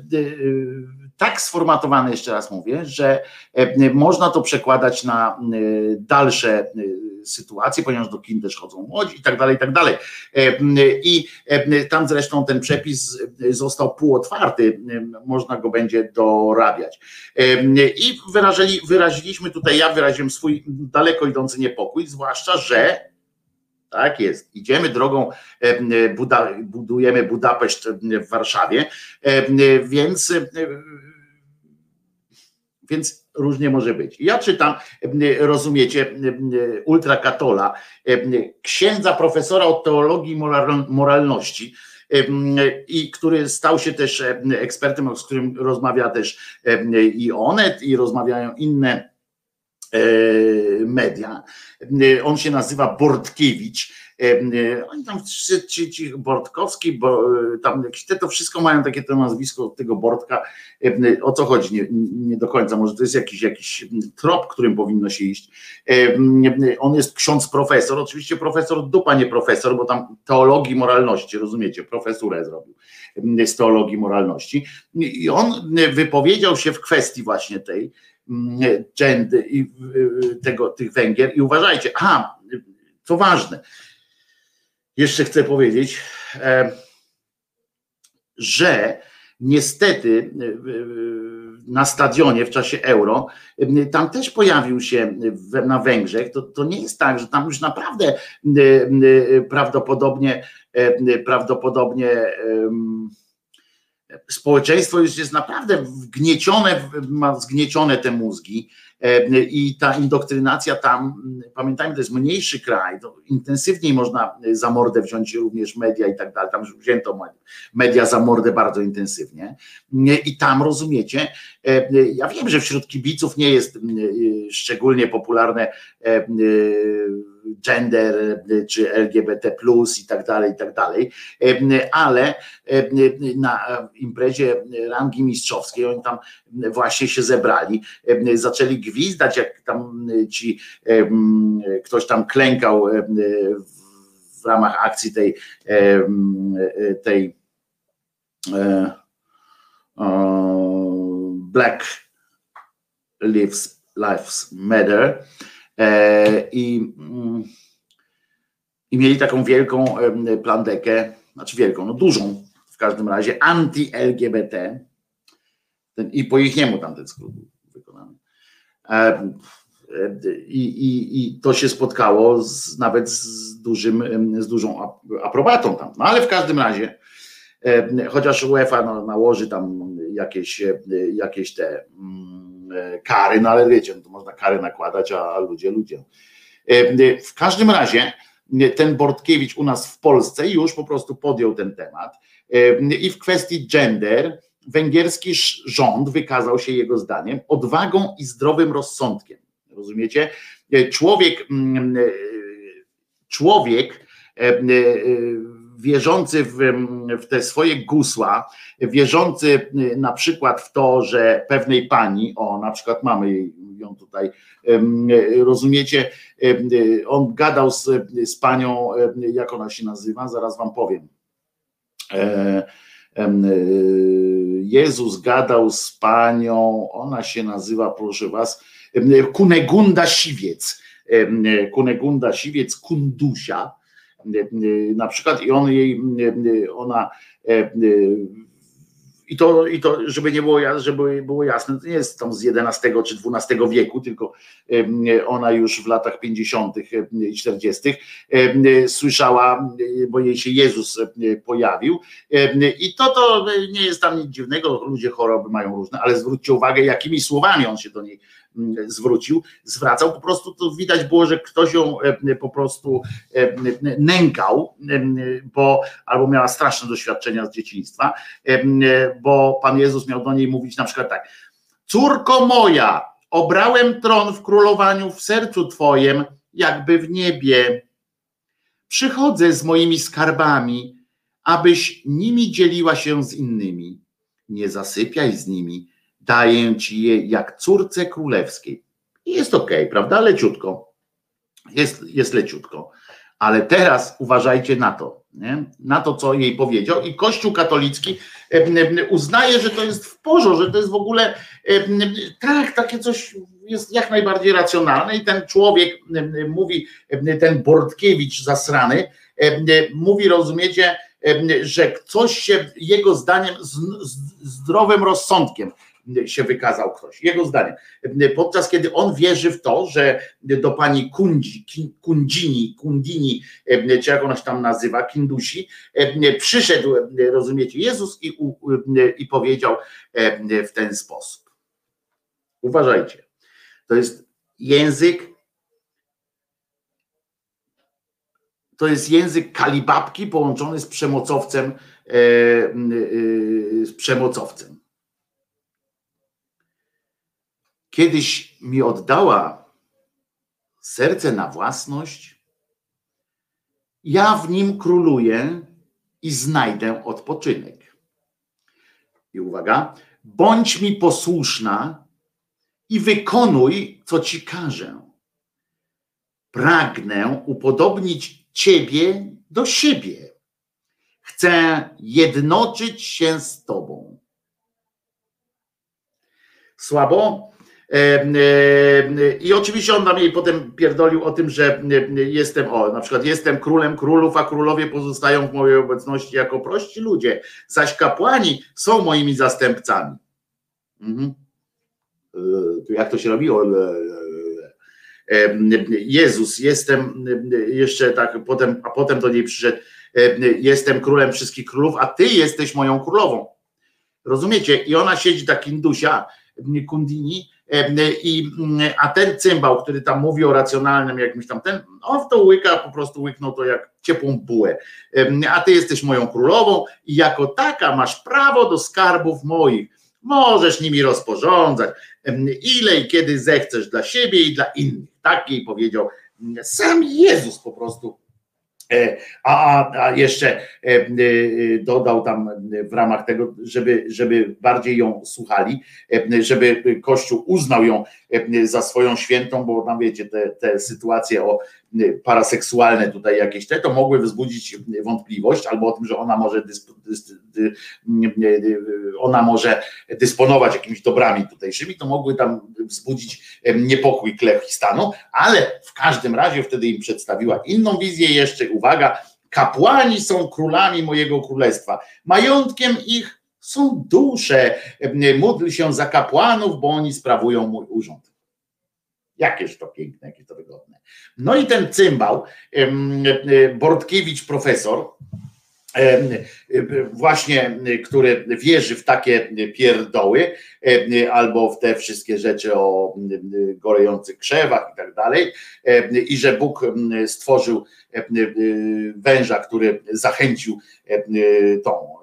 tak sformatowane, jeszcze raz mówię, że e, można to przekładać na e, dalsze e, sytuacje, ponieważ do kin też chodzą młodzi i tak dalej, i tak dalej. I tam zresztą ten przepis został półotwarty, można go będzie dorabiać. I wyrażyli, wyraziliśmy tutaj, ja wyraziłem swój daleko idący niepokój, zwłaszcza, że tak jest. Idziemy drogą, Buda, budujemy Budapeszt w Warszawie, więc Więc różnie może być. Ja czytam, rozumiecie, ultrakatola, księdza profesora od teologii moralności, i który stał się też ekspertem, z którym rozmawia też i Onet, i rozmawiają inne e, media. On się nazywa Bortkiewicz oni tam ci, ci, ci Bortkowski, bo e, tam te to wszystko mają takie to nazwisko tego Bortka. O co chodzi? Nie, nie do końca. Może to jest jakiś, jakiś trop, którym powinno się iść. On jest ksiądz profesor, oczywiście profesor dupa, nie profesor, bo tam teologii moralności, rozumiecie, profesurę zrobił z teologii moralności. I on wypowiedział się w kwestii właśnie tej gender i tego, tych Węgier i uważajcie, aha, co ważne, jeszcze chcę powiedzieć, e, że niestety e, na stadionie w czasie euro, e, tam też pojawił się na Węgrzech. To, to nie jest tak, że tam już naprawdę prawdopodobnie prawdopodobnie społeczeństwo już jest naprawdę wgniecione, ma zgniecione te mózgi i ta indoktrynacja tam, pamiętajmy, to jest mniejszy kraj, to intensywniej można za mordę wziąć również media i tak dalej, tam wzięto media za mordę bardzo intensywnie. I tam rozumiecie, ja wiem, że wśród kibiców nie jest szczególnie popularne gender czy LGBT i tak dalej, i tak dalej, ale na imprezie rangi mistrzowskiej oni tam właśnie się zebrali, zaczęli gwizdać, jak tam ci ktoś tam klękał w ramach akcji tej tej e, Black Lives, Lives Matter i, mm, i mieli taką wielką plandekę, znaczy wielką, no dużą w każdym razie, anti-LGBT i po ich niemu tam ten skrót był wykonany. E, I, i, I to się spotkało z, nawet z, dużym, z dużą aprobatą tam. No ale w każdym razie, chociaż UEFA no, nałoży tam jakieś, jakieś te mm, kary, no ale wiecie, no to można kary nakładać, a ludzie, ludzie. W każdym razie ten Bortkiewicz u nas w Polsce już po prostu podjął ten temat i w kwestii gender węgierski rząd wykazał się jego zdaniem odwagą i zdrowym rozsądkiem. Rozumiecie? Człowiek, mm, człowiek e, e, wierzący w, w, te swoje gusła, wierzący na przykład w to, że pewnej pani, o na przykład mamy ją tutaj, rozumiecie, on gadał z, z panią, jak ona się nazywa, zaraz wam powiem. E, Jezus gadał z panią, ona się nazywa, proszę was, Kunegunda Siwiec. Kunegunda Siwiec, Kundusia, na przykład, i on jej, ona i to, I to, żeby nie było, żeby było jasne, to nie jest tam z XI czy XII wieku, tylko ona już w latach 50. i 40. słyszała, bo jej się Jezus pojawił. I to, to nie jest tam nic dziwnego, ludzie choroby mają różne, ale zwróćcie uwagę, jakimi słowami on się do niej zwrócił, zwracał, po prostu to widać było, że ktoś ją po prostu nękał, bo albo miała straszne doświadczenia z dzieciństwa, bo Pan Jezus miał do niej mówić na przykład tak, córko moja, obrałem tron w królowaniu w sercu Twoim, jakby w niebie. Przychodzę z moimi skarbami, abyś nimi dzieliła się z innymi. Nie zasypiaj z nimi, daję ci je jak córce królewskiej. I jest ok, prawda? Leciutko. Jest, jest leciutko. Ale teraz uważajcie na to, nie? na to, co jej powiedział. I Kościół katolicki uznaje, że to jest w porządku, że to jest w ogóle tak, takie coś jest jak najbardziej racjonalne. I ten człowiek mówi, ten Bortkiewicz zasrany, mówi, rozumiecie, że coś się jego zdaniem z, z zdrowym rozsądkiem się wykazał ktoś, jego zdaniem. Podczas kiedy on wierzy w to, że do pani Kundzi, Kundzini, Kundini, czy jak ona się tam nazywa, Kindusi, przyszedł, rozumiecie, Jezus i, i powiedział w ten sposób. Uważajcie. To jest język, to jest język kalibabki połączony z przemocowcem, e, e, z przemocowcem. Kiedyś mi oddała serce na własność, ja w nim króluję i znajdę odpoczynek. I uwaga, bądź mi posłuszna i wykonuj, co ci każę. Pragnę upodobnić ciebie do siebie. Chcę jednoczyć się z tobą. Słabo? I oczywiście on nam jej potem pierdolił o tym, że jestem, o, na przykład jestem królem królów, a królowie pozostają w mojej obecności jako prości ludzie, zaś kapłani są moimi zastępcami. Mhm. E, jak to się robiło? E, e, Jezus, jestem jeszcze tak, potem, a potem do niej przyszedł, jestem królem wszystkich królów, a ty jesteś moją królową. Rozumiecie? I ona siedzi tak indusia, Kundini, i, a ten cymbał, który tam mówi o racjonalnym jakimś tam ten, on w to łyka, po prostu łyknął to jak ciepłą bułę. A ty jesteś moją królową i jako taka masz prawo do skarbów moich. Możesz nimi rozporządzać, ile i kiedy zechcesz dla siebie i dla innych. Tak jej powiedział sam Jezus po prostu a, a jeszcze e, e, dodał tam w ramach tego, żeby, żeby bardziej ją słuchali, żeby Kościół uznał ją za swoją świętą, bo tam wiecie, te, te sytuacje o paraseksualne tutaj jakieś te, to mogły wzbudzić wątpliwość albo o tym, że ona może dys, dy, ona może dysponować jakimiś dobrami tutejszymi, to mogły tam wzbudzić niepokój Klechistanu, ale w każdym razie wtedy im przedstawiła inną wizję. Jeszcze, uwaga, kapłani są królami mojego królestwa, majątkiem ich są dusze, módl się za kapłanów, bo oni sprawują mój urząd. Jakież to piękne, jakieś to wygodne. No i ten cymbał, Bortkiewicz profesor, właśnie, który wierzy w takie pierdoły albo w te wszystkie rzeczy o gorejących krzewach i tak dalej i że Bóg stworzył węża, który zachęcił tą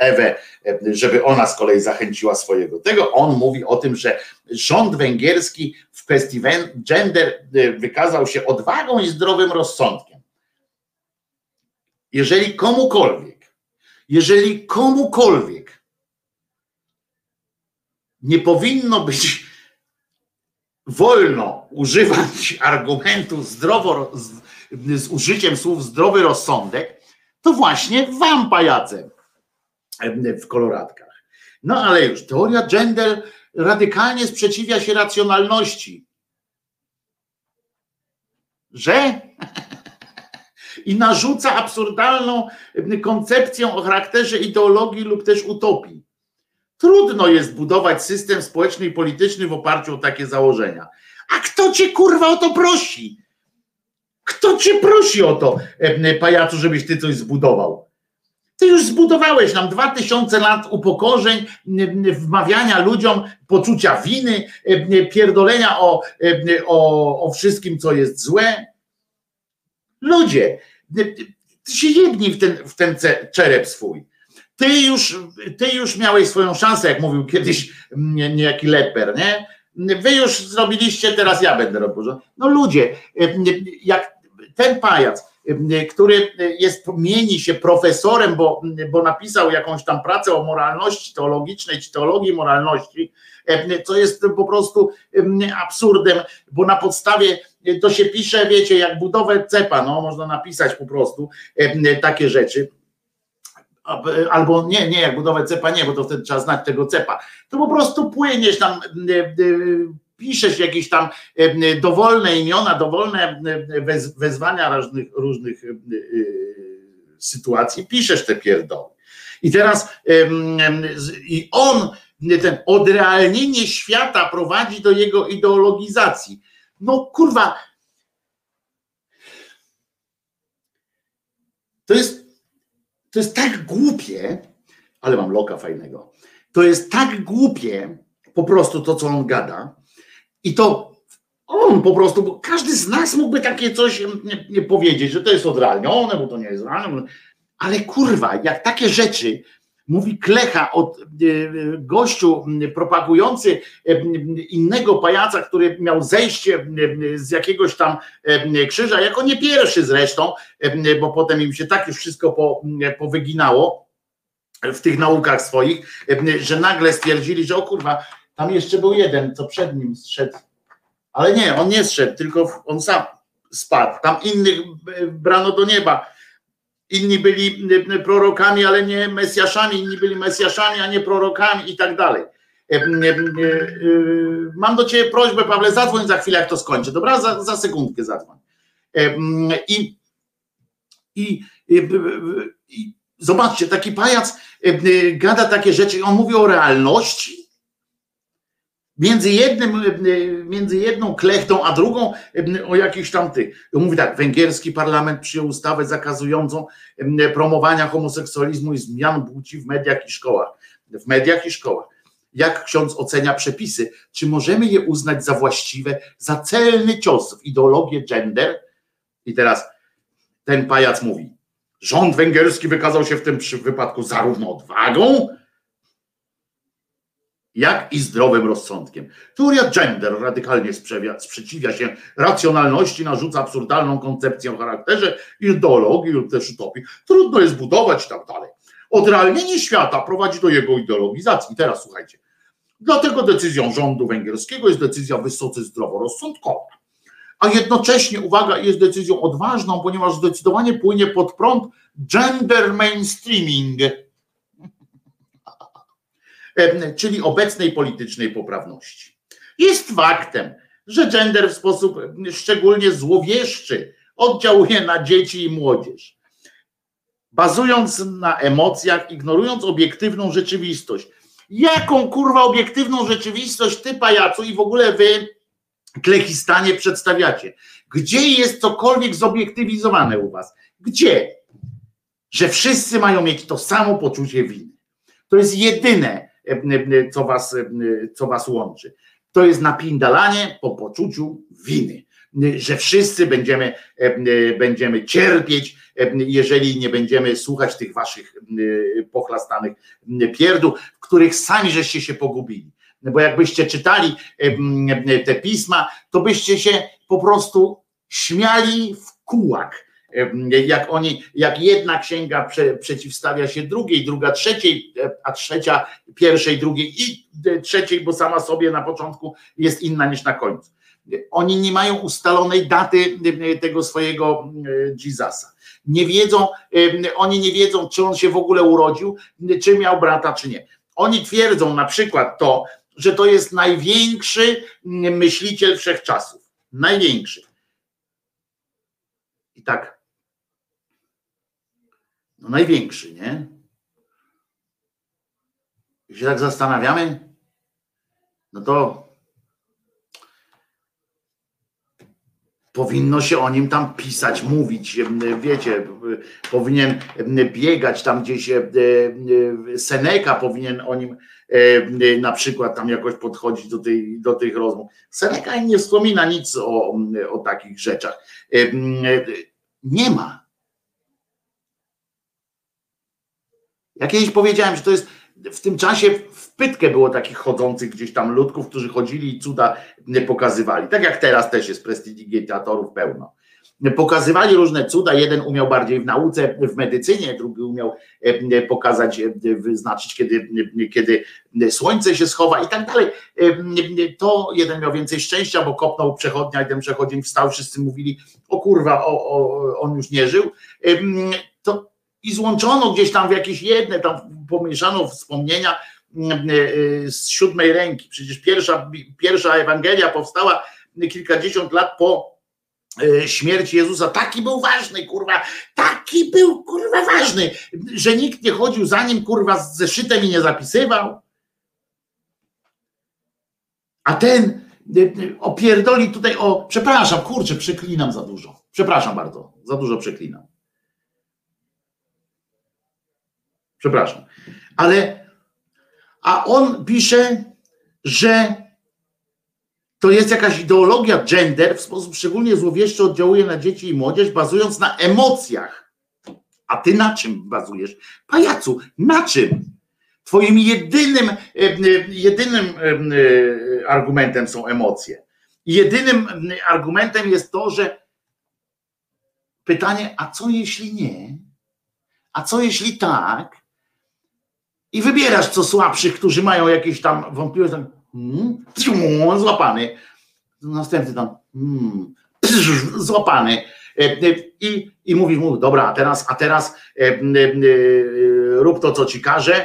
Ewę, żeby ona z kolei zachęciła swojego tego. On mówi o tym, że rząd węgierski w kwestii gender wykazał się odwagą i zdrowym rozsądkiem. Jeżeli komukolwiek, jeżeli komukolwiek nie powinno być wolno używać argumentu zdrowo, z, z użyciem słów zdrowy rozsądek, to właśnie wam pajacem w koloratkach. No ale już, teoria gender radykalnie sprzeciwia się racjonalności. Że? I narzuca absurdalną koncepcję o charakterze ideologii lub też utopii. Trudno jest budować system społeczny i polityczny w oparciu o takie założenia. A kto cię kurwa o to prosi? Kto cię prosi o to, pajacu, żebyś ty coś zbudował? Ty już zbudowałeś nam dwa tysiące lat upokorzeń, wmawiania ludziom poczucia winy, pierdolenia o, o, o wszystkim, co jest złe. Ludzie, ty się jedni w ten, w ten czerep swój. Ty już, ty już miałeś swoją szansę, jak mówił kiedyś niejaki Leper, nie? Wy już zrobiliście, teraz ja będę robił. No ludzie, jak ten pajac, który jest, mieni się profesorem, bo, bo napisał jakąś tam pracę o moralności teologicznej czy teologii moralności, co jest po prostu absurdem, bo na podstawie to się pisze, wiecie, jak budowę cepa, no można napisać po prostu takie rzeczy albo nie, nie, jak budowę cepa, nie, bo to wtedy trzeba znać tego cepa. To po prostu płyniesz tam piszesz jakieś tam dowolne imiona, dowolne wezwania różnych, różnych sytuacji, piszesz te pierdoły. I teraz i on, ten odrealnienie świata prowadzi do jego ideologizacji. No kurwa, to jest, to jest tak głupie, ale mam loka fajnego. To jest tak głupie, po prostu to, co on gada. I to on po prostu, bo każdy z nas mógłby takie coś nie, nie powiedzieć, że to jest odrealnione, bo to nie jest realne. Ale kurwa, jak takie rzeczy mówi Klecha od e, gościu propagujący e, innego pajaca, który miał zejście e, z jakiegoś tam krzyża, jako nie pierwszy zresztą, bo potem im się tak już wszystko po, powyginało w tych naukach swoich, że nagle stwierdzili, że o kurwa, tam jeszcze był jeden, co przed nim zszedł. Ale nie, on nie zszedł, tylko on sam spadł. Tam innych brano do nieba inni byli prorokami, ale nie mesjaszami, inni byli mesjaszami, a nie prorokami i tak dalej. E, e, e, mam do Ciebie prośbę, Pawle, zadzwoń za chwilę, jak to skończę, dobra? Za, za sekundkę zadzwoń. I, i, i, i zobaczcie, taki pajac gada takie rzeczy, on mówi o realności, między, jednym, między jedną klechtą a drugą o jakichś tam tych. Mówi tak, węgierski parlament przyjął ustawę zakazującą promowania homoseksualizmu i zmian płci w mediach i szkołach. W mediach i szkołach. Jak ksiądz ocenia przepisy? Czy możemy je uznać za właściwe, za celny cios w ideologię gender? I teraz ten pajac mówi, rząd węgierski wykazał się w tym wypadku zarówno odwagą, jak i zdrowym rozsądkiem. Teoria gender radykalnie sprzeciwia się racjonalności, narzuca absurdalną koncepcję o charakterze ideologii lub też utopii. Trudno jest budować i tak dalej. Odrealnienie świata prowadzi do jego ideologizacji. Teraz słuchajcie. Dlatego decyzją rządu węgierskiego jest decyzja wysoce zdroworozsądkowa. A jednocześnie, uwaga, jest decyzją odważną, ponieważ zdecydowanie płynie pod prąd gender mainstreaming czyli obecnej politycznej poprawności. Jest faktem, że gender w sposób szczególnie złowieszczy oddziałuje na dzieci i młodzież. Bazując na emocjach, ignorując obiektywną rzeczywistość. Jaką kurwa obiektywną rzeczywistość ty, pajacu, i w ogóle wy, klechistanie, przedstawiacie? Gdzie jest cokolwiek zobiektywizowane u was? Gdzie? Że wszyscy mają mieć to samo poczucie winy. To jest jedyne, co was, co was łączy. To jest napindalanie po poczuciu winy, że wszyscy będziemy, będziemy cierpieć, jeżeli nie będziemy słuchać tych waszych pochlastanych pierdół, w których sami żeście się pogubili. Bo jakbyście czytali te pisma, to byście się po prostu śmiali w kółak jak oni, jak jedna księga prze, przeciwstawia się drugiej, druga trzeciej, e, a trzecia pierwszej, drugiej i e, trzeciej, bo sama sobie na początku jest inna niż na końcu. Oni nie mają ustalonej daty e, tego swojego Jezusa. Nie wiedzą, oni nie wiedzą, czy on się w ogóle urodził, czy miał brata, czy nie. Oni twierdzą na przykład to, że to jest największy myśliciel wszechczasów. Największy. I tak no największy, nie? I się tak zastanawiamy, no to powinno się o nim tam pisać, mówić, wiecie, powinien biegać tam gdzieś, e, e, Seneca powinien o nim e, na przykład tam jakoś podchodzić do, tej, do tych rozmów. Seneca nie wspomina nic o, o takich rzeczach. Nie ma. Ja kiedyś powiedziałem, że to jest w tym czasie w pytkę było takich chodzących gdzieś tam ludków, którzy chodzili i cuda pokazywali. Tak jak teraz też jest prestidigitatorów pełno. Pokazywali różne cuda. Jeden umiał bardziej w nauce, w medycynie, drugi umiał e, pokazać, e, wyznaczyć, kiedy, kiedy słońce się schowa i tak dalej. E, to jeden miał więcej szczęścia, bo kopnął przechodnia i ten przechodzień wstał. Wszyscy mówili: O kurwa, o, o, on już nie żył. I złączono gdzieś tam w jakieś jedne, tam pomieszano wspomnienia mm, e, e, z siódmej ręki. Przecież pierwsza, pierwsza Ewangelia powstała kilkadziesiąt lat po e, śmierci Jezusa. Taki był ważny, kurwa, taki był, kurwa, ważny, że nikt nie chodził za nim, kurwa, z zeszytem i nie zapisywał. A ten opierdoli tutaj o, przepraszam, kurczę, przeklinam za dużo. Przepraszam bardzo, za dużo przeklinam. Przepraszam. Ale, a on pisze, że to jest jakaś ideologia gender, w sposób szczególnie złowieszczy oddziałuje na dzieci i młodzież, bazując na emocjach. A ty na czym bazujesz? Pajacu, na czym? Twoim jedynym, e, e, jedynym e, argumentem są emocje. Jedynym argumentem jest to, że pytanie, a co jeśli nie? A co jeśli tak? I wybierasz co słabszych, którzy mają jakieś tam wątpliwości, hmm, złapany. Następny tam, hmm, złapany. I, I mówisz mu, dobra, a teraz, a teraz e, e, rób to, co ci każę,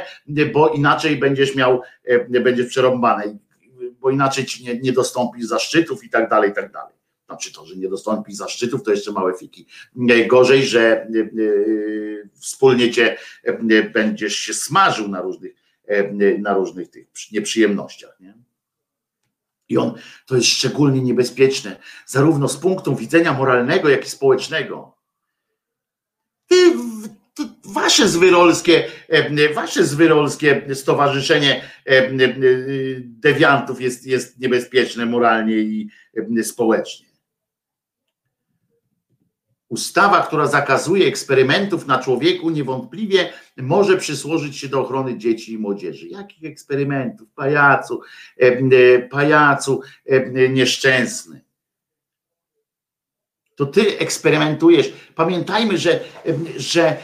bo inaczej będziesz miał, e, będziesz przerąbany, bo inaczej ci nie, nie dostąpisz zaszczytów i tak dalej, i tak dalej. Znaczy to, że nie dostąpi zaszczytów, to jeszcze małe fiki. Gorzej, że e, e, wspólnie cię e, będziesz się smażył na różnych, na różnych tych nieprzyjemnościach. Nie? I on to jest szczególnie niebezpieczne, zarówno z punktu widzenia moralnego, jak i społecznego. Ty, wasze zwyrolskie, wasze zwyrolskie stowarzyszenie dewiantów jest, jest niebezpieczne moralnie i społecznie. Ustawa, która zakazuje eksperymentów na człowieku, niewątpliwie może przysłużyć się do ochrony dzieci i młodzieży. Jakich eksperymentów? Pajacu, e, pajacu e, nieszczęsny. To ty eksperymentujesz. Pamiętajmy, że, że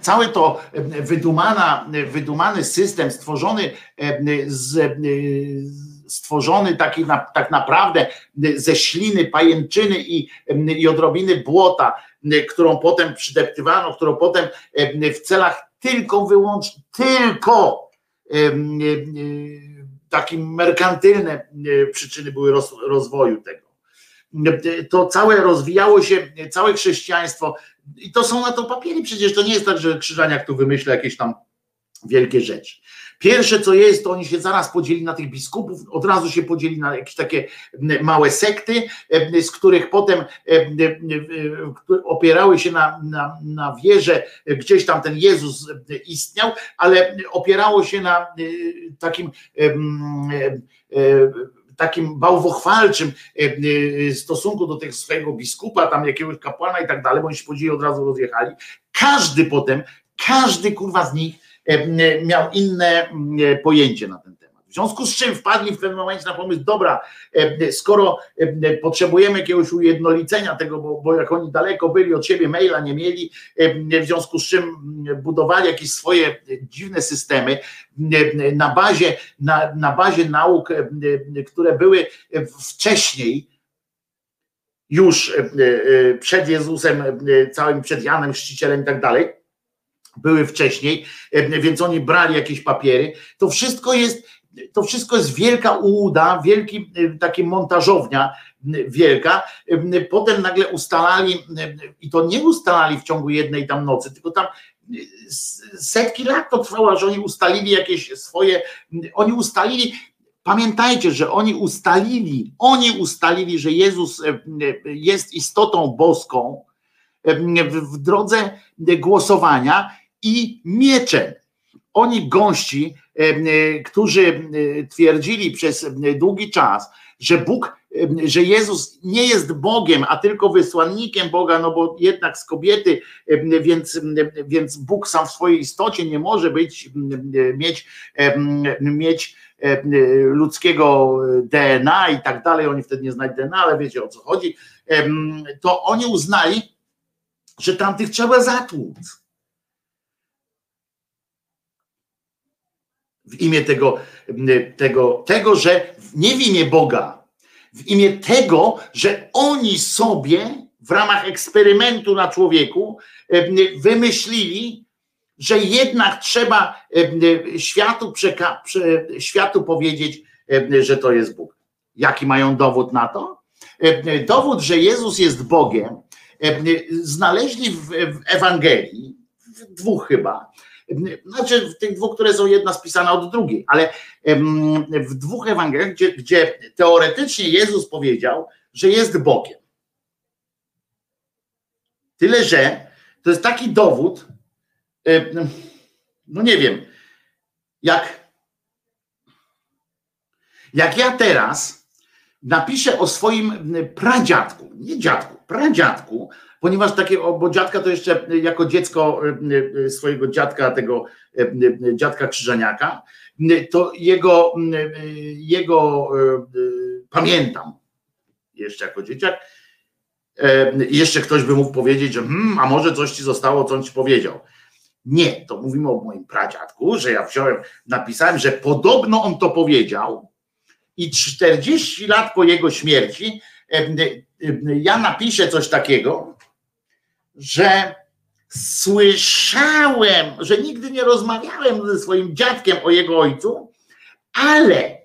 cały to wydumana, wydumany system stworzony z stworzony taki na, tak naprawdę ze śliny, pajęczyny i, i odrobiny błota, którą potem przydeptywano, którą potem w celach tylko wyłącznie, tylko takim merkantylne przyczyny były roz, rozwoju tego. To całe rozwijało się, całe chrześcijaństwo, i to są na to papiery, przecież to nie jest tak, że Krzyżaniak tu wymyśla jakieś tam wielkie rzeczy. Pierwsze co jest, to oni się zaraz podzieli na tych biskupów, od razu się podzieli na jakieś takie małe sekty, z których potem opierały się na, na, na wierze, gdzieś tam ten Jezus istniał, ale opierało się na takim takim bałwochwalczym stosunku do tego swojego biskupa, tam jakiegoś kapłana i tak dalej, bo oni się podzieli od razu rozjechali. Każdy potem, każdy kurwa z nich miał inne e, pojęcie na ten temat. W związku z czym wpadli w pewnym momencie na pomysł, dobra, e, skoro potrzebujemy jakiegoś ujednolicenia tego, bo, bo jak oni daleko byli od siebie, maila nie mieli, w związku z czym budowali jakieś swoje dziwne systemy na bazie, na, na bazie nauk, które były wcześniej, już przed Jezusem, całym przed Janem Chrzcicielem i tak dalej, były wcześniej, e, więc oni brali jakieś papiery. To wszystko jest, to wszystko jest wielka ułuda, wielki e, taki montażownia wielka. E, potem nagle ustalali, i to nie ustalali w ciągu jednej tam nocy, tylko tam setki lat to trwało, że oni ustalili jakieś swoje, oni ustalili, pamiętajcie, że oni ustalili, oni ustalili, że Jezus jest istotą boską w drodze głosowania i mieczem. Oni gąści, e, którzy e, twierdzili przez długi czas, że Bóg, że Jezus nie jest Bogiem, a tylko wysłannikiem Boga, no bo jednak z kobiety, więc, więc Bóg sam w swojej istocie nie może być, mieć, mieć ludzkiego DNA i tak dalej, oni wtedy nie znają DNA, ale wiecie o co chodzi, to oni uznali, że tamtych trzeba zatłuc w imię tego, tego, tego, że nie w imię Boga, w imię tego, że oni sobie w ramach eksperymentu na człowieku wymyślili, że jednak trzeba światu, przeka- światu powiedzieć, że to jest Bóg. Jaki mają dowód na to? Dowód, że Jezus jest Bogiem, znaleźli w Ewangelii, w dwóch chyba, znaczy w tych dwóch, które są jedna spisana od drugiej, ale w dwóch Ewangeliach, gdzie, gdzie teoretycznie Jezus powiedział, że jest Bogiem. Tyle, że to jest taki dowód, no nie wiem, jak Jak ja teraz napiszę o swoim pradziadku, nie dziadku, pradziadku, ponieważ takie, bo dziadka to jeszcze jako dziecko swojego dziadka, tego dziadka Krzyżaniaka, to jego, jego pamiętam jeszcze jako dzieciak. Jeszcze ktoś by mógł powiedzieć, że hmm, a może coś ci zostało, co on ci powiedział. Nie, to mówimy o moim pradziadku, że ja wziąłem, napisałem, że podobno on to powiedział i 40 lat po jego śmierci ja napiszę coś takiego, że słyszałem, że nigdy nie rozmawiałem ze swoim dziadkiem o jego ojcu, ale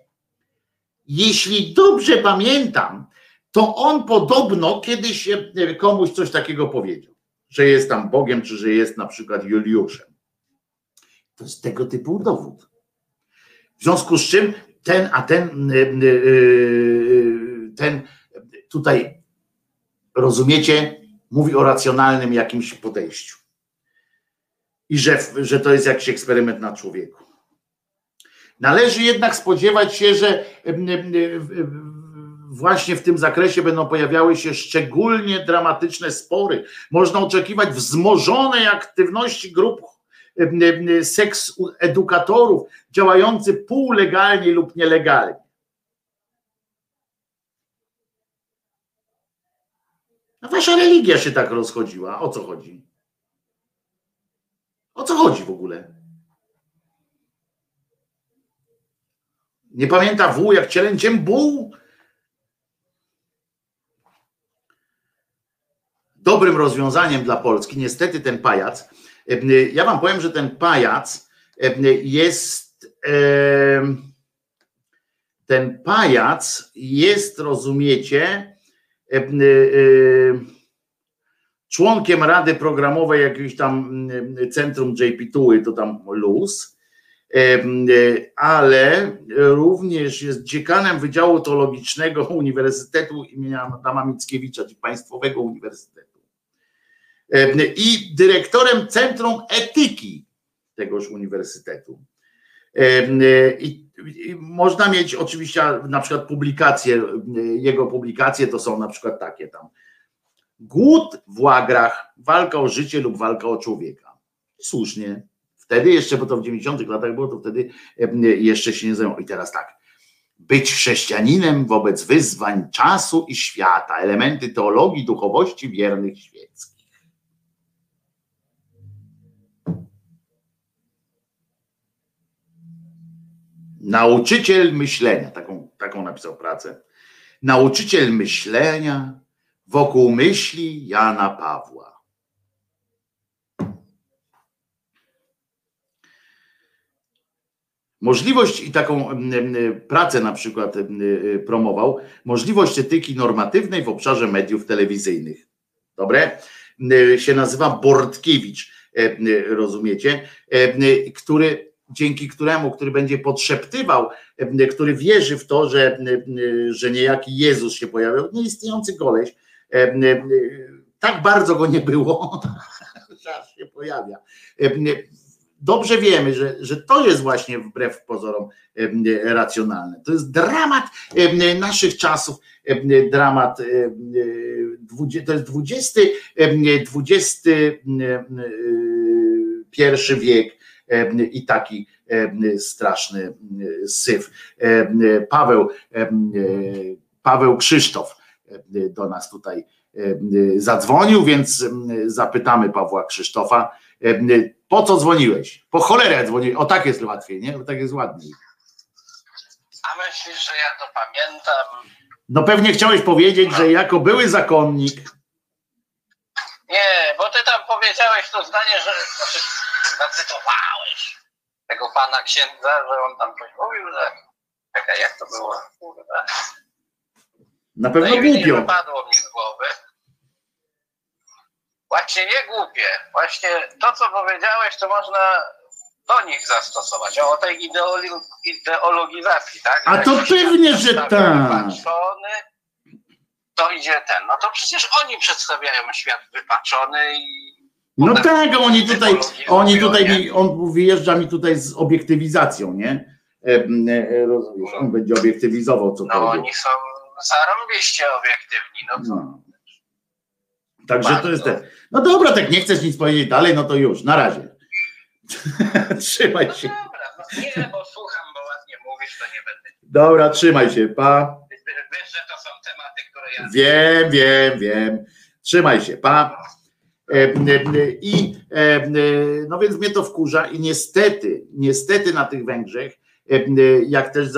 jeśli dobrze pamiętam, to on podobno kiedyś komuś coś takiego powiedział że jest tam Bogiem, czy że jest na przykład Juliuszem. To jest tego typu dowód. W związku z czym ten, a ten, y, y, ten tutaj, rozumiecie, mówi o racjonalnym jakimś podejściu. I że, że to jest jakiś eksperyment na człowieku. Należy jednak spodziewać się, że właśnie w tym zakresie będą pojawiały się szczególnie dramatyczne spory. Można oczekiwać wzmożonej aktywności grup seks edukatorów działających półlegalnie lub nielegalnie. A wasza religia się tak rozchodziła. O co chodzi? O co chodzi w ogóle? Nie pamięta wół jak cielęciem buł? dobrym rozwiązaniem dla Polski. Niestety ten pajac, ja wam powiem, że ten pajac jest ten pajac jest, rozumiecie, członkiem rady programowej jakiegoś tam centrum JP2, to tam LUS, ale również jest dziekanem Wydziału Teologicznego Uniwersytetu imienia Adama Mickiewicza, czyli Państwowego Uniwersytetu. I dyrektorem Centrum Etyki tegoż uniwersytetu. I, można mieć oczywiście na przykład publikacje, jego publikacje to są na przykład takie tam. Głód w łagrach, walka o życie lub walka o człowieka. Słusznie. Wtedy jeszcze, bo to w 90 latach było, to wtedy jeszcze się nie zajmował. I teraz tak. Być chrześcijaninem wobec wyzwań czasu i świata, elementy teologii, duchowości wiernych świeckich. Nauczyciel myślenia, taką, taką napisał pracę. Nauczyciel myślenia wokół myśli Jana Pawła. Możliwość i taką pracę na przykład promował, możliwość etyki normatywnej w obszarze mediów telewizyjnych. Dobre? Się nazywa Bortkiewicz, rozumiecie? Który dzięki któremu, który będzie podszeptywał, który wierzy w to, że, że niejaki Jezus się pojawił, nieistniejący koleś, tak bardzo go nie było, że aż się pojawia. Dobrze wiemy, że, że to jest właśnie wbrew pozorom racjonalne. To jest dramat naszych czasów, dramat, to jest XX, XXI wiek, i taki straszny syf. Paweł, Paweł Krzysztof do nas tutaj zadzwonił, więc zapytamy Pawła Krzysztofa, po co dzwoniłeś? Po cholerę dzwoniłeś. O tak jest łatwiej, nie? Bo tak jest ładniej. A myślisz, że ja to pamiętam? No pewnie chciałeś powiedzieć, że jako były zakonnik. Nie, bo ty tam powiedziałeś to zdanie, że zacytowałeś tego pana księdza, że on tam coś mówił, że czekaj, jak to było? Kurwa. Na pewno no mi nie głupio. wypadło mi z głowy. Właśnie nie głupie. Właśnie to, co powiedziałeś, to można do nich zastosować. O tej ideolo- ideologizacji, tak? A Jak to pewnie, że tak. Wypaczony, to idzie ten. No to przecież oni przedstawiają świat wypaczony i No tak, oni tutaj, oni tutaj, on wyjeżdża mi tutaj z obiektywizacją, nie? e, rozumiesz, on będzie obiektywizował No cokolwiek. oni są zarąbiście obiektywni, no co? No. Także to jest te. No dobra, tak nie chcesz nic powiedzieć dalej, no to już, na razie. trzymaj No się. dobra, no nie, bo słucham, bo ładnie mówisz, to nie będę. Dobra, trzymaj się, pa. Wiesz, że to są tematy, które ja... Wiem, wiem, wiem. Trzymaj się, pa. E, e, e, I no więc mnie to wkurza i niestety, niestety na tych Węgrzech, jak też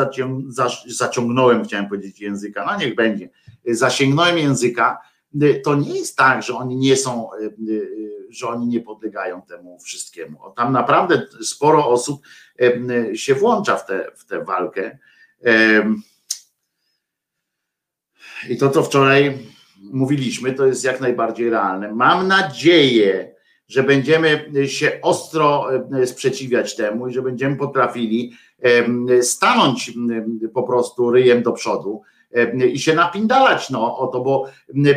zaciągnąłem, chciałem powiedzieć języka, no niech będzie, zasięgnąłem języka, to nie jest tak, że oni nie są, że oni nie podlegają temu wszystkiemu. Tam naprawdę sporo osób się włącza w tę w tę walkę. I to, co wczoraj mówiliśmy, to jest jak najbardziej realne. Mam nadzieję, że będziemy się ostro e, sprzeciwiać temu i że będziemy potrafili stanąć po prostu ryjem do przodu i się napindalać no, o to, bo,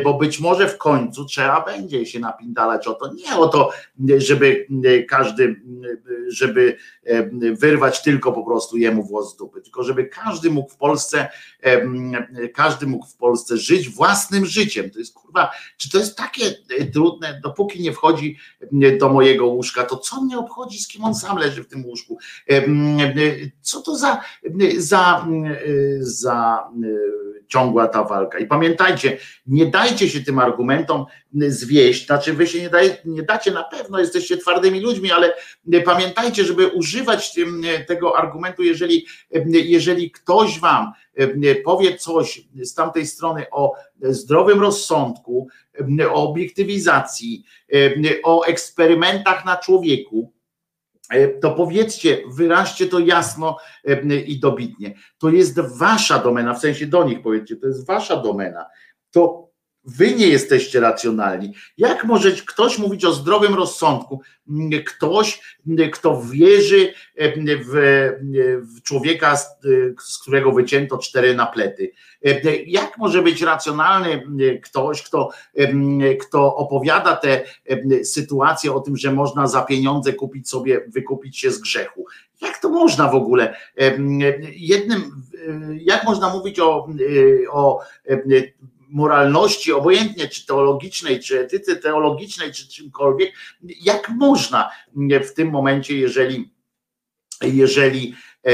bo być może w końcu trzeba będzie się napindalać o to, nie o to, żeby każdy, żeby em, wyrwać tylko po prostu jemu włos z dupy, tylko żeby każdy mógł w Polsce em, każdy mógł w Polsce żyć własnym życiem. To jest kurwa, czy to jest takie e, trudne, dopóki nie wchodzi e, do mojego łóżka, to co mnie obchodzi, z kim on sam leży w tym łóżku? E, Co to za, za, e, za e, ciągła ta walka? I pamiętajcie, nie dajcie się tym argumentom zwieść, znaczy wy się nie, daj, nie dacie na pewno, jesteście twardymi ludźmi, ale pamiętajcie, żeby używać tego argumentu, jeżeli, jeżeli ktoś wam powie coś z tamtej strony o zdrowym rozsądku, o obiektywizacji, o eksperymentach na człowieku, to powiedzcie, wyraźcie to jasno e, i dobitnie. To jest wasza domena, w sensie do nich powiedzcie, to jest wasza domena. To wy nie jesteście racjonalni. Jak może ktoś mówić o zdrowym rozsądku? Ktoś, kto wierzy em, w, człowieka, z, którego wycięto cztery naplety. Em, Jak może być racjonalny mm, ktoś, kto, kto opowiada te sytuacje o tym, że można za pieniądze kupić sobie, wykupić się z grzechu? Jak to można w ogóle? Jednym, jak można mówić o, o moralności, obojętnie czy teologicznej, czy etyce teologicznej, czy czymkolwiek, jak można w tym momencie, jeżeli, jeżeli e,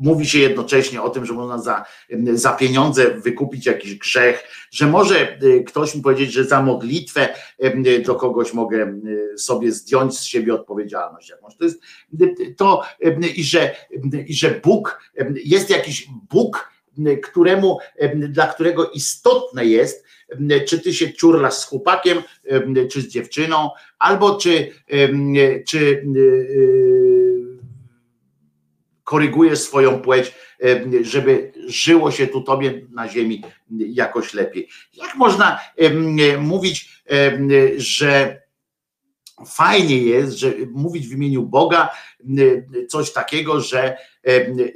mówi się jednocześnie o tym, że można za, za pieniądze wykupić jakiś grzech, że może e, ktoś mi powiedzieć, że za modlitwę e, do kogoś mogę e, sobie zdjąć z siebie odpowiedzialność. To jest to i że, i że Bóg, jest jakiś Bóg, któremu, dla którego istotne jest, czy ty się ciurlasz z chłopakiem, czy z dziewczyną, albo czy, czy korygujesz swoją płeć, żeby żyło się tu tobie na ziemi jakoś lepiej. Jak można mówić, że fajnie jest, że mówić w imieniu Boga coś takiego, że,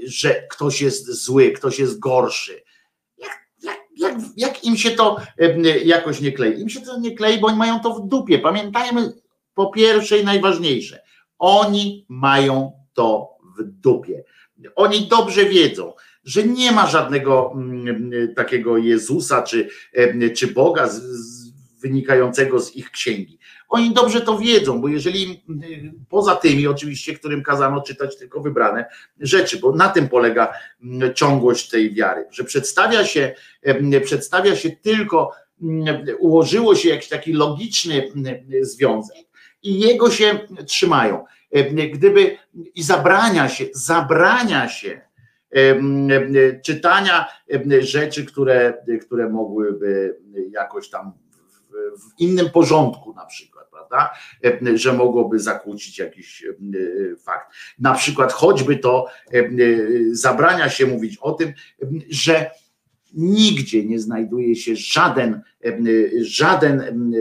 że ktoś jest zły, ktoś jest gorszy. Jak, jak, jak, jak im się to jakoś nie klei? Im się to nie klei, bo oni mają to w dupie. Pamiętajmy po pierwsze i najważniejsze, oni mają to w dupie. Oni dobrze wiedzą, że nie ma żadnego takiego Jezusa czy, czy Boga z, z, wynikającego z ich księgi. Oni dobrze to wiedzą, bo jeżeli poza tymi oczywiście, którym kazano czytać tylko wybrane rzeczy, bo na tym polega ciągłość tej wiary, że przedstawia się, przedstawia się tylko, ułożyło się jakiś taki logiczny związek i jego się trzymają. Gdyby i zabrania się, zabrania się czytania rzeczy, które, które mogłyby jakoś tam w innym porządku na przykład, prawda, że mogłoby zakłócić jakiś fakt. Na przykład choćby to zabrania się mówić o tym, że nigdzie nie znajduje się żaden, żaden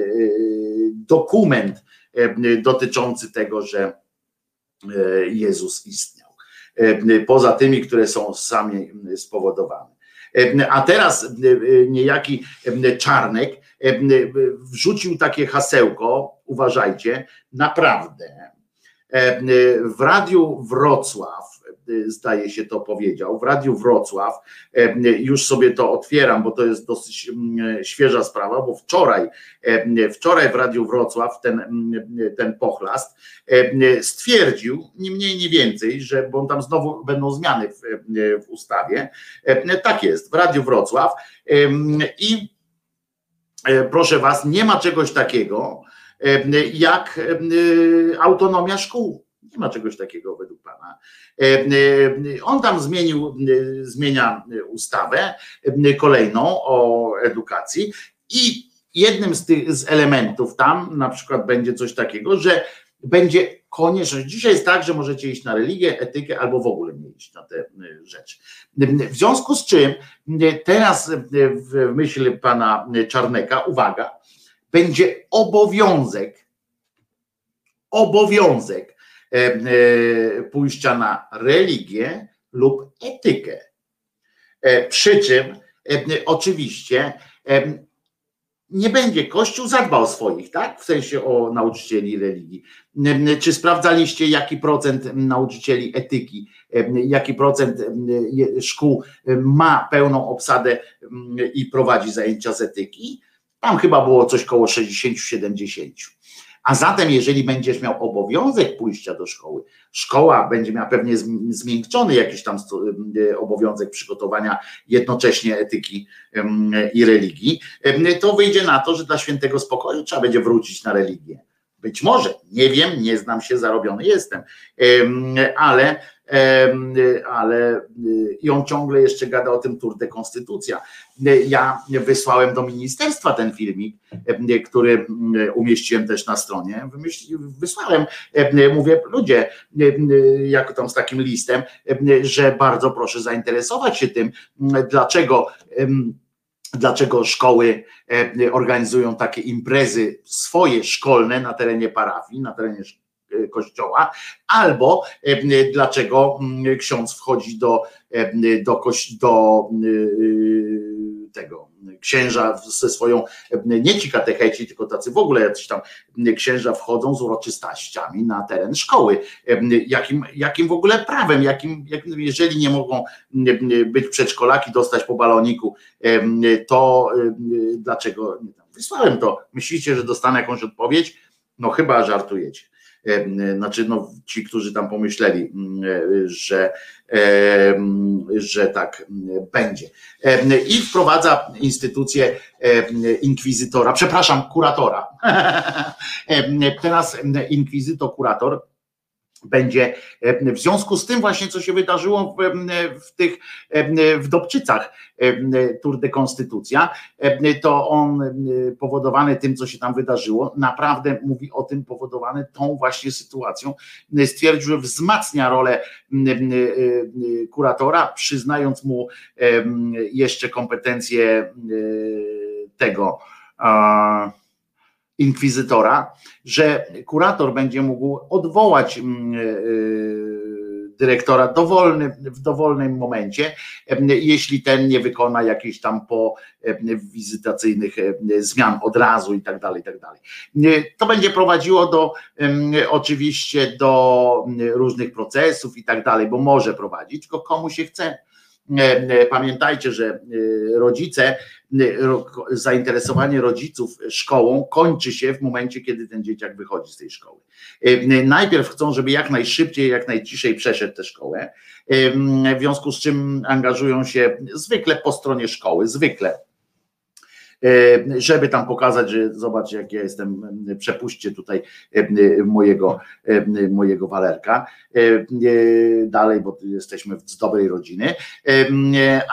dokument dotyczący tego, że Jezus istniał. Poza tymi, które są sami spowodowane. A teraz niejaki Czarnek wrzucił takie hasełko, uważajcie, naprawdę, w Radiu Wrocław, zdaje się to powiedział, w Radiu Wrocław, już sobie to otwieram, bo to jest dosyć świeża sprawa, bo wczoraj, wczoraj w Radiu Wrocław ten, ten pochlast stwierdził, ni mniej, ni więcej, że, bo tam znowu będą zmiany w, w ustawie, tak jest, w Radiu Wrocław i proszę Was, nie ma czegoś takiego, jak autonomia szkół. Nie ma czegoś takiego według Pana. On tam zmienił, zmienia ustawę kolejną o edukacji i jednym z tych z elementów tam na przykład będzie coś takiego, że będzie konieczność. Dzisiaj jest tak, że możecie iść na religię, etykę albo w ogóle nie iść na te rzeczy. W związku z czym teraz w myśl pana Czarneka, uwaga, będzie obowiązek, obowiązek pójścia na religię lub etykę. Przy czym oczywiście nie będzie Kościół zadbał o swoich, tak? W sensie o nauczycieli religii. Czy sprawdzaliście, jaki procent nauczycieli etyki, jaki procent szkół ma pełną obsadę i prowadzi zajęcia z etyki? Tam chyba było coś koło 60-70. A zatem, jeżeli będziesz miał obowiązek pójścia do szkoły, szkoła będzie miała pewnie zmiękczony jakiś tam obowiązek przygotowania jednocześnie etyki i religii, to wyjdzie na to, że dla świętego spokoju trzeba będzie wrócić na religię. Być może, nie wiem, nie znam się, zarobiony jestem, ale ale i on ciągle jeszcze gada o tym Tour de Konstytucja. Ja wysłałem do ministerstwa ten filmik, który umieściłem też na stronie. Wysłałem, mówię, ludzie, jako tam z takim listem, że bardzo proszę zainteresować się tym, dlaczego dlaczego szkoły organizują takie imprezy swoje szkolne na terenie parafii, na terenie kościoła, albo dlaczego ksiądz wchodzi do, do, do tego księża ze swoją, nie ci katecheci, tylko tacy w ogóle jacyś tam księża wchodzą z uroczystościami na teren szkoły. Jakim, jakim w ogóle prawem, jakim, jeżeli nie mogą być przedszkolaki, dostać po baloniku, to dlaczego? Wysłałem to. Myślicie, że dostanę jakąś odpowiedź? No chyba żartujecie znaczy no, ci, którzy tam pomyśleli, że, że tak będzie. I wprowadza instytucję inkwizytora, przepraszam, kuratora. Teraz inkwizytor, kurator będzie w związku z tym właśnie, co się wydarzyło w, w tych w Dobczycach Tour de Konstytucja, to on powodowany tym, co się tam wydarzyło, naprawdę mówi o tym powodowany tą właśnie sytuacją, stwierdził, że wzmacnia rolę kuratora, przyznając mu jeszcze kompetencje tego inkwizytora, że kurator będzie mógł odwołać mm, e, dyrektora dowolny, w dowolnym momencie, jeśli ten nie wykona jakichś tam po wizytacyjnych zmian od razu i tak dalej, i tak dalej. To będzie prowadziło do oczywiście do różnych procesów i tak dalej, bo może prowadzić, tylko komu się chce E, e, pamiętajcie, że e, rodzice, zainteresowanie rodziców szkołą kończy się w momencie, kiedy ten dzieciak wychodzi z tej szkoły. Najpierw chcą, żeby jak najszybciej, jak najciszej przeszedł tę szkołę, w związku z czym angażują się zwykle po stronie szkoły, zwykle E, żeby tam pokazać, że zobacz, jak ja jestem, przepuśćcie tutaj e, mojego, e, mojego walerka dalej, bo jesteśmy z dobrej rodziny,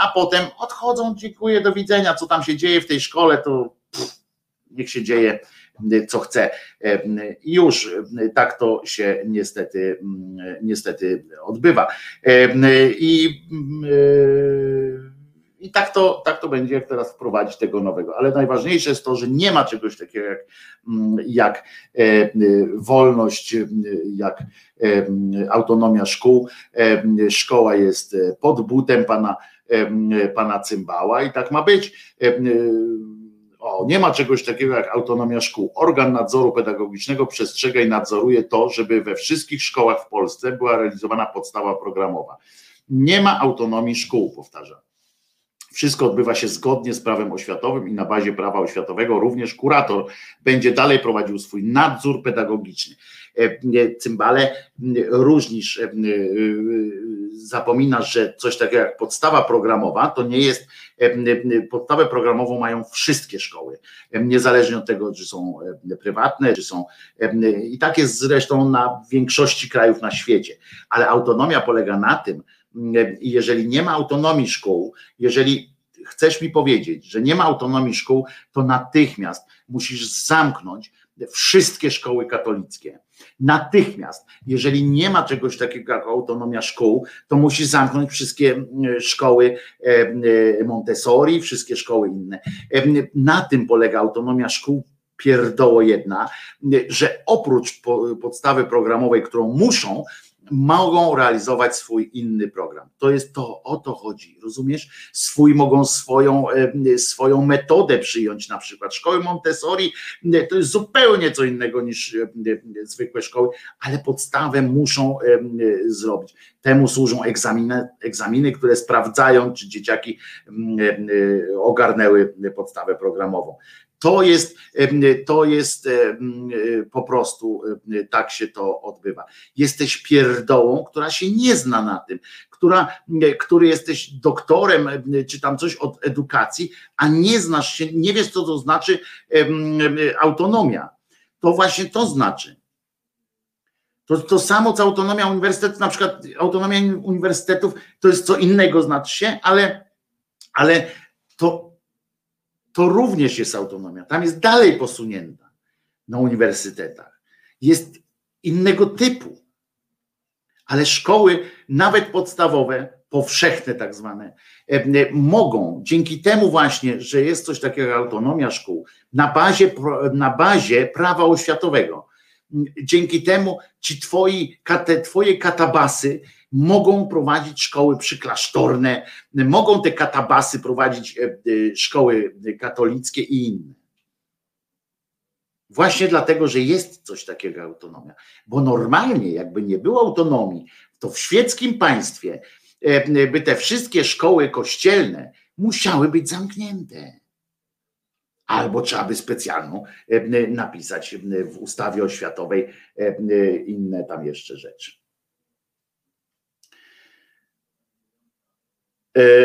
a potem odchodzą, dziękuję, do widzenia, co tam się dzieje w tej szkole, to pff, niech się dzieje co chce. Już tak to się niestety, niestety odbywa. I i tak to, tak to będzie, jak teraz wprowadzić tego nowego. Ale najważniejsze jest to, że nie ma czegoś takiego jak, mm, jak e, e, wolność, e, jak autonomia szkół. Szkoła jest pod butem pana, pana cymbała i tak ma być o, nie ma czegoś takiego jak autonomia szkół. Organ nadzoru pedagogicznego przestrzega i nadzoruje to, żeby we wszystkich szkołach w Polsce była realizowana podstawa programowa. Nie ma autonomii szkół, powtarzam. Wszystko odbywa się zgodnie z prawem oświatowym i na bazie prawa oświatowego również kurator będzie dalej prowadził swój nadzór pedagogiczny. E, cymbale, różnisz, e, e, zapominasz, że coś takiego jak podstawa programowa to nie jest, podstawę programową mają wszystkie szkoły, niezależnie od tego, czy są prywatne, czy są, i tak jest zresztą na większości krajów na świecie, ale autonomia polega na tym, jeżeli nie ma autonomii szkół, jeżeli chcesz mi powiedzieć, że nie ma autonomii szkół, to natychmiast musisz zamknąć wszystkie szkoły katolickie. Natychmiast, jeżeli nie ma czegoś takiego jak autonomia szkół, to musi zamknąć wszystkie szkoły Montessori, wszystkie szkoły inne. Na tym polega autonomia szkół pierdoło jedna, że oprócz podstawy programowej, którą muszą, mogą realizować swój inny program. To jest to, o to chodzi, rozumiesz? Swój mogą swoją, swoją metodę przyjąć, na przykład szkoły Montessori to jest zupełnie co innego niż zwykłe szkoły, ale podstawę muszą zrobić. Temu służą egzaminy, egzaminy które sprawdzają, czy dzieciaki ogarnęły podstawę programową. To jest, to jest po prostu tak się to odbywa. Jesteś pierdołą, która się nie zna na tym, która, który jesteś doktorem, czy tam coś od edukacji, a nie znasz się, nie wiesz, co to znaczy autonomia. To właśnie to znaczy. To, to samo co autonomia uniwersytetu, na przykład autonomia uniwersytetów to jest co innego, znaczy się, ale, ale to to również jest autonomia. Tam jest dalej posunięta na uniwersytetach. Jest innego typu. Ale szkoły, nawet podstawowe, powszechne tak zwane, e, mogą dzięki temu właśnie, że jest coś takiego jak autonomia szkół, na bazie, na bazie prawa oświatowego, dzięki temu ci twoi, te twoje katabasy mogą prowadzić szkoły przyklasztorne, mogą te katabasy prowadzić e, e, szkoły katolickie i inne. Właśnie dlatego, że jest coś takiego jak autonomia. Bo normalnie, jakby nie było autonomii, to w świeckim państwie e, by te wszystkie szkoły kościelne musiały być zamknięte. Albo trzeba by specjalną napisać w ustawie oświatowej inne tam jeszcze rzeczy.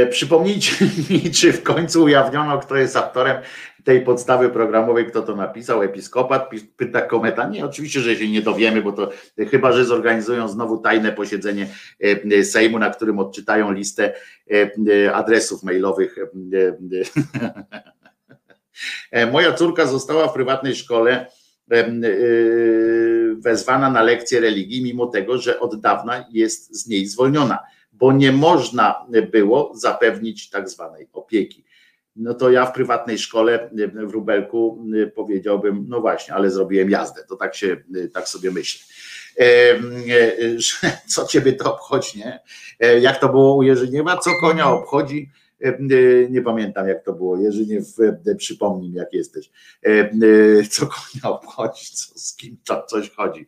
Przypomnijcie mi, czy w końcu ujawniono, kto jest autorem tej podstawy programowej, kto to napisał, episkopat, pyta kometa. Nie, oczywiście, że się nie dowiemy, bo to chyba, że zorganizują znowu tajne posiedzenie e, Sejmu, na którym odczytają listę e, adresów mailowych. Moja córka została w prywatnej szkole wezwana na lekcję religii, mimo tego, że od dawna jest z niej zwolniona bo nie można było zapewnić tak zwanej opieki. No to ja w prywatnej szkole w Rubelku powiedziałbym, no właśnie, ale zrobiłem jazdę. To tak się, tak sobie myślę. Co ciebie to obchodzi, nie? E, jak to było u Jerzyniewa? Co konia obchodzi? E, e, nie pamiętam jak to było. Jerzyniew, przypomnij jak jesteś. Co konia obchodzi, co, z kim to coś chodzi.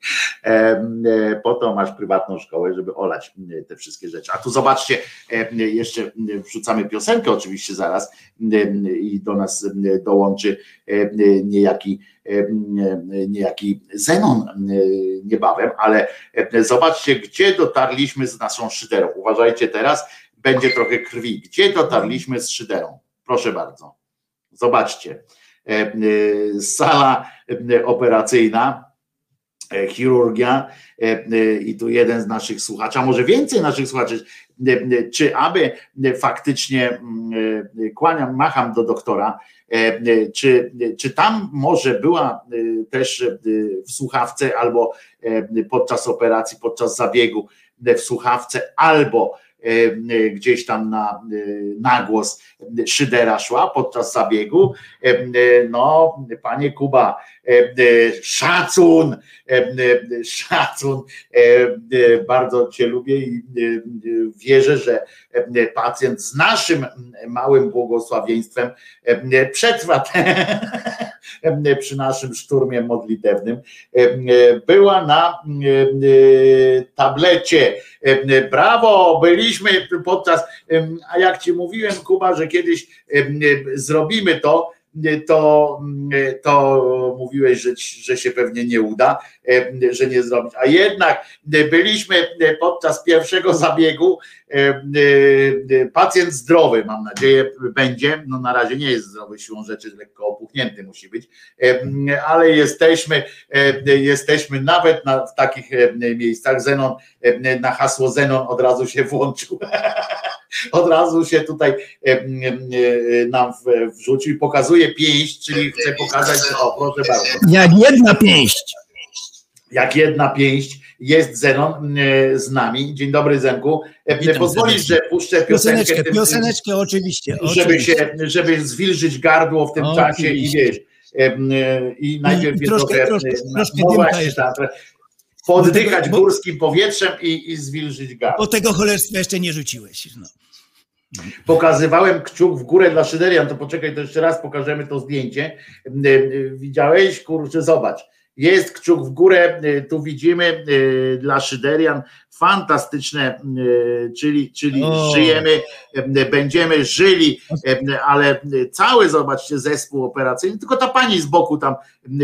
Po to masz prywatną szkołę, żeby olać te wszystkie rzeczy. A tu zobaczcie, jeszcze wrzucamy piosenkę oczywiście zaraz i do nas dołączy niejaki niejaki Zenon niebawem, ale zobaczcie, gdzie dotarliśmy z naszą szyderą. Uważajcie teraz, będzie trochę krwi. Gdzie dotarliśmy z szyderą? Proszę bardzo. Zobaczcie. E, e, sala e, operacyjna, chirurgia i tu jeden z naszych słuchaczy, a może więcej naszych słuchaczy, czy aby faktycznie mm, kłaniam, macham do doktora, czy, czy tam może była też w słuchawce albo podczas operacji, podczas zabiegu w słuchawce, albo gdzieś tam na, e, na głos Szydera szła podczas zabiegu. E, e, No, panie Kuba, e, e, szacun, e, e, szacun, e, e, bardzo cię lubię i e, e, wierzę, że e, pacjent z naszym małym błogosławieństwem e, przetrwa e, przy naszym szturmie modlitewnym. E, e, Była na e, e, tablecie. E, Brawo, byliśmy podczas, e, a jak ci mówiłem, Kuba, że kiedyś e, e, zrobimy to, e, to, to mówiłeś, że, że się pewnie nie uda, e, że nie zrobić. A jednak e, byliśmy e, podczas pierwszego zabiegu. Pacjent zdrowy, mam nadzieję, będzie. No na razie nie jest zdrowy siłą rzeczy, lekko opuchnięty musi być, ale jesteśmy, jesteśmy nawet na, w takich miejscach. Zenon, na hasło Zenon od razu się włączył. Od razu się tutaj e, e, nam w- wrzucił i pokazuje pięść, czyli chce pokazać, o proszę bardzo, Jak jedna pięść. jak jedna pięść jest Zenon e, z nami. Dzień dobry Zenku. E, Witam Pozwolisz, że puszczę piosenkę, Pioseneczkę, tym- pioseneczkę oczywiście. żeby oczywiście. się, żeby zwilżyć gardło w tym Oczywiście. czasie i wiesz, e, i najpierw I je troszkę- trochę, troszkę- e, troszkę no Bo tego- bo- górskim powietrzem i, i zwilżyć gardło. Bo tego cholerstwa jeszcze nie rzuciłeś. No. Pokazywałem kciuk w górę dla Szyderian, to poczekaj, to jeszcze raz pokażemy to zdjęcie. Widziałeś? Kurczę, zobacz. Jest kciuk w górę, e, tu widzimy e, dla Szyderian fantastyczne, e, czyli, czyli O. żyjemy, będziemy żyli, ale cały, zobaczcie, zespół operacyjny, tylko ta pani z boku tam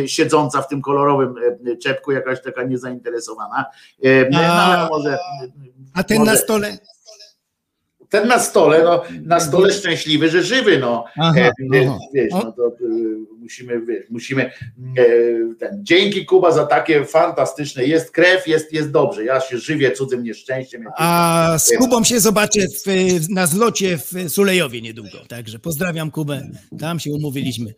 siedząca w tym kolorowym czepku, jakaś taka niezainteresowana, no, ale może A ten Może- na stole? ten na stole, no, na stole szczęśliwy, że żywy, no. Aha, e, aha. wiesz, no to musimy, wiesz, musimy, e, ten, dzięki Kuba za takie fantastyczne, jest krew, jest, jest dobrze, ja się żywię cudzym nieszczęściem. A z Kubą się zobaczę w, na zlocie w Sulejowie niedługo. Także pozdrawiam Kubę. Tam się umówiliśmy.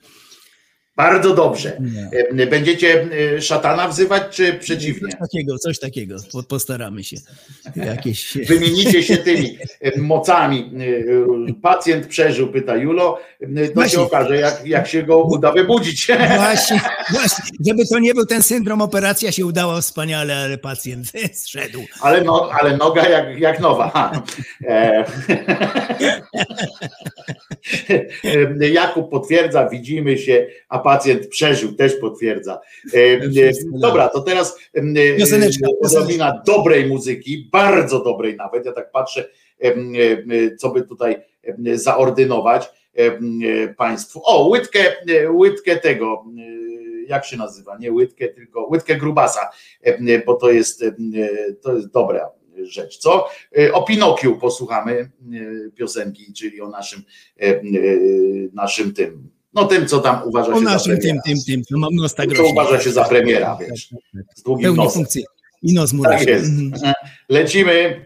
Bardzo dobrze. Nie. E, Będziecie e, szatana wzywać, czy przeciwnie? Coś takiego, coś takiego. Po- Postaramy się. Jakieś. Wymienicie się tymi e, mocami. Pacjent przeżył, pyta Julo. To Właśnie. się okaże, jak, jak się go uda wybudzić. Właśnie, właśnie, żeby to nie był ten syndrom, operacja się udała wspaniale, ale pacjent zszedł. Ale, no, ale noga jak, jak nowa. Jakub potwierdza, widzimy się, a pacjent przeżył, też potwierdza. E, e, Dobra, to teraz e, odrobina dobrej muzyki, bardzo dobrej nawet. Ja tak patrzę, co by tutaj zaordynować Państwu. O, łydkę, łydkę tego, jak się nazywa? Nie łydkę, tylko łydkę grubasa, bo to jest, to jest dobra rzecz, co? O Pinokiu posłuchamy piosenki, czyli o naszym, naszym tym, no tym, co tam uważa O się naszym za tym, premiera. tym, tym, co mam nos tak To rośnie. uważa się za premiera, wiesz, z długim Pełni nosem. funkcję. I nos mu Tak jest. Mhm. Lecimy.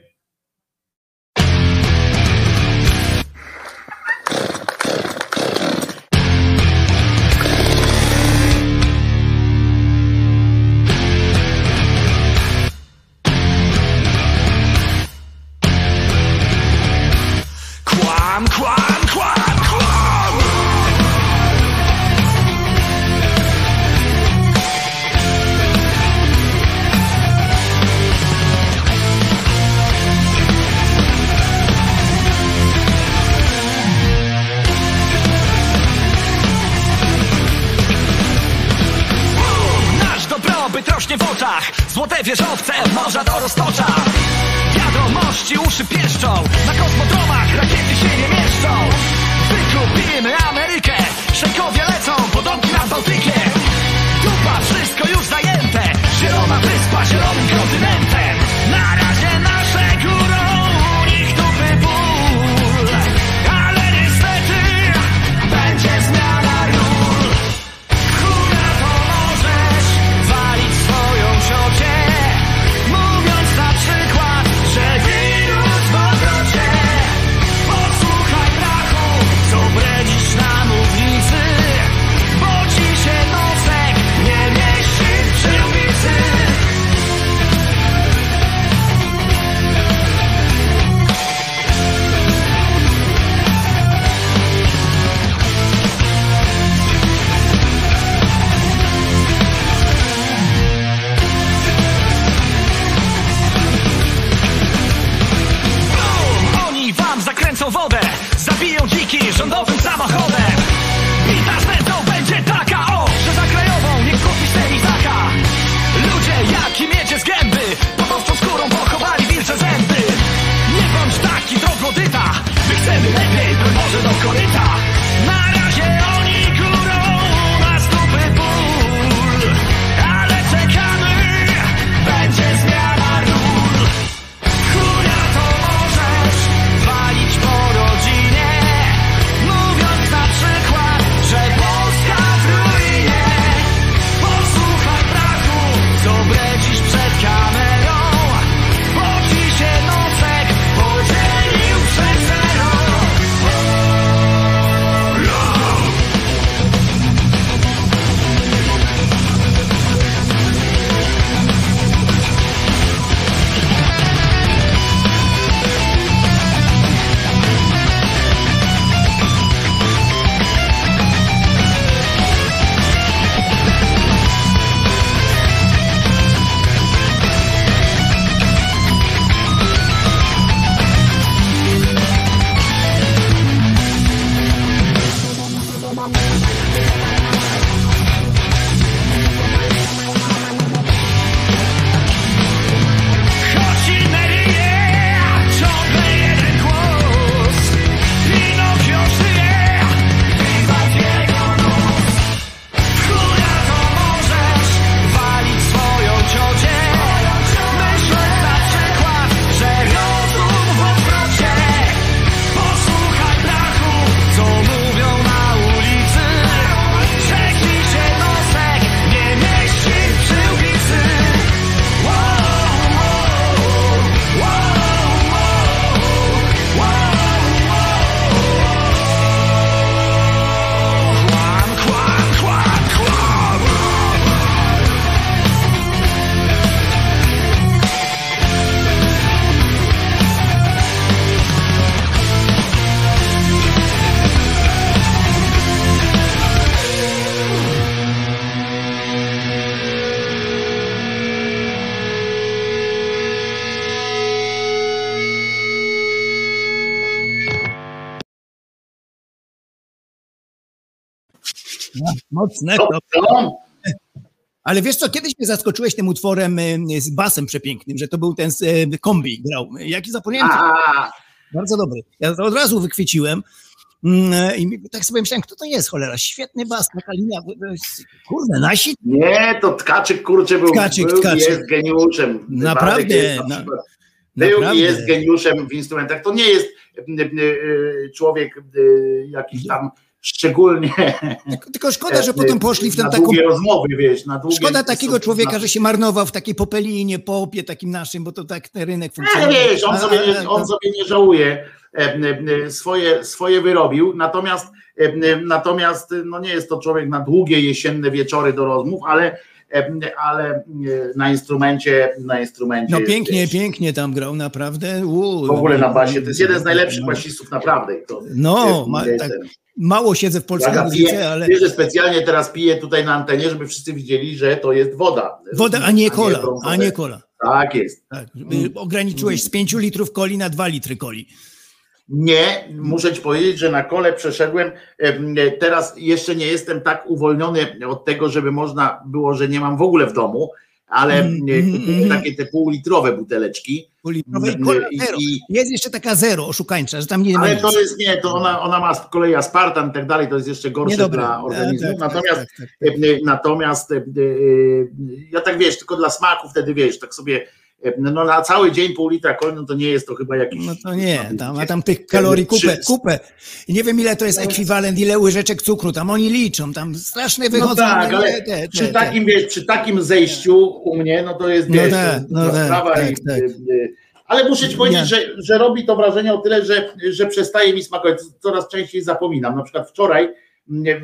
Mocne To, Ale wiesz co, kiedyś mnie zaskoczyłeś tym utworem y, z basem przepięknym, że to był ten z, y, kombi grał. Jaki zapomniałem? Bardzo dobry. Ja to od razu wychwyciłem. Mm, I tak sobie myślałem, kto to jest, cholera, świetny bas, taka linia, kurde, nasi? nie, to Tkaczyk kurczę był, Tkaczyk, był Tkaczyk. jest geniuszem. Naprawdę, jest na Był naprawdę. jest geniuszem w instrumentach. To nie jest człowiek jakiś tam szczególnie Tylko, szkoda, że potem poszli w ten taką... rozmowy, wiesz, na długie... Szkoda takiego człowieka, że się marnował w takiej popelinie, popie takim naszym, bo to tak ten rynek Ale funkcjonuje. wiesz, on sobie nie, on sobie nie żałuje, e, e, swoje, swoje wyrobił, natomiast, e, e, natomiast no nie jest to człowiek na długie jesienne wieczory do rozmów, ale, e, ale e, na instrumencie, na instrumencie No pięknie, pięknie tam grał, naprawdę. Uu, w ogóle na basie, to jest jeden z najlepszych basistów naprawdę. To, No, ma, tak, mało siedzę w Ja polskiej piję, muzyce, ale wiesz, że specjalnie teraz piję tutaj na antenie, żeby wszyscy widzieli, że to jest woda. woda, a nie kola, a nie kola. Tak jest. Tak. Ograniczyłeś z 5 litrów coli na 2 litry coli. Nie, muszę ci powiedzieć, że na kole przeszedłem. em, Teraz jeszcze nie jestem tak uwolniony od tego, żeby można było, że nie mam w ogóle w domu, ale Mm, e, takie te półlitrowe buteleczki. Półlitrowe i I- Jest jeszcze taka zero oszukańcza, że tam nie ma Ale to jest nie, to ona, ona ma z kolei aspartam i tak dalej, to jest jeszcze gorsze Niedobre. dla organizmu. Natomiast. E, Natomiast e, e, ja tak wiesz, tylko dla smaku wtedy wiesz, tak sobie e, no na cały dzień pół litra koli, no to nie jest to chyba jakiś. No to nie, tam, a tam tych kalorii kupę, kupę. I nie wiem ile to jest ekwiwalent, ile łyżeczek cukru, tam oni liczą, tam straszne wychodzą. No tak, ale te- te- przy te- takim, wiesz, przy takim zejściu u mnie, no to jest No wiesz, tak, to jest no druga tak, sprawa tak, i, tak. e, e, ale muszę ci powiedzieć, że, że robi to wrażenie o tyle, że, że przestaje mi smakować. Coraz częściej zapominam. Na przykład wczoraj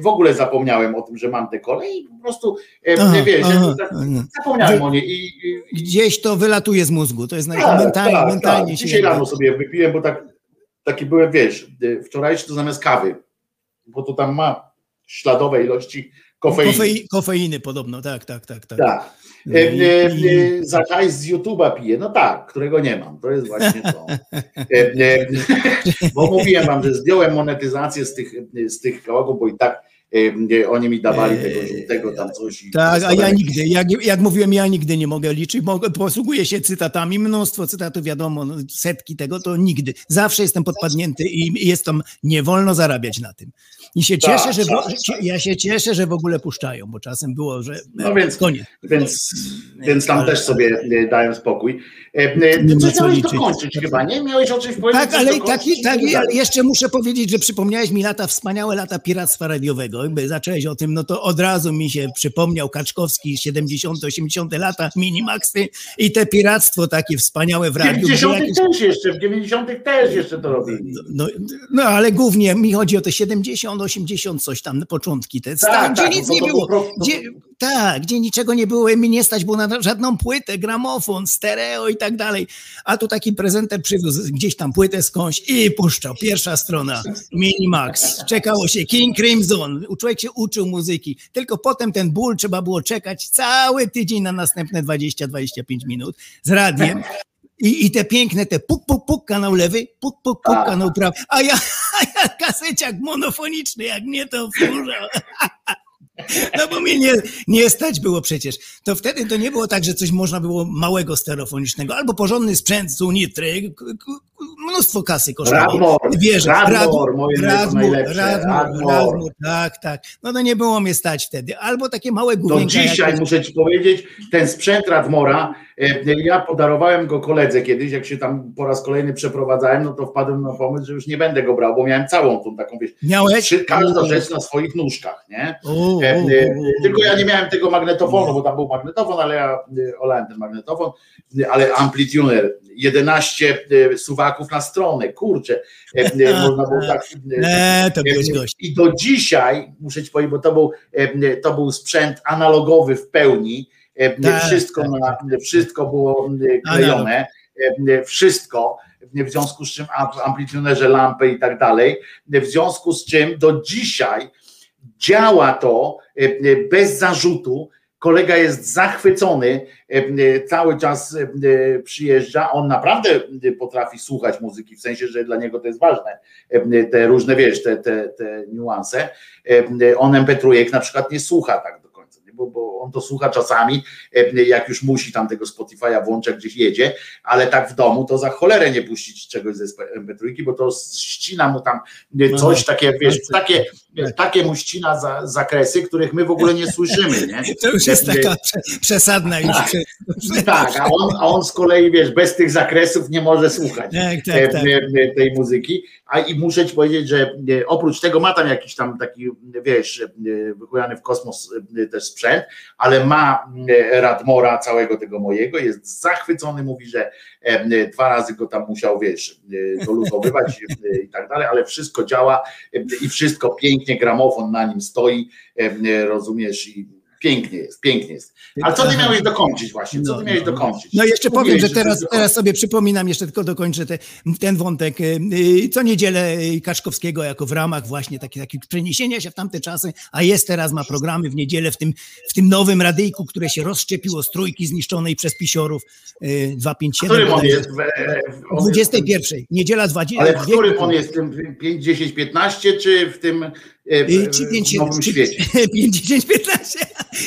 w ogóle zapomniałem o tym, że mam te kole i po prostu e, Aha, wiesz, aha, tak, aha. zapomniałem o niej i, i, Gdzieś to wylatuje z mózgu, to jest tak, mentalnie, tak, mentalnie tak. Dzisiaj rano sobie wypiłem, bo tak, taki byłem, wiesz, y, wczorajszy to zamiast kawy, bo to tam ma śladowe ilości kofeiny. Kofei, kofeiny podobno, tak, tak, tak. tak. Tak. No E, e, i- Za hajs z YouTube'a piję. No tak, którego nie mam. To jest właśnie to. E, Bo mówiłem wam, że zdjąłem monetyzację z tych, z tych kałagów, bo i tak oni mi dawali tego żółtego tam coś. Tak, a ja nigdy, jak, jak mówiłem, ja nigdy nie mogę liczyć, mogę, posługuję się cytatami, mnóstwo cytatów, wiadomo, no, setki tego, to nigdy. Zawsze jestem podpadnięty i jest tam, nie wolno zarabiać na tym. I się Tak, cieszę, że, tak, tak. ja się cieszę, że w ogóle puszczają, bo czasem było, że No więc- koniec. Więc, więc tam Ale- też sobie e, dałem spokój. E, e, Nie Ty coś co miałeś liczyć. dokończyć chyba, nie? Miałeś o czymś powiedzieć? Tak, ale taki, ale jeszcze muszę powiedzieć, że przypomniałeś mi lata, wspaniałe lata piractwa radiowego. Jakby zacząłeś o tym, no to od razu mi się przypomniał Kaczkowski, 70., 80. lata, Minimaxy i te piractwo takie wspaniałe w W radiu. gdzie 90 jakieś- też jeszcze, w 90 też jeszcze to robili. No, no ale głównie mi chodzi o te 70, 80, coś tam, początki. Te, Tak, gdzie tak, nic no nie to było. było pro- Gdzie, tak, gdzie niczego nie było, mi nie stać było na żadną płytę, gramofon, stereo i tak dalej. A tu taki prezenter przywiózł gdzieś tam płytę skądś i puszczał. Pierwsza strona, Minimax. Czekało się King Crimson. Człowiek się uczył muzyki. Tylko potem ten ból trzeba było czekać cały tydzień na następne 20-25 minut z radiem. I, I te piękne, te puk, puk, puk, kanał lewy, puk, puk, puk, Tak. kanał prawy. A ja, a ja kaseciak monofoniczny, jak mnie to wkurza. No bo mnie nie, nie stać było przecież. To wtedy to nie było tak, że coś można było małego stereofonicznego, albo porządny sprzęt z Unitry, mnóstwo kasy kosztowało. Radmor, Wierzę, Radmor, moje Radmor, Radmor, Radmor. Tak, tak. No to nie było mnie stać wtedy. Albo takie małe Do główienka. dzisiaj jak- muszę ci powiedzieć, ten sprzęt Radmora, e, ja podarowałem go koledze kiedyś, jak się tam po raz kolejny przeprowadzałem, no to wpadłem na pomysł, że już nie będę go brał, bo miałem całą tą taką, wiesz, Miałeś? każda rzecz na swoich nóżkach, nie? O. Tylko ja nie miałem tego magnetofonu, bo tam był magnetofon, ale ja e, olałem ten magnetofon, e, ale amplituner, 11 e, suwaków na stronę, kurczę, można było tak... to i do dzisiaj, muszę ci powiedzieć, bo to był, to był sprzęt analogowy w pełni. Tak, wszystko, tak, na, wszystko było klejone, wszystko. W związku z czym amplitunerze lampy i tak dalej. W związku z czym do dzisiaj działa to e, e, bez zarzutu kolega jest zachwycony, cały czas przyjeżdża, on naprawdę potrafi słuchać muzyki, w sensie, że dla niego to jest ważne, te różne, wiesz, te, te, te niuanse. On MP3 na przykład nie słucha tak bo, bo on to słucha czasami, jak już musi tam tego Spotify'a włączać, gdzieś jedzie, ale tak w domu to za cholerę nie puścić czegoś ze MP3, bo to ścina mu tam coś takie, wiesz, takie, takie mu ścina za, zakresy, których my w ogóle nie słyszymy, nie? To już jest taka przesadna już. Tak, a on, a on z kolei, wiesz, bez tych zakresów nie może słuchać tak, tak, tak. tej muzyki, a i muszę ci powiedzieć, że oprócz tego ma tam jakiś tam taki, wiesz, wychujany w kosmos też sprzęt, ale ma Radmora całego tego mojego, jest zachwycony, mówi, że dwa razy go tam musiał, wiesz, doluzowywać i tak dalej, ale wszystko działa i wszystko pięknie, gramofon na nim stoi, rozumiesz, i pięknie jest, pięknie jest. Ale co ty miałeś dokończyć właśnie? Co ty miałeś dokończyć? No jeszcze powiem, że teraz, teraz sobie przypominam, jeszcze tylko dokończę te, ten wątek. Co niedzielę Kaczkowskiego jako w ramach właśnie takiego taki przeniesienia się w tamte czasy, a jest teraz, ma programy w niedzielę w tym, w tym nowym radyjku, które się rozszczepiło z trójki zniszczonej przez pisiorów 257. Którym on jest? W 21. Niedziela 20. Ale w którym on jest? W tym 5, 10, 15 czy w tym czy 5, 7, nowym świecie? 5, 10, 15,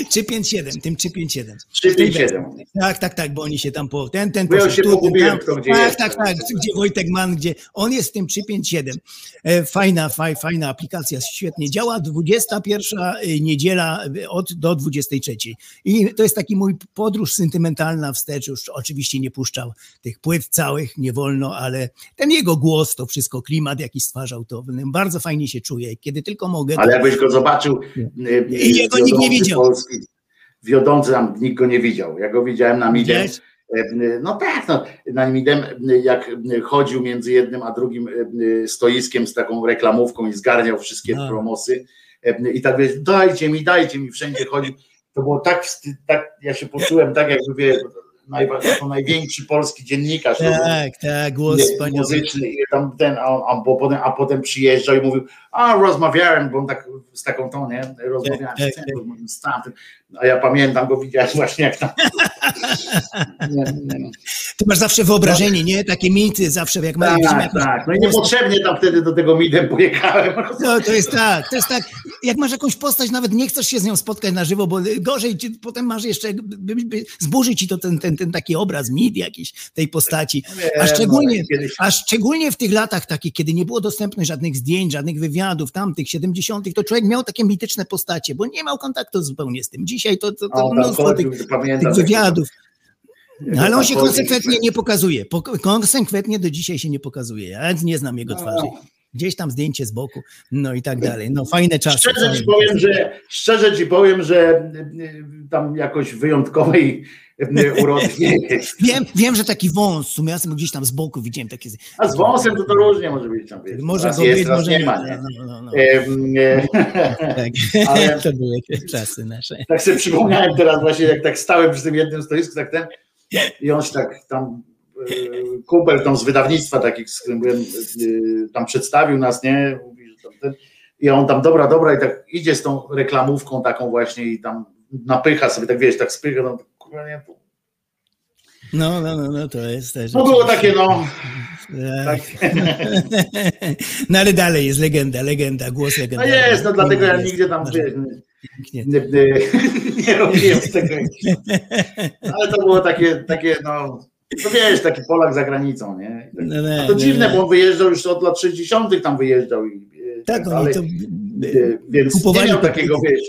czy 5, 7, tym 3, 5, 7. 3, 5, 7. Tak, tak, tak, bo oni się tam po, ten, ten, Bo ja się tu, ten, pogubiłem, tam. kto gdzie tak, tak, tak, gdzie Wojtek Mann, gdzie on jest w tym 357. E, Fajna, faj, fajna aplikacja, świetnie działa. 21 niedziela od do 23. I to jest taki mój podróż sentymentalna wstecz. Już oczywiście nie puszczał tych płyt całych, nie wolno, ale ten jego głos, to wszystko, klimat jaki stwarzał, to bardzo fajnie się czuję. Kiedy tylko mogę. Ale jakbyś go zobaczył. I jego nikt nie widział. Polski, wiodący tam nikt go nie widział. Ja go widziałem na Midem. Widziałeś? No tak, no, na Midem, jak chodził między jednym a drugim stoiskiem z taką reklamówką i zgarniał wszystkie No. promosy. I tak wiesz, dajcie mi, dajcie mi, wszędzie chodził. To było tak, wstyd, tak ja się poczułem tak, jakby wie, największy polski dziennikarz. Tak, tak, głos wspaniały. muzyczny i tam ten, a, a, potem, a potem przyjeżdżał i mówił, a rozmawiałem, bo on tak z taką tą, nie, rozmawiałem Tak, z tak, tym, rozmawiałem z tamtym, a ja pamiętam go, widziałem właśnie jak tam nie, nie, no. Ty masz zawsze wyobrażenie, nie? Takie mity zawsze, jak widzimy tak, tak, no i niepotrzebnie tam wtedy do tego midem pojechałem, No, to jest tak, to jest tak. Jak masz jakąś postać, nawet nie chcesz się z nią spotkać na żywo, bo gorzej ci, potem masz jeszcze, by, by, zburzy ci to ten, ten, ten taki obraz, mit jakiś tej postaci. A szczególnie, no, kiedyś- a szczególnie w tych latach takich, kiedy nie było dostępnych żadnych zdjęć, żadnych wywiadów, tamtych 70., to człowiek miał takie mityczne postacie, bo nie miał kontaktu zupełnie z tym. Dzisiaj to, to, to O, mnóstwo tych, tych wywiadów. No, ale on się konsekwentnie nie pokazuje. Po, konsekwentnie do dzisiaj się nie pokazuje. Ja nie znam jego twarzy. Gdzieś tam zdjęcie z boku, no i tak dalej. No fajne czasy. Szczerze fajne ci powiem, że szczerze ci powiem, że y, tam jakoś wyjątkowej y, urody nie jest. Wiem, wiem, że taki wąs, w sumie ja gdzieś tam z boku widziałem takie. A z wąsem to, to różnie może być tam. Wiesz. Może go być, może nie nie. ma. Nie? No, no, no. Em, e, Tak. Ale- To były czasy nasze. Tak sobie przypomniałem teraz właśnie, jak tak stałem przy tym jednym stoisku, tak ten i on się tak tam e, kumpel tam z wydawnictwa takich, z którym byłem, e, tam przedstawił nas, nie? Mówi, że tam ten, I on tam, dobra, dobra, i tak idzie z tą reklamówką taką właśnie i tam napycha sobie, tak wiesz, tak spycha, tam, kurwa, nie, No, no, no, no, to jest też. no było takie, no, Tak. No ale dalej jest legenda, legenda, głos no legenda. jest, no dlatego ja nigdzie tam, wiesz, nie, nie, nie robiłem tego. Ale to było takie, takie no, no wiesz, taki Polak za granicą, nie? Tak- No, no, to no, dziwne, bo on wyjeżdżał już od lat 60. tam wyjeżdżał i e, Tak, oni dalej. to. E, Więc nie miał takiego, wiesz.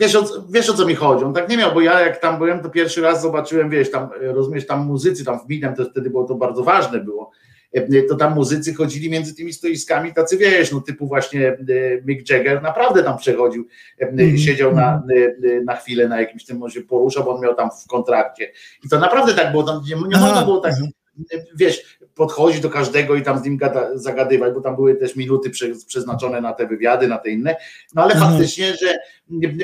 Wiesz o, wiesz o co mi chodzi? On tak nie miał, bo ja jak tam byłem, to pierwszy raz zobaczyłem, wiesz, tam e, rozumiesz, tam muzycy, tam w Midem to wtedy było to bardzo ważne było. E, To tam muzycy chodzili między tymi stoiskami, tacy wiesz, no typu właśnie e, Mick Jagger naprawdę tam przechodził, e, Mhm. siedział na, e, na chwilę na jakimś tym, on się poruszał, bo on miał tam w kontrakcie. I to naprawdę tak było, tam nie, nie można było tak mhm. wiesz, podchodzić do każdego i tam z nim gada, zagadywać, bo tam były też minuty prze, przeznaczone na te wywiady, na te inne, no ale Mhm. faktycznie, że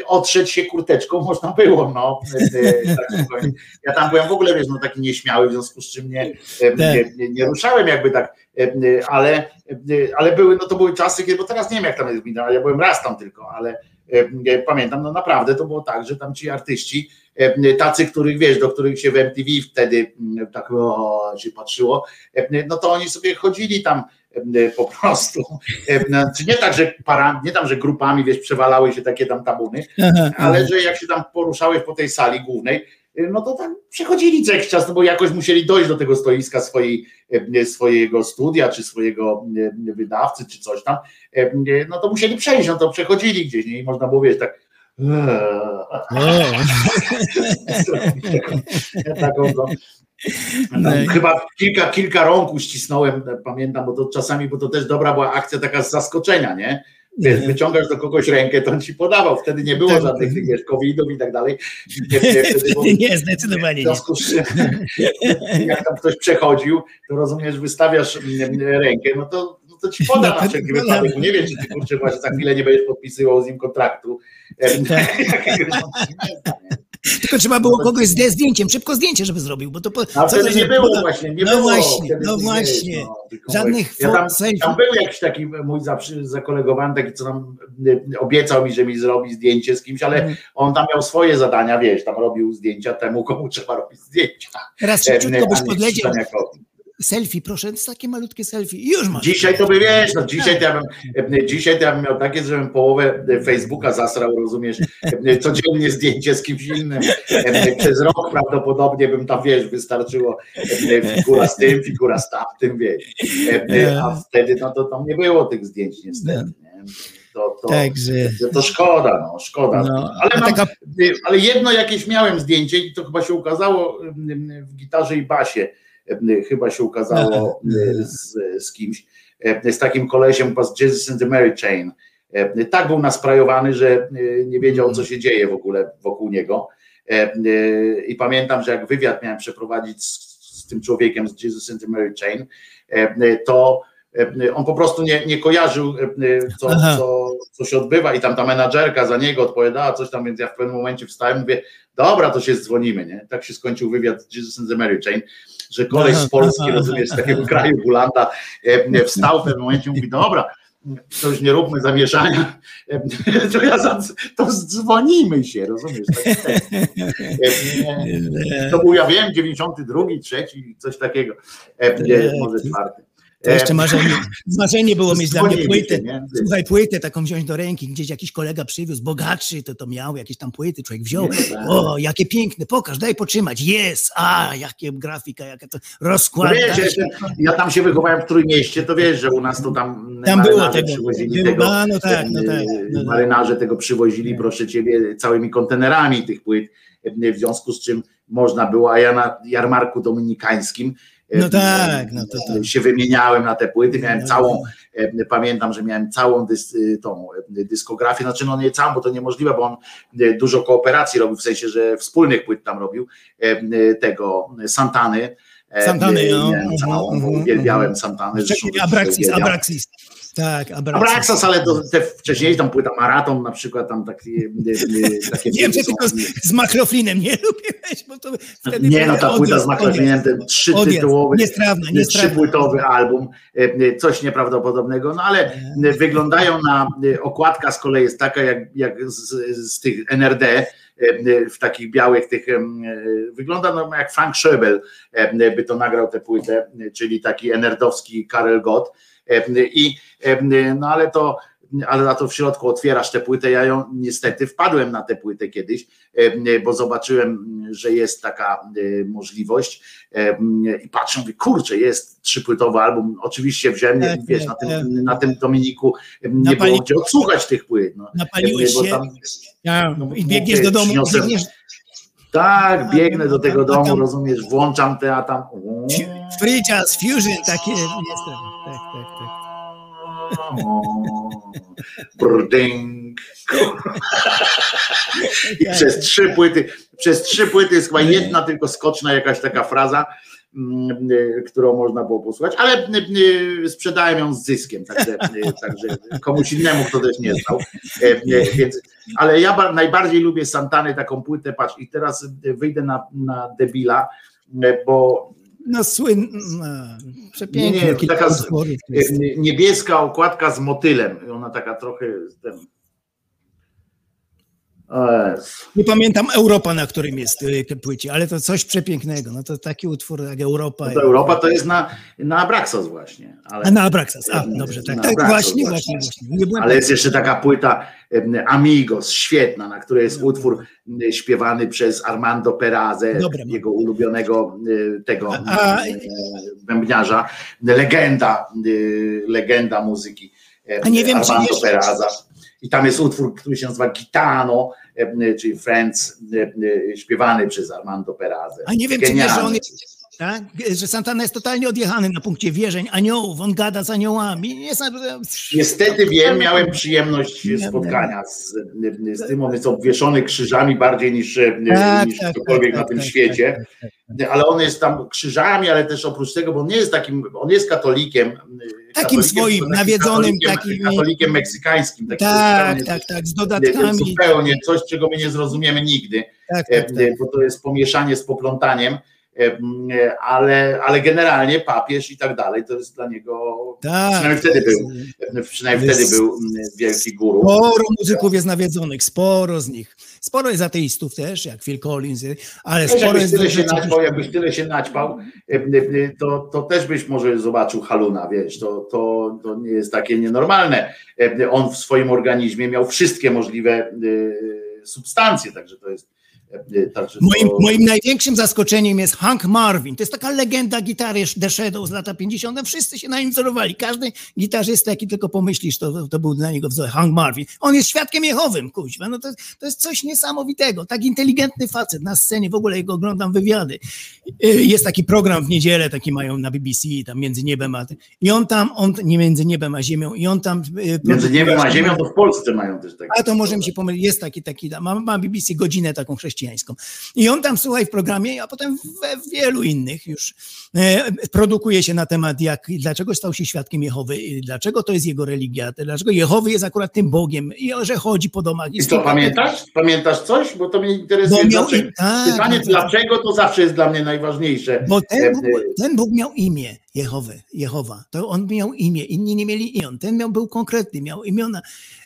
otrzeć się kurteczką można było, no. e, tak spokojnie. ja tam byłem w ogóle, wiesz, no taki nieśmiały, w związku z czym nie, e, nie, nie, nie ruszałem jakby tak, e, ale, e, ale były, no to były czasy, kiedy, bo teraz nie wiem jak tam jest widać, ja byłem raz tam tylko, ale e, pamiętam, no naprawdę to było tak, że tam ci artyści, e, tacy, których wiesz, do których się w MTV wtedy mm, tak o, się patrzyło, e, no to oni sobie chodzili tam e, po prostu, e, czy nie tak, że para, nie tam, że grupami, wiesz, przewalały się takie tam tabuny, ale że jak się tam poruszałeś po tej sali głównej, no to tam przechodzili co jakiś czas, no bo jakoś musieli dojść do tego stoiska swojej, y, swojego studia, czy swojego y, wydawcy, czy coś tam, y, no to musieli przejść, no to przechodzili gdzieś, nie? I można było, wiesz, tak taką, no, No i- Chyba kilka, kilka rąk uścisnąłem, pamiętam, bo to czasami, bo to też dobra była akcja taka z zaskoczenia, nie? Wiesz, wyciągasz do kogoś rękę, to on ci podawał. Wtedy nie było Tak. żadnych wiesz, covidów i tak dalej. Nie, wtedy było- Nie, zdecydowanie nie. związku z czym, jak tam ktoś przechodził, to rozumiesz, wystawiasz rękę, no to, no to ci poda No na wszelki wypadek. Nie wiem, czy ty kurczę właśnie za chwilę nie będziesz podpisywał z nim kontraktu. Tak. Tylko trzeba było kogoś z zdjęciem, szybko zdjęcie, żeby zrobił, bo to po, A wtedy nie było poda- właśnie, nie no było. właśnie, wtedy no nie właśnie. no, Żadnych ja tam, tam był jakiś taki mój zakolegowany, taki co nam y, obiecał mi, że mi zrobi zdjęcie z kimś, ale Mm. on tam miał swoje zadania, wiesz, tam robił zdjęcia temu, komu trzeba robić zdjęcia. Raz Em, szybciutko byś a nie podleciał. Selfie, proszę, takie malutkie selfie już masz. Dzisiaj to by wiesz, no dzisiaj to ja bym, e, dzisiaj to ja bym miał takie, żebym połowę e, Facebooka zasrał, rozumiesz, e, codziennie zdjęcie z kimś innym. Przez rok prawdopodobnie bym tam, wiesz, wystarczyło figura z tym, figura z tamtym, wiesz. A wtedy no to tam nie było tych zdjęć niestety. Nie? To, to, Także, to, szkoda, no, szkoda. no, Ale, mam, taka, ale jedno jakieś miałem zdjęcie i to chyba się ukazało w gitarze i basie. Mm, Chyba się ukazało mm, z, z kimś, mm, z takim kolesiem Jesus and the Mary Chain. Tak był nasprajowany, że nie wiedział, co się dzieje w ogóle wokół niego. I pamiętam, że jak wywiad miałem przeprowadzić z, z tym człowiekiem z Jesus and the Mary Chain, to on po prostu nie, nie kojarzył, co, co, co się odbywa. I tam ta menadżerka za niego odpowiadała coś tam, więc ja w pewnym momencie wstałem mówię, dobra, to się dzwonimy, nie? Tak się skończył wywiad z Jesus and the Mary Chain, że koleś z Polski, rozumiesz, z takiego kraju Bulanda, e, wstał w pewnym momencie i mówi, dobra, to już nie róbmy zamieszania, e, to ja zadzw- to dzwonimy się, rozumiesz? Tak, tak. E, To był, ja wiem, 92, trzeci, coś takiego, e, nie, może czwarty. To jeszcze E, marzenie, marzenie było mieć dla mnie płytę. nie? Słuchaj, płytę taką wziąć do ręki, gdzieś jakiś kolega przywiózł, bogatszy, to to miał jakieś tam płyty, człowiek wziął, o, jakie piękne, pokaż, daj potrzymać, jest, a, jakie grafika, jaka to No rozkład. wiesz, ja, tam się wychowałem w Trójmieście, to wiesz, że u nas to tam Tam było marynarze tego, przywozili było, tego, a, no tak, no e, tak, no tak. marynarze tego przywozili, proszę ciebie, całymi kontenerami tych płyt, e, w związku z czym można było, a ja na jarmarku dominikańskim e, No tak, no to tak. się wymieniałem na te płyty, miałem No. całą, e, pamiętam, że miałem całą dys, e, tą e, dyskografię, znaczy no nie całą, bo to niemożliwe, bo on e, dużo kooperacji robił, w sensie, że wspólnych płyt tam robił, e, e, tego Santany, E, Santany, e, no. Mhm, całą, mhm, uwielbiałem zresztą Czekaj, Abraxis. Abraxis. Tak, Abraxis. Abraxas, ale to, te wcześniej tam płyta Maraton na przykład, tam takie, e, e, takie Wiem, że tylko z, z makroflinem nie lubiłeś, bo to wtedy... Nie, no ta odjazd, płyta z Maklafinem, ten Niestrawne, niestrawne. trzypłytowy album, e, coś nieprawdopodobnego, no ale e, wyglądają na, okładka z kolei jest taka jak, jak z, z tych NRD, w takich białych tych, wygląda no jak Frank Schöbel by to nagrał tę płytę, czyli taki NRD-owski Karel Gott i no ale to ale na to w środku otwierasz tę płytę. Ja ją niestety wpadłem na tę płytę kiedyś, bo zobaczyłem, że jest taka możliwość i patrzę, mówię, kurczę, jest trzypłytowy album. Oczywiście wziąłem, Tak, wiesz, tak, na tym, tak. na tym Dominiku nie Napali- było gdzie odsłuchać tych płyt. No. Napaliłeś się tam- ja, no, i biegniesz do domu, przyniosłem- biegniesz, Tak, biegnę do tego tam- domu, rozumiesz, włączam te, a tam... free jazz, fusion, takie, jestem, tak, tak, tak. Brdyng. I przez trzy płyty, przez trzy płyty jest chyba jedna tylko skoczna jakaś taka fraza, mm, którą można było posłuchać, ale y, y, sprzedałem ją z zyskiem, także, y, także komuś innemu, kto też nie znał. E, y, Więc, ale ja ba- najbardziej lubię Santany, taką płytę, patrz, i teraz y, wyjdę na, na debila, y, bo No słyn, no, przepięknie. Nie, nie, taka z- y, niebieska okładka z motylem, ona taka trochę... Ten. Nie pamiętam Europa, na którym jest y, płycie, ale to coś przepięknego. No to taki utwór jak Europa. No Europa to jest na, na Abraxas właśnie. Ale, A na Abraxas, a dobrze, tak, tak Abraxas właśnie, właśnie, właśnie. Nie byłem Ale jest jeszcze taka płyta Amigos, świetna, na której jest utwór śpiewany przez Armando Perazę, Dobra, no. jego ulubionego y, tego A- y, bębniarza, legenda, y, legenda muzyki A nie wiem, czy Armando wiesz- Peraza. I tam jest utwór, który się nazywa Gitano, em, czyli Friends, y, śpiewany przez Armando Perazę. A nie wiem, czy wiesz, że on Genialny. jest, tak? że Santana jest totalnie odjechany na punkcie wierzeń, aniołów, on gada z aniołami. Jest, Niestety wiem, miałem przyjemność spotkania z, z tym, on jest obwieszony krzyżami bardziej niż, Tak, niż tak, ktokolwiek tak, na tym tak, świecie, ale on jest tam krzyżami, ale też oprócz tego, bo on nie jest takim, on jest katolikiem. Katolikiem, swoim, takim nawiedzonym, takim- katolikiem meksykańskim. takim tak, tak, tak, z dodatkami. Zupełnie coś, czego my nie zrozumiemy nigdy, Tak, e, tak, tak. bo to jest pomieszanie z poplątaniem, e, ale, ale generalnie papież i tak dalej, to jest dla niego, Tak. przynajmniej wtedy był, przynajmniej wtedy był wielki guru. Sporo muzyków jest nawiedzonych, sporo z nich. Sporo jest ateistów też, jak Phil Collins, ale sporo jakbyś jest tyle się naćpał, jakbyś tyle się naćpał, e, e, to, to też byś może zobaczył haluna, wiesz, to, to, to nie jest takie nienormalne. E, On w swoim organizmie miał wszystkie możliwe e, substancje, także to jest e, także Moim, to, moim największym zaskoczeniem jest Hank Marvin. To jest taka legenda gitary The Shadows z lata 50. Wszyscy się na nim wzorowali. Każdy gitarzysta, jaki tylko pomyślisz, to, to był dla niego wzór. Hank Marvin. On jest świadkiem Jehowym, kuźwa. No to, to jest coś niesamowitego. Tak inteligentny facet na scenie. W ogóle jego oglądam wywiady. Y, Jest taki program w niedzielę, taki mają na BBC, tam między niebem a... I on tam, on nie między niebem a ziemią, i on tam... y, między niebem a ziemią, to w Polsce mają też takie. a to może mi się pomylić, jest taki, taki, ma, ma BBC godzinę taką chrześcijańską. I on tam, słuchaj, w programie, a potem we wielu innych już e, produkuje się na temat, jak, dlaczego stał się świadkiem Jehowy, i dlaczego to jest jego religia, dlaczego Jehowy jest akurat tym Bogiem i że chodzi po domach. I to pamiętasz? Pamiętasz coś? Bo to mnie interesuje. miał, Dlaczego, tak, pytanie, tak, dlaczego to zawsze jest dla mnie najważniejsze. Bo ten Bóg, ten Bóg miał imię Jehowy, Jehowa. To on miał imię, inni nie mieli imion. Ten miał, był konkretny, miał imiona.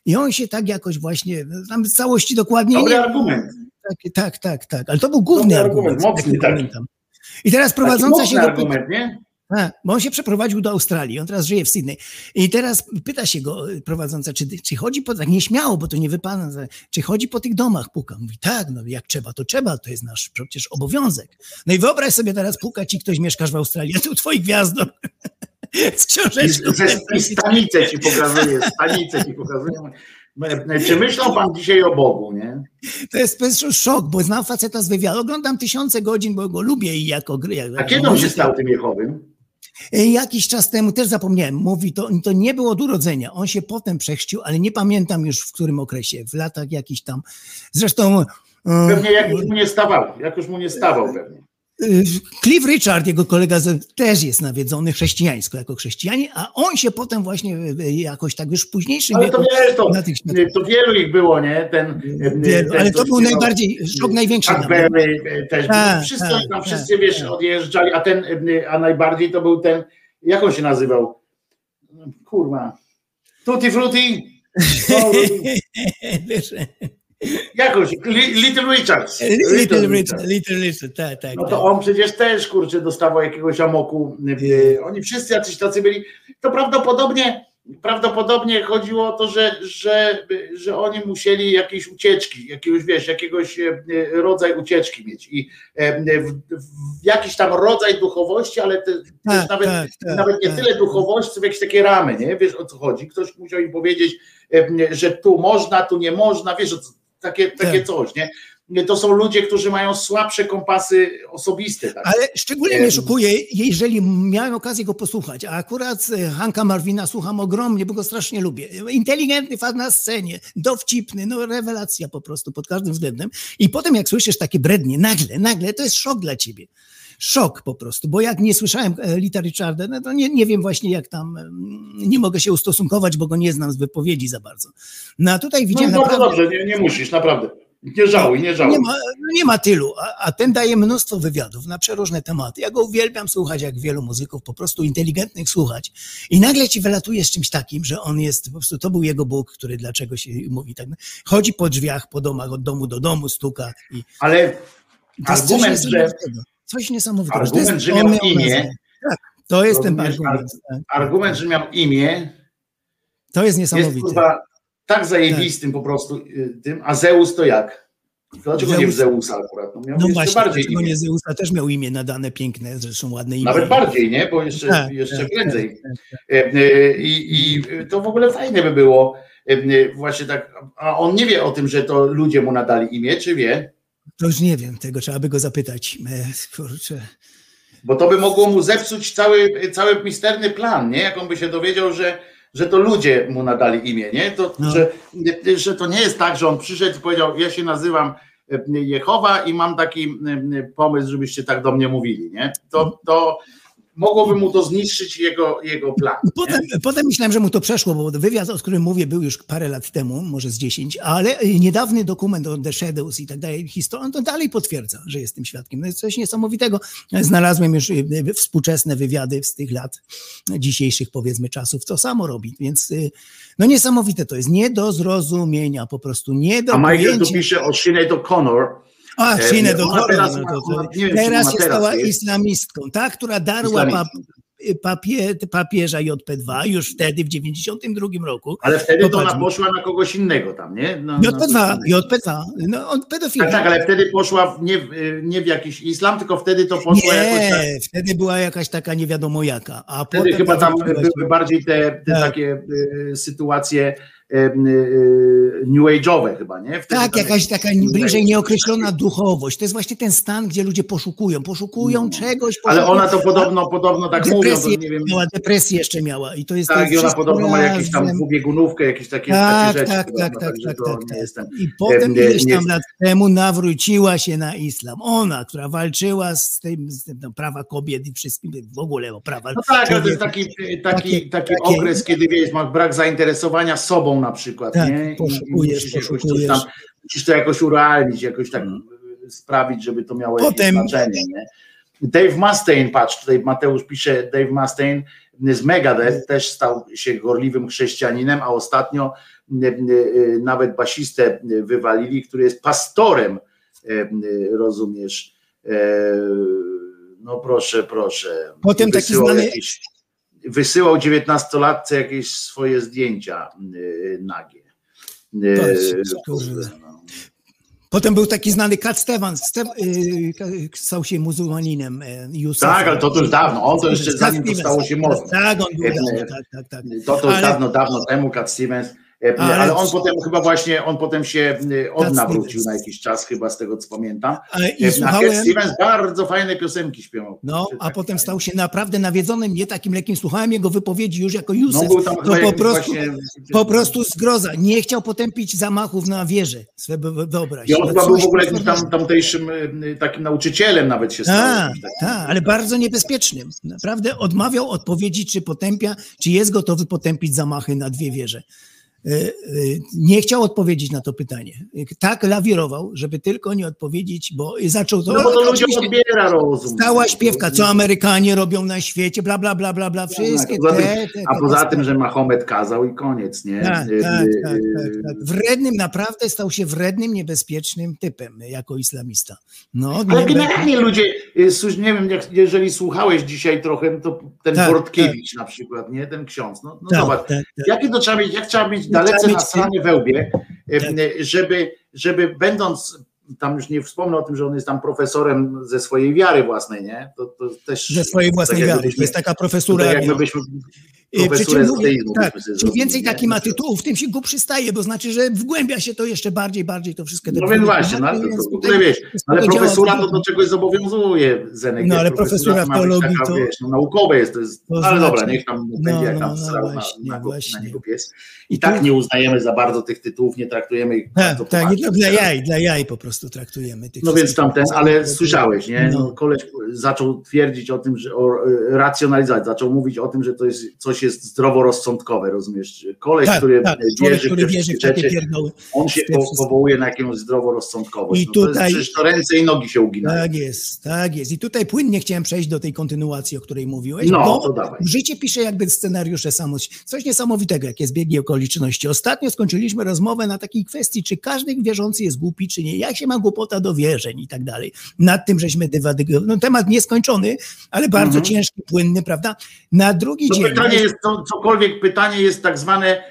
I on się tak jakoś właśnie, tam w całości dokładnie Dobry nie argument. Tak, tak, tak, tak. Ale to był główny Dobry argument. argument, mocny taki. pamiętam. I teraz prowadząca się argument, nie? a, bo on się przeprowadził do Australii, on teraz żyje w Sydney. I teraz pyta się go y, prowadząca, czy, czy chodzi po, tak nieśmiało, bo to nie wypada, czy chodzi po tych domach, puka. Mówi, tak, no jak trzeba, to trzeba, to jest nasz przecież obowiązek. No i wyobraź sobie teraz, puka ci ktoś, mieszkasz w Australii, a tu twoi gwiazdo. Z I, książeczką. ze- I stanicę ci pokazuje, stanicę ci pokazuje. Czy myślą pan dzisiaj o Bogu, nie? To jest, to jest szok, bo znam faceta z wywiadu, oglądam tysiące godzin, bo go lubię i jako gry. A kiedy on się stał tym Jehowym? E, Jakiś czas temu, też zapomniałem, mówi, to, to nie było od urodzenia. On się potem przechrzcił, ale nie pamiętam już w którym okresie, w latach jakiś tam. Zresztą. e, Pewnie jak już mu nie stawał, jak już mu nie stawał pewnie. E, Cliff Richard, jego kolega, też jest nawiedzony chrześcijańsko jako chrześcijanin, a on się potem właśnie e, jakoś tak już w późniejszym Ale to wiesz, to, na tych światach- to wielu ich było, nie? Ten, Wielu, ten ale to był najbardziej, szok największy. E, też. Tak, wszyscy, tak, tam tak, wszyscy, wiesz, tak. odjeżdżali, a ten, e, a najbardziej to był ten, jak on się nazywał? Kurwa. Tutti Frutti? No, Wiesz, jakoś, Li- Little Richards. Little Richard, Little Richard, tak, tak. No tak. to on przecież też, kurczę, dostawał jakiegoś amoku. e, Oni wszyscy jacyś tacy byli. To prawdopodobnie, prawdopodobnie chodziło o to, że, że, że oni musieli jakieś ucieczki, jakiegoś, wiesz, jakiegoś e, rodzaj ucieczki mieć. I e, w, w jakiś tam rodzaj duchowości, ale te, Tak, nawet, tak, tak, nawet nie tak. tyle duchowości, co w jakieś takie ramy, nie? Wiesz o co chodzi. Ktoś musiał im powiedzieć, że tu można, tu nie można, wiesz, o co- takie, takie Tak. coś, nie? To są ludzie, którzy mają słabsze kompasy osobiste. Tak? Ale szczególnie mnie szokuje, jeżeli miałem okazję go posłuchać, a akurat e, Hanka Marwina słucham ogromnie, bo go strasznie lubię. Inteligentny fan na scenie, dowcipny, no rewelacja po prostu pod każdym względem. I potem jak słyszysz takie brednie, nagle, nagle, to jest szok dla ciebie. Szok po prostu, bo jak nie słyszałem e, Lita Richarda, no to nie, nie wiem właśnie jak tam, mm, nie mogę się ustosunkować, bo go nie znam z wypowiedzi za bardzo. No a tutaj No widziałem bardzo naprawdę... dobrze, nie, nie musisz, naprawdę. Nie żałuj, nie żałuj. Nie ma, no nie ma tylu, a, a ten daje mnóstwo wywiadów na przeróżne tematy. Ja go uwielbiam słuchać, jak wielu muzyków, po prostu inteligentnych słuchać. I nagle ci wylatuje z czymś takim, że on jest, po prostu to był jego Bóg, który dlaczego się mówi tak. Chodzi po drzwiach, po domach, od domu do domu, stuka. I Ale argument, że. Coś niesamowitego. Argument, jest że miał imię. Tak, to jest ten argument. tak. argument, że miał imię, To jest jest niesamowite. kurwa tak zajebistym po prostu y, tym, a Zeus to jak? Dlaczego nie w Zeus- Zeusa akurat? No miał No właśnie, bardziej dlaczego imię. nie Zeusa też miał imię nadane piękne, zresztą ładne imię. Nawet bardziej, nie? Bo jeszcze, Tak, jeszcze tak, prędzej. tak, tak. E, e, I, I to w ogóle fajne by było. e, Właśnie tak. A on nie wie o tym, że to ludzie mu nadali imię, czy wie? To już nie wiem, tego trzeba by go zapytać. E, Kurczę. Bo to by mogło mu zepsuć cały, cały misterny plan, nie? Jak on by się dowiedział, że, że to ludzie mu nadali imię, nie? To, No. że, że to nie jest tak, że on przyszedł i powiedział, ja się nazywam e, Jehowa i mam taki e, pomysł, żebyście tak do mnie mówili, nie? To, to mogłoby mu to zniszczyć jego, jego plan. nie? Potem, potem myślałem, że mu to przeszło, bo wywiad, o którym mówię, był już parę lat temu, może z 10, ale niedawny dokument o The Shadows i tak dalej, historia, on to dalej potwierdza, że jest tym świadkiem. No jest coś niesamowitego. Znalazłem już y, współczesne wywiady z tych lat dzisiejszych, powiedzmy, czasów, to samo robi, więc y, no niesamowite to jest, nie do zrozumienia, po prostu, nie do A Michael tu pojęcia. pisze o Sinead O'Connor. A, E, O'Connor, teraz no to, to, nie wiem, teraz ona się teraz stała jest. islamistką, ta, która darła pap, papie, papieża JP2 już wtedy w 92 roku. Ale wtedy to ona poszła na kogoś innego tam, nie? No, JP2, no, JP2, no on pedofil. tak, tak, ale wtedy poszła w, nie, w- nie w jakiś islam, tylko wtedy to poszło jakoś tak. Nie, wtedy była jakaś taka nie wiadomo jaka, a Wtedy potem chyba tam wróciła były bardziej te, te Tak. takie y, sytuacje new age'owe chyba, nie? Wtedy Tak, jakaś taka bliżej nieokreślona duchowość. To jest właśnie ten stan, gdzie ludzie poszukują, poszukują czegoś. No. Ale poszukują- ona to podobno, podobno tak mówią, to depresję nie wiem. miała, depresję jeszcze miała i to jest to Tak, jest i ona podobno ma jakieś tam dwubiegunówkę, jakieś takie, Tak, takie rzeczy. tak, chyba, tak, tak, tak, to tak, nie tak. jestem. I potem nie- ileś nie- tam lat temu nawróciła się na islam. Ona, która walczyła z tym, z tym no, prawa kobiet i wszystkim, w ogóle o prawa No tak, ale to jest taki, taki, taki takie- okres, kiedy wiesz, masz brak zainteresowania sobą na przykład, Tak, nie? I- poszukujesz, musisz jakoś poszukujesz. tam, musisz to jakoś urealnić, jakoś tak sprawić, żeby to miało Potem- jakieś znaczenie, nie? Dave Mustaine, patrz, tutaj Mateusz pisze, Dave Mustaine z Megadeth też stał się gorliwym chrześcijaninem, a ostatnio y, nawet basistę wywalili, który jest pastorem, y, rozumiesz? E, No proszę, proszę. Potem taki znany- jakieś- Wysyłał dziewiętnastolatce jakieś swoje zdjęcia y, nagie. Y, no. Potem był taki znany Cat Stevens, Ste y, stał się muzułmaninem. e, Józefem. Tak, ale to, już dawno, on to jeszcze zanim to stało się modne. Tak, on był dawno, tak, tak, tak. To to już Ale- dawno, dawno temu, Cat Stevens. E, Ale- Ale on potem chyba właśnie, on potem się y, odnawrócił Stevens. na jakiś czas, chyba z tego co pamiętam. E, I Cat słuchałem, Stevens bardzo fajne piosenki śpiewał. no, a tak potem fajne. stał się naprawdę nawiedzonym, nie takim lekkim. Słuchałem jego wypowiedzi już jako No Józef. tam to po prostu, właśnie- po prostu zgroza. Nie chciał potępić zamachów na wieżę. Sobie wyobraź. I on No chyba był w ogóle jakimś tam, tamtejszym y, takim nauczycielem nawet się stał. Tak, takim. tak, ale bardzo niebezpiecznym. Naprawdę odmawiał odpowiedzi, czy potępia, czy jest gotowy potępić zamachy na dwie wieże. E, e, Nie chciał odpowiedzieć na to pytanie. Tak lawirował, żeby tylko nie odpowiedzieć, bo zaczął to. No bo to ludziom odbiera rozum. Stała śpiewka, co Amerykanie robią na świecie, bla, bla, bla, bla, bla, wszystkie Tak, poza tym- te, te, A te poza tym, że Mahomet kazał i koniec, nie? Tak, Y, tak, tak, tak, y, tak. Wrednym, naprawdę stał się wrednym, niebezpiecznym typem jako islamista. No, Ale nie- generalnie ludzie, y, słuch- nie wiem, jeżeli słuchałeś dzisiaj trochę, to ten Tak, Bortkiewicz na przykład, nie? Ten ksiądz. No, no tak, zobacz, tak, tak. jakie to trzeba mieć, jak trzeba mieć Trzeba dalece mieć- na stronie wełbie, Tak. żeby, żeby będąc, tam już nie wspomnę o tym, że on jest tam profesorem ze swojej wiary własnej, nie? To, to też Ze swojej własnej tak wiary. To jest taka profesura. tak jak no. z mówię, tak, czym więcej taki nie? ma tytułów, tym się go przystaje, bo znaczy, że wgłębia się to jeszcze bardziej, bardziej to wszystko. No więc właśnie, no, ale to, to tutaj wiesz, ale profesura to do czegoś zobowiązuje Zenek. No, ale być teologii taka, to- wiesz, no, naukowe jest, to jest, to ale znaczy- dobra, niech tam No, będzie jak no, tam no, na, właśnie, na, właśnie. na niego pies. I tak nie uznajemy za bardzo tych tytułów, nie traktujemy ich Tak, bardzo tak, poważnie. dla jaj, dla jaj po prostu traktujemy. Tych No więc tamten, ale słyszałeś, nie? No. No. Koleś zaczął twierdzić o tym, że o e, racjonalizacji, zaczął mówić o tym, że to jest coś jest zdroworozsądkowe, rozumiesz? Koleś, Tak, który tak, wierzy, człowiek, który wierzy w takie pierdoły. on się powołuje na jakąś zdroworozsądkowość. I no to jest, tutaj- przecież to ręce i nogi się uginają. Tak jest, tak jest. I tutaj płynnie chciałem przejść do tej kontynuacji, o której mówiłeś, No, bo to dawaj. życie pisze jakby scenariusze samo. Coś niesamowitego, jakie zbiegi okoliczności. Ostatnio skończyliśmy rozmowę na takiej kwestii, czy każdy wierzący jest głupi, czy nie. Jak się ma głupota do wierzeń i tak dalej. Nad tym żeśmy dywadygowali. No, temat nieskończony, ale bardzo Mhm. ciężki, płynny, prawda? Na drugi To dzień... pytanie jest, to, cokolwiek pytanie jest tak zwane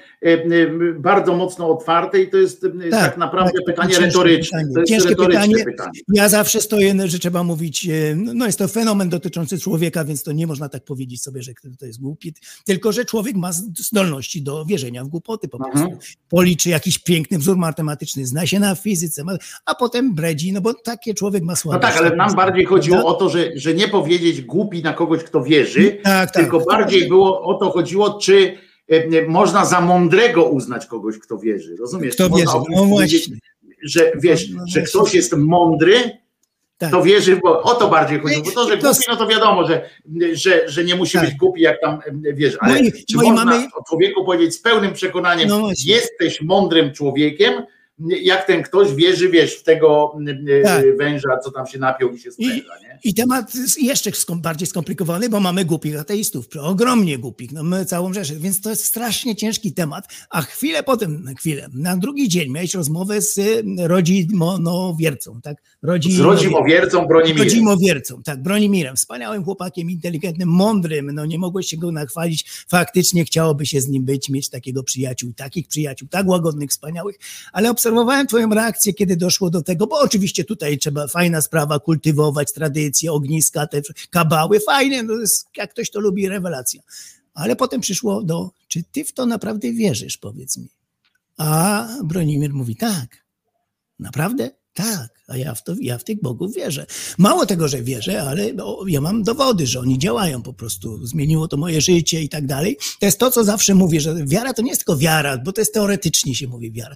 bardzo mocno otwarte i to jest e, tak, naprawdę tak, pytanie ciężkie retoryczne. pytanie. To jest Ciężkie retoryczne pytanie. pytanie. Ja zawsze stoję, że trzeba mówić, e, no jest to fenomen dotyczący człowieka, więc to nie można tak powiedzieć sobie, że to jest głupi, tylko że człowiek ma zdolności do wierzenia w głupoty po prostu. Mhm. Policzy jakiś piękny wzór matematyczny, zna się na fizyce, a potem bredzi, no bo takie człowiek ma No słabość. tak, ale nam bardziej chodziło Prawda? o to, że, że nie powiedzieć głupi na kogoś, kto wierzy, Tak, tak. tylko bardziej było o to chodziło, czy e, e, można za mądrego uznać kogoś, kto wierzy. Rozumiesz? Kto wierzy, no właśnie. Że wiesz, No że ktoś jest mądry, Tak. to wierzy, bo o to bardziej chodziło. Bo to, że To- głupi, no to wiadomo, że, że, że nie musi Tak. być głupi, jak tam e, wiesz, ale No i- czy no można mamy- o człowieku powiedzieć z pełnym przekonaniem, No jesteś mądrym człowiekiem, jak ten ktoś wierzy, wiesz, w tego e, Tak. węża, co tam się napiął i się spręża, nie? I temat jest jeszcze skom- bardziej skomplikowany, bo mamy głupich ateistów, ogromnie głupich, no my całą rzeszę, więc to jest strasznie ciężki temat, a chwilę potem, na chwilę, na drugi dzień miałeś rozmowę z rodzimowiercą, tak? Z rodzimowiercą Bronimirem. Rodzimowiercą, tak, Bronimirem, wspaniałym chłopakiem, inteligentnym, mądrym, no nie mogłeś się go nachwalić, faktycznie chciałoby się z nim być, mieć takiego przyjaciół, takich przyjaciół, tak łagodnych, wspaniałych, ale obserwowałem twoją reakcję, kiedy doszło do tego, bo oczywiście tutaj trzeba, fajna sprawa, kultywować tradycje, ogniska, te kabały, fajnie, no jest, jak ktoś to lubi, rewelacja. Ale potem przyszło do, czy ty w to naprawdę wierzysz, powiedz mi. A Bronimir mówi, tak, naprawdę? Tak, a ja w, to, ja w tych bogów wierzę. Mało tego, że wierzę, ale ja mam dowody, że oni działają po prostu. Zmieniło to moje życie i tak dalej. To jest to, co zawsze mówię, że wiara to nie jest tylko wiara, bo to jest teoretycznie się mówi wiara.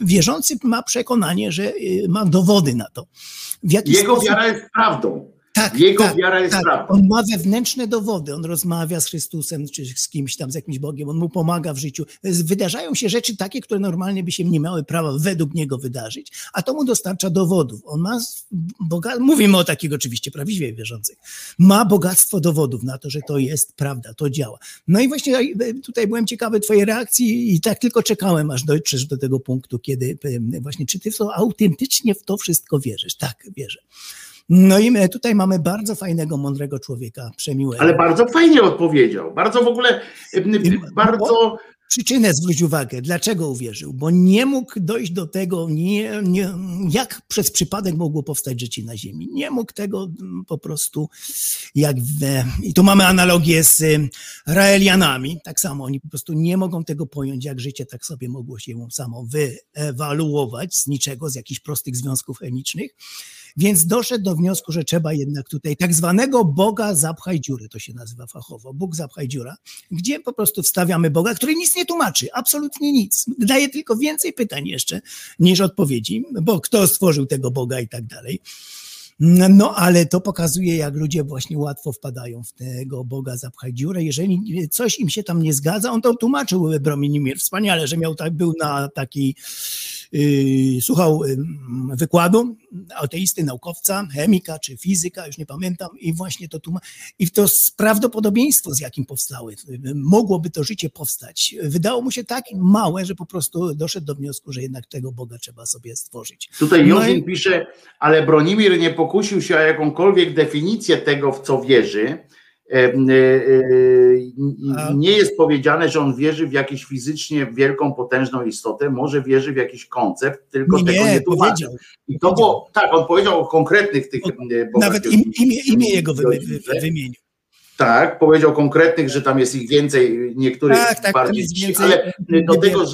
Wierzący ma przekonanie, że y, ma dowody na to. Jego sposób... wiara jest prawdą. Tak, Jego tak, wiara jest tak. prawdą. On ma wewnętrzne dowody, on rozmawia z Chrystusem, czy z kimś tam, z jakimś Bogiem, on mu pomaga w życiu. Wydarzają się rzeczy takie, które normalnie by się nie miały prawa według niego wydarzyć, a to mu dostarcza dowodów. On ma, boga... mówimy o takich oczywiście prawdziwie wierzących, ma bogactwo dowodów na to, że to jest prawda, to działa. No i właśnie tutaj byłem ciekawy twojej reakcji i tak tylko czekałem, aż dotrzesz do tego punktu, kiedy e, właśnie, czy ty w to autentycznie w to wszystko wierzysz? Tak, wierzę. No i my tutaj mamy bardzo fajnego, mądrego człowieka, przemiłego. Ale bardzo fajnie odpowiedział. Bardzo w ogóle, bardzo... Przyczynę zwróć uwagę, dlaczego uwierzył, bo nie mógł dojść do tego, nie, nie, jak przez przypadek mogło powstać życie na Ziemi. Nie mógł tego po prostu, jak w, i tu mamy analogię z Raelianami, tak samo oni po prostu nie mogą tego pojąć, jak życie tak sobie mogło się samo wyewaluować z niczego, z jakichś prostych związków chemicznych. Więc doszedł do wniosku, że trzeba jednak tutaj tak zwanego Boga zapchaj dziury, to się nazywa fachowo, Bóg zapchaj dziura, gdzie po prostu wstawiamy Boga, który nic nie tłumaczy, absolutnie nic. Daje tylko więcej pytań jeszcze niż odpowiedzi, bo kto stworzył tego Boga i tak dalej. No, ale to pokazuje, jak ludzie właśnie łatwo wpadają w tego Boga zapchaj dziurę. Jeżeli coś im się tam nie zgadza, on to tłumaczył Brominimir wspaniale, że miał tak, był na takiej, yy, słuchał yy, wykładu ateisty, naukowca, chemika czy fizyka, już nie pamiętam, i właśnie to tłumaczył. I to prawdopodobieństwo, z jakim powstały, mogłoby to życie powstać, wydało mu się tak małe, że po prostu doszedł do wniosku, że jednak tego Boga trzeba sobie stworzyć. Tutaj Józin no i... pisze, ale Bronimir nie pokusił się o jakąkolwiek definicję tego, w co wierzy. Nie jest powiedziane, że on wierzy w jakąś fizycznie wielką, potężną istotę, może wierzy w jakiś koncept, tylko nie, tego nie, tłumaczy. powiedział. I to było, tak, on powiedział o konkretnych tych Nawet im, imię, imię jego wy, wy, wymienił. Tak, powiedział konkretnych, że tam jest ich więcej, niektórych tak, tak, bardziej, więcej, ale do tego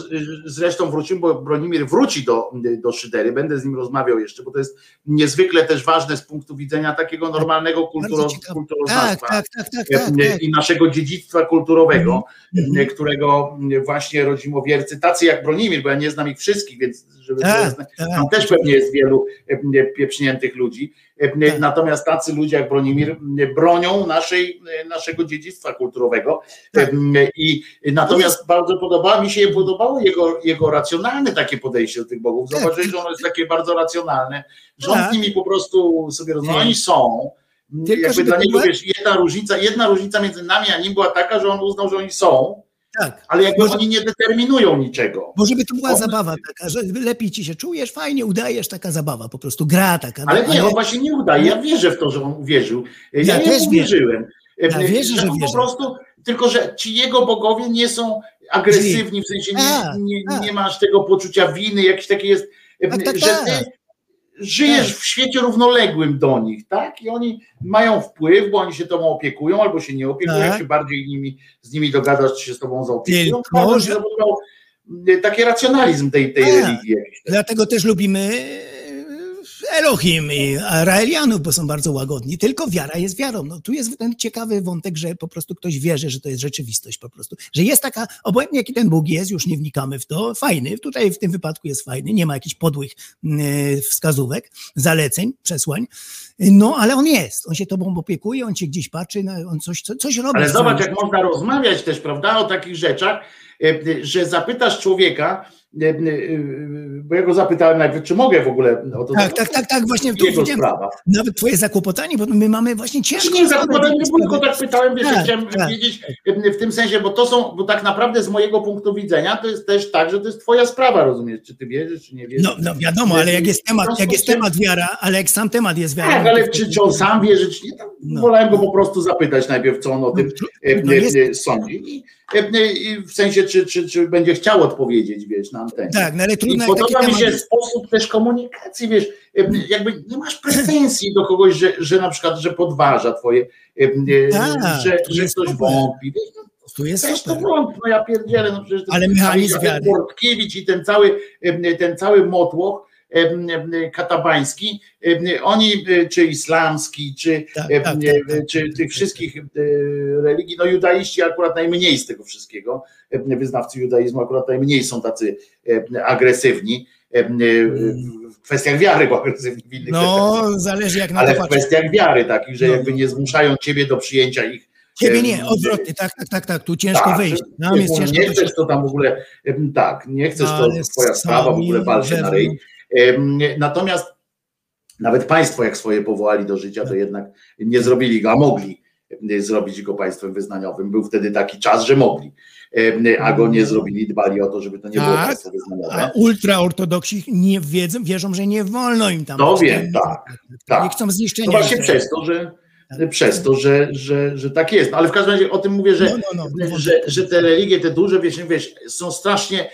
zresztą wrócimy, bo Bronimir wróci do, do Szydery, będę z nim rozmawiał jeszcze, bo to jest niezwykle też ważne z punktu widzenia takiego normalnego kulturoznawstwa tak, tak, tak, tak, i naszego dziedzictwa kulturowego, mm -hmm. którego właśnie rodzimowiercy, tacy jak Bronimir, bo ja nie znam ich wszystkich, więc żeby Tak, tak. Tam też pewnie jest wielu e, pieprzniętych ludzi. E, Tak. Natomiast tacy ludzie jak Bronimir e, bronią naszej, e, naszego dziedzictwa kulturowego. E. I natomiast bardzo podoba mi się podobało jego, jego racjonalne takie podejście do tych bogów. Zauważyłeś, że ono jest takie bardzo racjonalne, że on z nimi po prostu sobie rozmawia. Oni są. Tylko Jakby dla niego wiesz, jedna różnica, jedna różnica między nami a nim była taka, że on uznał, że oni są, Tak. ale jakby Może- oni nie determinują niczego. Bo żeby to była On- zabawa taka, że lepiej ci się czujesz, fajnie udajesz, taka zabawa, po prostu gra taka. Ale no, nie, on właśnie nie udaje. Ja wierzę w to, że on uwierzył. Ja, Ja też też wierzę. wierzyłem. Ja wierzę, że wierzę. po prostu, tylko że ci jego bogowie nie są agresywni, w sensie Tak, nie, nie, tak. nie masz tego poczucia winy, jakiś taki jest, Tak, tak, że tak. ty żyjesz Tak. w świecie równoległym do nich, tak? I oni mają wpływ, bo oni się tobą opiekują, albo się nie opiekują, Tak. jak się bardziej nimi, z nimi dogadasz, czy się z tobą zaopiekują. Tylko, że- mm, taki racjonalizm tej, tej Tak. religii. jakiś. Dlatego też lubimy Elohim i Raelianów, bo są bardzo łagodni. Tylko wiara jest wiarą. No, tu jest ten ciekawy wątek, że po prostu ktoś wierzy, że to jest rzeczywistość po prostu. Że jest taka, obojętnie jaki ten Bóg jest, już nie wnikamy w to, fajny. Tutaj w tym wypadku jest fajny, nie ma jakichś podłych e, wskazówek, zaleceń, przesłań. No, ale on jest. On się tobą opiekuje, on cię gdzieś patrzy, no, on coś, co- coś robi. Ale zobacz, twoim jak można rozmawiać też, prawda, o takich rzeczach, e, że zapytasz człowieka, bo ja go zapytałem najpierw, czy mogę w ogóle o to Tak, tak, tak, tak, właśnie tu Jego sprawa. nawet twoje zakłopotanie, bo my mamy właśnie ciężko. Nie, zakładam, nie sprawy. tylko tak pytałem, wiesz, Tak, chciałem tak. wiedzieć e, w tym sensie, bo to są, bo tak naprawdę z mojego punktu widzenia to jest też tak, że to jest twoja sprawa, rozumiesz, czy ty wierzysz, czy nie wierzysz. No, no wiadomo, ale jak jest temat, jak jest temat wiara, ale jak sam temat jest wiara. Tak, no to ale czy, czy on sam wierzy, czy nie, to No. wolałem go po prostu zapytać najpierw, co on o tym e, no jest- e, sądzi. I, I w sensie, czy, czy, czy będzie chciał odpowiedzieć, wiesz, na antenie. Tak, no ale I trudno taki podoba mi się sposób też komunikacji, wiesz, e, jakby nie masz pretensji do kogoś, że, że na przykład, że podważa twoje, e, Tak, że, że super. wątpi. Wiesz, no, Tu jest też to wątp, no ja pierdzielę, no przecież to Ale mechanizm wiary. Bortkiewicz i ten cały, ten cały motłoch katabański, oni, e, czy islamski, czy, Tak, tak, tak, tak. czy tych wszystkich e, religii, no judaiści akurat najmniej z tego wszystkiego, wyznawcy judaizmu akurat najmniej są tacy agresywni, e, w kwestiach wiary, bo agresywni w innych No, zależy jak na ale to w kwestiach wiary takich, że No. jakby nie zmuszają ciebie do przyjęcia ich. Ciebie nie, odwrotnie, tak, tak, tak, tak, tu ciężko tak, wyjść. że Nam jest nie ciężko chcesz, wyjść. to tam w ogóle, tak, nie chcesz, to Ale twoja sprawa, w ogóle sami wal się na ryj. Natomiast nawet państwo, jak swoje powołali do życia, to jednak nie zrobili go, a mogli em, zrobić go państwem wyznaniowym. Był wtedy taki czas, że mogli, a go nie zrobili, dbali o to, żeby to nie było Tak, państwo A wyznaniowe. ultraortodoksi nie wiedzą, wierzą, że nie wolno im tam. To wiem, tak, tak. Nie chcą zniszczenia. To właśnie przez to, że przez to, że, że, że tak jest. No ale w każdym razie o tym mówię, że, No, no, no. że, że te religie, te duże, wiesz, wiesz, są strasznie e,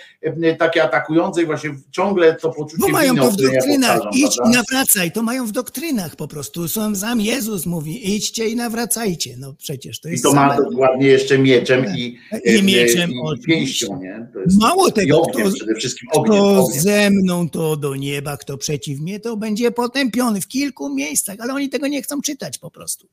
takie atakujące i właśnie ciągle to poczucie Bo mają winy, to w ja doktrynach. Idź i nawracaj. To mają w doktrynach po prostu. Sam, sam Jezus mówi, idźcie i nawracajcie. No przecież to I jest to ma same- dokładnie jeszcze mieczem i, I e, mieczem, i oczywiście. pięścią, nie? To Mało i tego, ogniem, kto, przede wszystkim ogniem, kto ogniem. ze mną, to do nieba, kto przeciw mnie, to będzie potępiony w kilku miejscach, ale oni tego nie chcą czytać po prostu.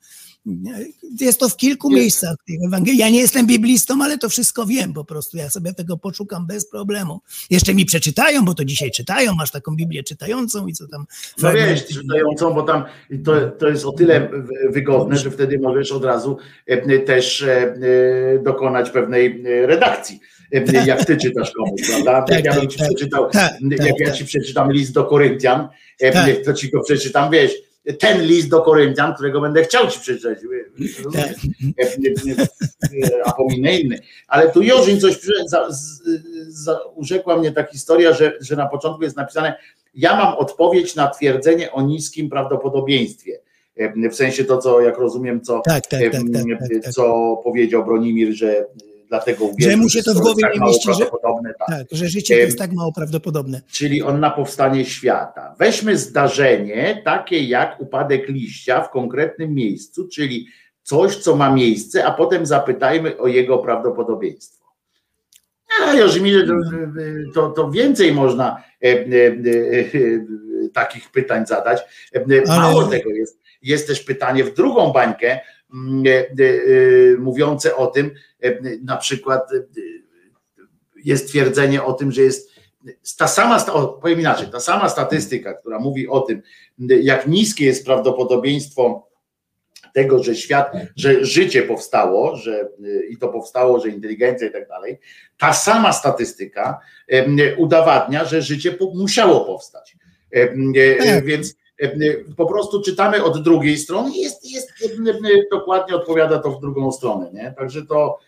Jest to w kilku Jest. miejscach w Ewangelii. Ja nie jestem biblistą, ale to wszystko wiem po prostu. Ja sobie tego poszukam bez problemu. Jeszcze mi przeczytają, bo to dzisiaj czytają, masz taką Biblię czytającą i co tam. No wiesz, czytającą, bo tam to, to jest o tyle wygodne, że wtedy możesz od razu e, też e, e, dokonać pewnej e, redakcji. e, Jak ty czytasz komuś, prawda? Tak, Jak ja bym tak, ci tak. przeczytał, Tak, jak tak, ja tak. ci przeczytam list do Koryntian, e, Tak. to ci go przeczytam, wiesz, ten list do Koryntian, którego będę chciał ci przeczytać. Tak. E, e, e, A pominę inny. Ale tu Jorzyn coś za, urzekła mnie ta historia, że, że na początku jest napisane, ja mam odpowiedź na twierdzenie o niskim prawdopodobieństwie. E, W sensie to, co jak rozumiem, co, Tak, tak, e, tak, tak, tak, tak. co powiedział Bronimir, że e, dlatego uwierzył, mu się to w głowie tak nie mało mieści, że- prawdopodobne, tak. Tak, że życie jest tak mało prawdopodobne. Czyli on na powstanie świata. Weźmy zdarzenie takie jak upadek liścia w konkretnym miejscu, czyli coś, co ma miejsce, a potem zapytajmy o jego prawdopodobieństwo. A Jożymirze, to, to, to więcej można e, e, e, takich pytań zadać. E, Mało Ale- tego jest. Jest też pytanie w drugą bańkę, mm, e, e, mówiące o tym, e, na przykład e, jest twierdzenie o tym, że jest ta sama, o, powiem inaczej, ta sama statystyka, która mówi o tym, jak niskie jest prawdopodobieństwo tego, że świat, że życie powstało, że y, i to powstało, że inteligencja i tak dalej, ta sama statystyka udowadnia, że życie musiało powstać. E, Tak. Więc po prostu czytamy od drugiej strony i jest, jest dokładnie odpowiada to w drugą stronę, nie? Także to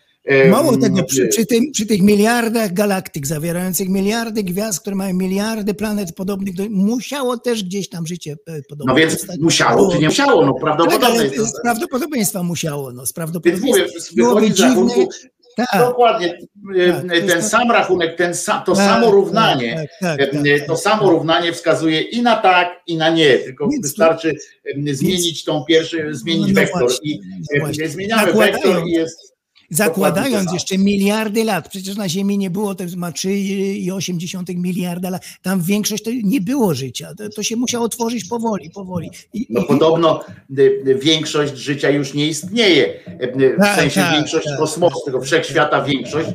Mało tego, przy, przy, tym, przy tych miliardach galaktyk zawierających miliardy gwiazd, które mają miliardy planet podobnych, do, musiało też gdzieś tam życie e, podobne No więc powstać. musiało, Było- czy nie musiało? No Tak, jest. to. z prawdopodobieństwa musiało, no, z Więc prawdopodobieństwa. mówię, Byłoby dziwne. Tak, dokładnie, Tak, to ten to- sam rachunek, ten sam, to tak, samo równanie, tak, tak, tak, tak, to tak, samo tak. równanie wskazuje i na tak, i na nie, tylko Więc to- wystarczy zmienić tą pierwszą, zmienić No wektor właśnie, i no zmieniamy wektor i jest Zakładając jeszcze miliardy lat, przecież na Ziemi nie było, to ma 3,8 miliarda lat, tam większość to nie było życia, to, to się musiało tworzyć powoli, powoli. I, No i- podobno y, y, większość życia już nie istnieje, y, w Tak, sensie tak, większość tak. kosmosu, tego wszechświata większość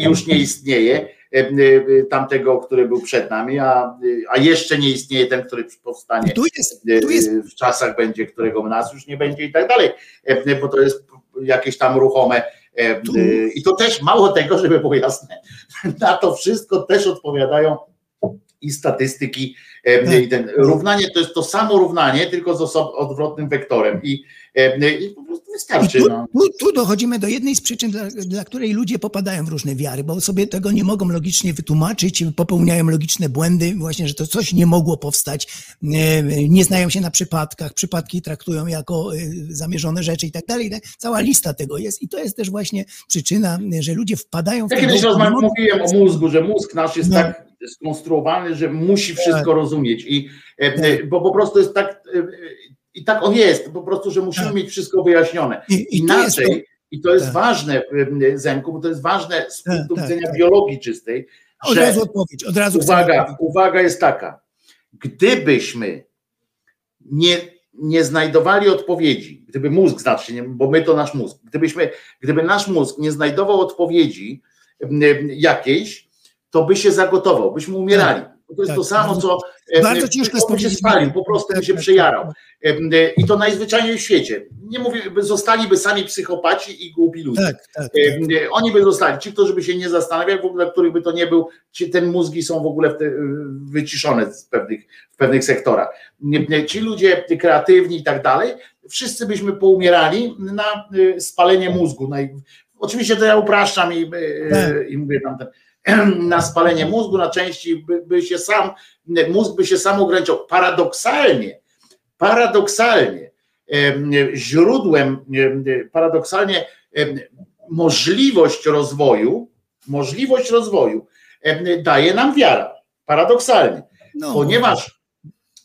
już nie istnieje, tamtego, który był przed nami, a, a jeszcze nie istnieje ten, który powstanie tu jest, tu jest w czasach będzie, którego nas już nie będzie i tak dalej, bo to jest jakieś tam ruchome Tu- y, i to też mało tego, żeby było jasne, na to wszystko też odpowiadają i statystyki. e, Tak. I ten równanie to jest to samo równanie, tylko z odwrotnym wektorem. I, e, I po prostu wystarczy. tu, No. tu, tu dochodzimy do jednej z przyczyn, dla, dla której ludzie popadają w różne wiary, bo sobie tego nie mogą logicznie wytłumaczyć, popełniają logiczne błędy, właśnie, że to coś nie mogło powstać, e, nie znają się na przypadkach, przypadki traktują jako e, zamierzone rzeczy i tak dalej. Cała lista tego jest i to jest też właśnie przyczyna, że ludzie wpadają w Ja kiedyś mogą- mówiłem o mózgu, że mózg nasz jest No. tak skonstruowany, że musi wszystko rozumieć. I, e, e, bo po prostu jest tak, e, e, i tak on jest, po prostu, że musimy Tak. mieć wszystko wyjaśnione. I, Inaczej, i to jest Tak. ważne, Zenku, bo to jest ważne z Tak, punktu tak, widzenia tak. biologii czystej, od że razu odpowiedź, od razu uwaga, uwaga jest taka. Gdybyśmy nie, nie znajdowali odpowiedzi, gdyby mózg znaczy, nie, bo my to nasz mózg, gdybyśmy, gdyby nasz mózg nie znajdował odpowiedzi jakiejś, to by się zagotował, byśmy umierali. Bo to jest tak. to samo, co Bardzo ciężko jest spalił, po prostu by Tak, się tak, przejarał. Em, I to najzwyczajniej w świecie. Nie mówię, by zostaliby sami psychopaci i głupi ludzie. Tak, tak, tak. E, Oni by zostali, ci, którzy by się nie zastanawiali, w ogóle, których by to nie był, ci, ten mózgi są w ogóle w te, wyciszone z pewnych, w pewnych sektorach. Ci ludzie kreatywni i tak dalej, wszyscy byśmy poumierali na e, spalenie mózgu. No oczywiście to ja upraszczam i, e, Tak. i mówię tam ten, na spalenie mózgu, na części by, by się sam, mózg by się sam ograniczał. Paradoksalnie, paradoksalnie, em, źródłem, em, paradoksalnie możliwość rozwoju, możliwość rozwoju daje nam wiara. Paradoksalnie, No, ponieważ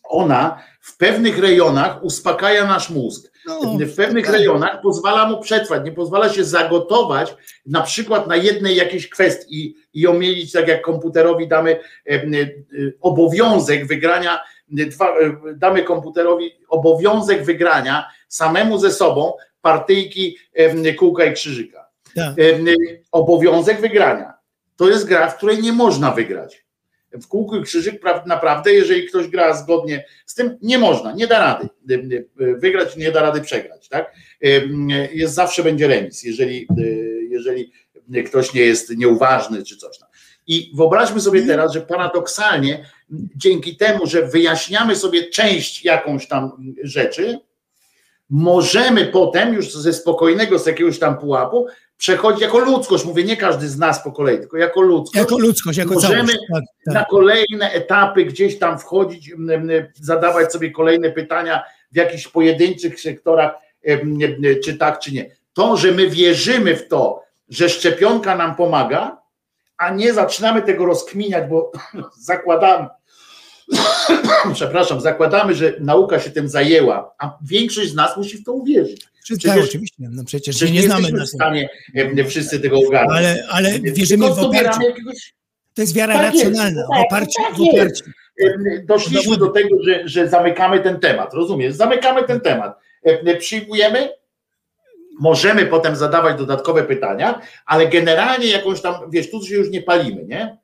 ona w pewnych rejonach uspokaja nasz mózg. no, W pewnych tak. rejonach pozwala mu przetrwać, nie pozwala się zagotować na przykład na jednej jakiejś kwestii i mieć tak jak komputerowi damy y, y, obowiązek wygrania, dwa, y, damy komputerowi obowiązek wygrania samemu ze sobą partyjki em, kółka i krzyżyka. Tak. Y, Obowiązek wygrania. To jest gra, w której nie można wygrać. W kółku i krzyżyk pra- naprawdę, jeżeli ktoś gra zgodnie z tym, nie można, nie da rady wygrać, nie da rady przegrać. Tak? Jest, zawsze będzie remis, jeżeli, jeżeli ktoś nie jest nieuważny czy coś. I wyobraźmy sobie teraz, że paradoksalnie dzięki temu, że wyjaśniamy sobie część jakąś tam rzeczy, możemy potem już ze spokojnego, z jakiegoś tam pułapu przechodzić jako ludzkość. Mówię, nie każdy z nas po kolei, tylko jako ludzkość. Jako ludzkość, jako Możemy całość. Tak, tak. na kolejne etapy gdzieś tam wchodzić, zadawać sobie kolejne pytania w jakichś pojedynczych sektorach, czy tak, czy nie. To, że my wierzymy w to, że szczepionka nam pomaga, a nie zaczynamy tego rozkminiać, bo zakładamy, przepraszam, zakładamy, że nauka się tym zajęła, a większość z nas musi w to uwierzyć. Przecież- tak, oczywiście. No przecież Przecież nie znamy jesteśmy na w stanie wszyscy tego ogarnąć. Ale, ale Tylko wierzymy w oparciu. jakiegoś To jest wiara Tak jest, racjonalna. tak, W oparciu, tak w oparciu. Em, doszliśmy do tego, że, że zamykamy ten temat, rozumiesz? Zamykamy ten temat. Em, Przyjmujemy, możemy potem zadawać dodatkowe pytania, ale generalnie jakąś tam, wiesz, tu się już nie palimy, nie?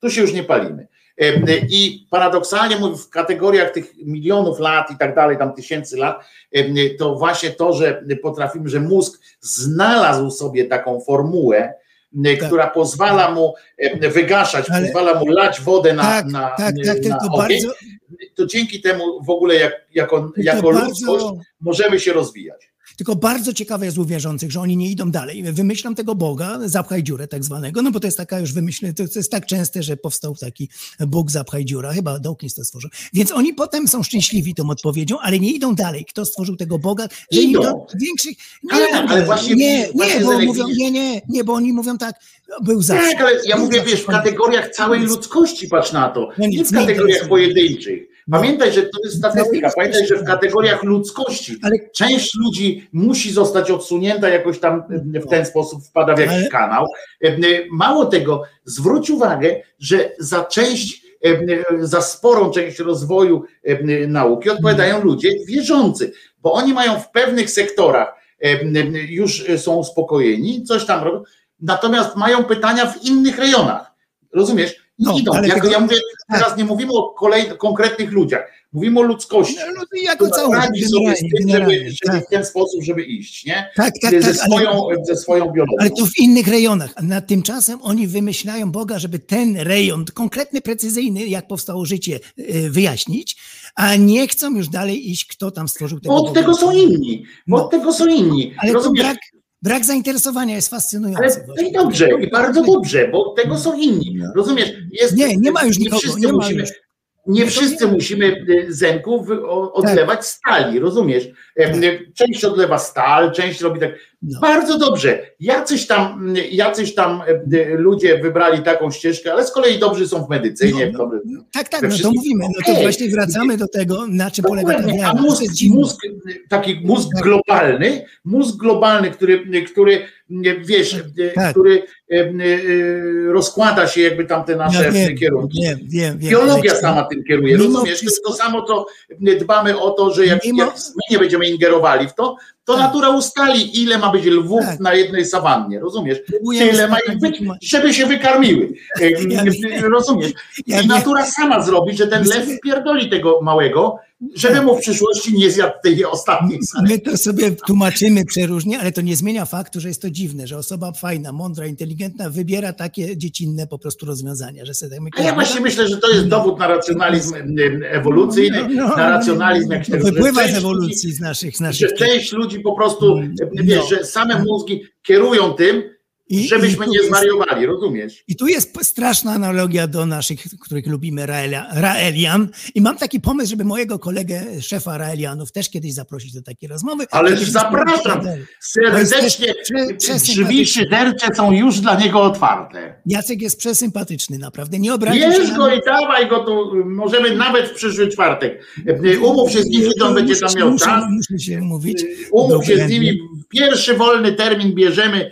tu się już nie palimy. E, I paradoksalnie mówię, w kategoriach tych milionów lat i tak dalej, tam tysięcy lat, e, to właśnie to, że potrafimy, że mózg znalazł sobie taką formułę, e, Tak. która pozwala mu e, wygaszać, Ale- pozwala mu lać wodę na, Tak, na, tak, tak, na tylko ogień, bardzo, to dzięki temu w ogóle jak, jako, jako bardzo, ludzkość możemy się rozwijać. Tylko bardzo ciekawe jest u wierzących, że oni nie idą dalej. Wymyślam tego Boga, zapchaj dziurę tak zwanego, no bo to jest taka już wymyślę, to, jest tak częste, że powstał taki Bóg zapchaj dziura, chyba Dawkins to stworzył. Więc oni potem są szczęśliwi tą odpowiedzią, ale nie idą dalej. Kto stworzył tego Boga? Że Idą. do większych... Nie, Ale- ale właśnie nie, właśnie nie, bo mówią, nie, nie, nie, bo oni mówią tak, był zawsze. Tak, ale ja mówię, zawsze, wiesz, w kategoriach całej ludzkości patrz na to, No nie w kategoriach pojedynczych. Pamiętaj, że to jest statystyka, pamiętaj, że w kategoriach ludzkości część ludzi musi zostać odsunięta jakoś tam e, w ten sposób wpada w jakiś kanał. E, e, Mało tego, zwróć uwagę, że za część, za sporą część rozwoju nauki odpowiadają ludzie wierzący, bo oni mają w pewnych sektorach już są uspokojeni, coś tam robią, natomiast mają pytania w innych rejonach. Rozumiesz? No, idą. ale Ja, tego- ja mówię, teraz nie mówimy o kolej, konkretnych ludziach, mówimy o ludzkości. no, no, jako całość, sobie z tym, żeby, żeby tak, w ten sposób, żeby iść, nie? tak, tak, ze, tak, ale- swoją, ze swoją biologią. Ale to w innych rejonach. A tymczasem oni wymyślają Boga, żeby ten rejon, konkretny, precyzyjny, jak powstało życie, y, wyjaśnić, a nie chcą już dalej iść, kto tam stworzył tego Bo od Boga. tego są inni, bo No. od tego są inni. Ale Rozumiesz? Brak, zainteresowania jest fascynujący. Ale właśnie. i dobrze, i bardzo dobrze, bo tego są inni. Rozumiesz? Jest, Nie, nie ma już nikogo, wszyscy nie musimy, już. Nie wszyscy nie- musimy zenków o- odlewać stali, rozumiesz? Y, Część odlewa stal, część robi tak. No. Bardzo dobrze. Jacyś tam, jacyś tam y, ludzie wybrali taką ścieżkę, ale z kolei dobrzy są w medycynie. No, dobry- Tak, tak, no to mówimy. No to właśnie wracamy do tego, na czym polega ta wiara. a mózg, mózg, taki mózg globalny, mózg globalny, który, który wiesz, Tak. który e, e, rozkłada się jakby tam te nasze Ja wiem, kierunki. wiem, wiem, wiem. Biologia sama tym kieruje, rozumiesz? To jest to samo, co dbamy o to, że jak, Mimo- jak my nie będziemy ingerowali w to, to Tak. natura ustali, ile ma być lwów Tak. na jednej sawannie, rozumiesz? Próbujemy Tyle ma ich być, żeby się wykarmiły. Ja. Rozumiesz? Ja I natura sama zrobi, że ten lew pierdoli tego małego, żeby mu w przyszłości nie zjadł tej ostatniej sali. My to sobie tłumaczymy przeróżnie, ale to nie zmienia faktu, że jest to dziwne, że osoba fajna, mądra, inteligentna wybiera takie dziecinne po prostu rozwiązania, że sobie tak A ja właśnie myślę, że to jest dowód na racjonalizm ewolucyjny, No, no, na racjonalizm jakiś że wypływa z ewolucji z naszych, z że naszych część ludzi po prostu, No. wiesz, że same mózgi kierują tym, I- żebyśmy i nie jest- zwariowali, rozumiesz? I tu jest straszna analogia do naszych, których lubimy, Raelia, Raelian. I mam taki pomysł, żeby mojego kolegę, szefa Raelianów, też kiedyś zaprosić do takiej rozmowy. Ależ zapraszam. Serdecznie drzwi szydercze są już dla niego otwarte. Jacek jest przesympatyczny, naprawdę. Nie obraził Bierz go i dawaj go tu, możemy nawet w przyszły czwartek. Umów się z nim, kiedy on będzie tam miał czas. Muszę się umówić. Umów się z nimi, pierwszy wolny termin bierzemy, e, e,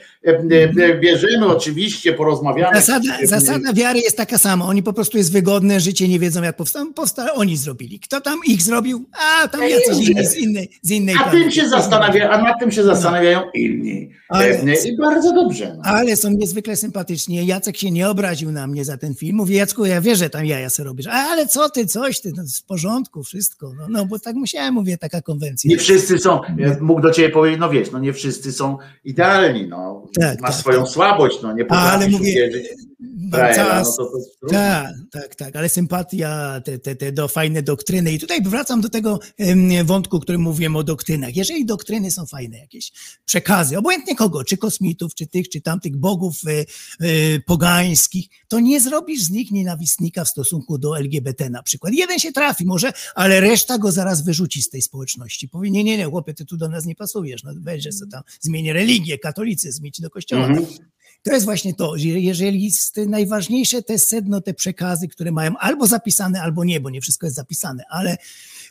bierzemy oczywiście, porozmawiamy. Zasada, E, zasada wiary jest taka sama. Oni po prostu jest wygodne życie, nie wiedzą jak powstało. Powsta oni zrobili. Kto tam ich zrobił? A tam jacyś inni z innej, z innej A tym się zastanawia, a nad tym się zastanawiają inni. Ale- E, I bardzo dobrze. No. Ale są niezwykle sympatyczni. Jacek się nie obraził na mnie za ten film. Mówi, Jacku, ja wierzę, tam jaja sobie robisz. A, ale co ty, coś ty, no, w porządku, wszystko. No, no bo tak musiałem, mówię, taka konwencja. Nie wszyscy są, ja mógł do ciebie powiedzieć, no wiesz, no nie wszyscy są idealni, no. Tak, Masz tak, swoją tak. słabość, no nie Ale potrafisz mówię. Cała- no to, to. Tak, tak, tak, ale sympatia, te, te, te do fajne doktryny. I tutaj wracam do tego wątku, którym mówiłem o doktrynach. Jeżeli doktryny są fajne, jakieś przekazy, obojętnie kogo, czy kosmitów, czy tych, czy tamtych bogów e, e, pogańskich, to nie zrobisz z nich nienawistnika w stosunku do LGBT na przykład. Jeden się trafi może, ale reszta go zaraz wyrzuci z tej społeczności. Powie, nie, nie, nie, chłopie, ty tu do nas nie pasujesz. No weź, co tam, zmień religię, katolicyzm, idź do kościoła. Mhm. To jest właśnie to, że jeżeli jest najważniejsze te sedno, te przekazy, które mają albo zapisane, albo nie, bo nie wszystko jest zapisane, ale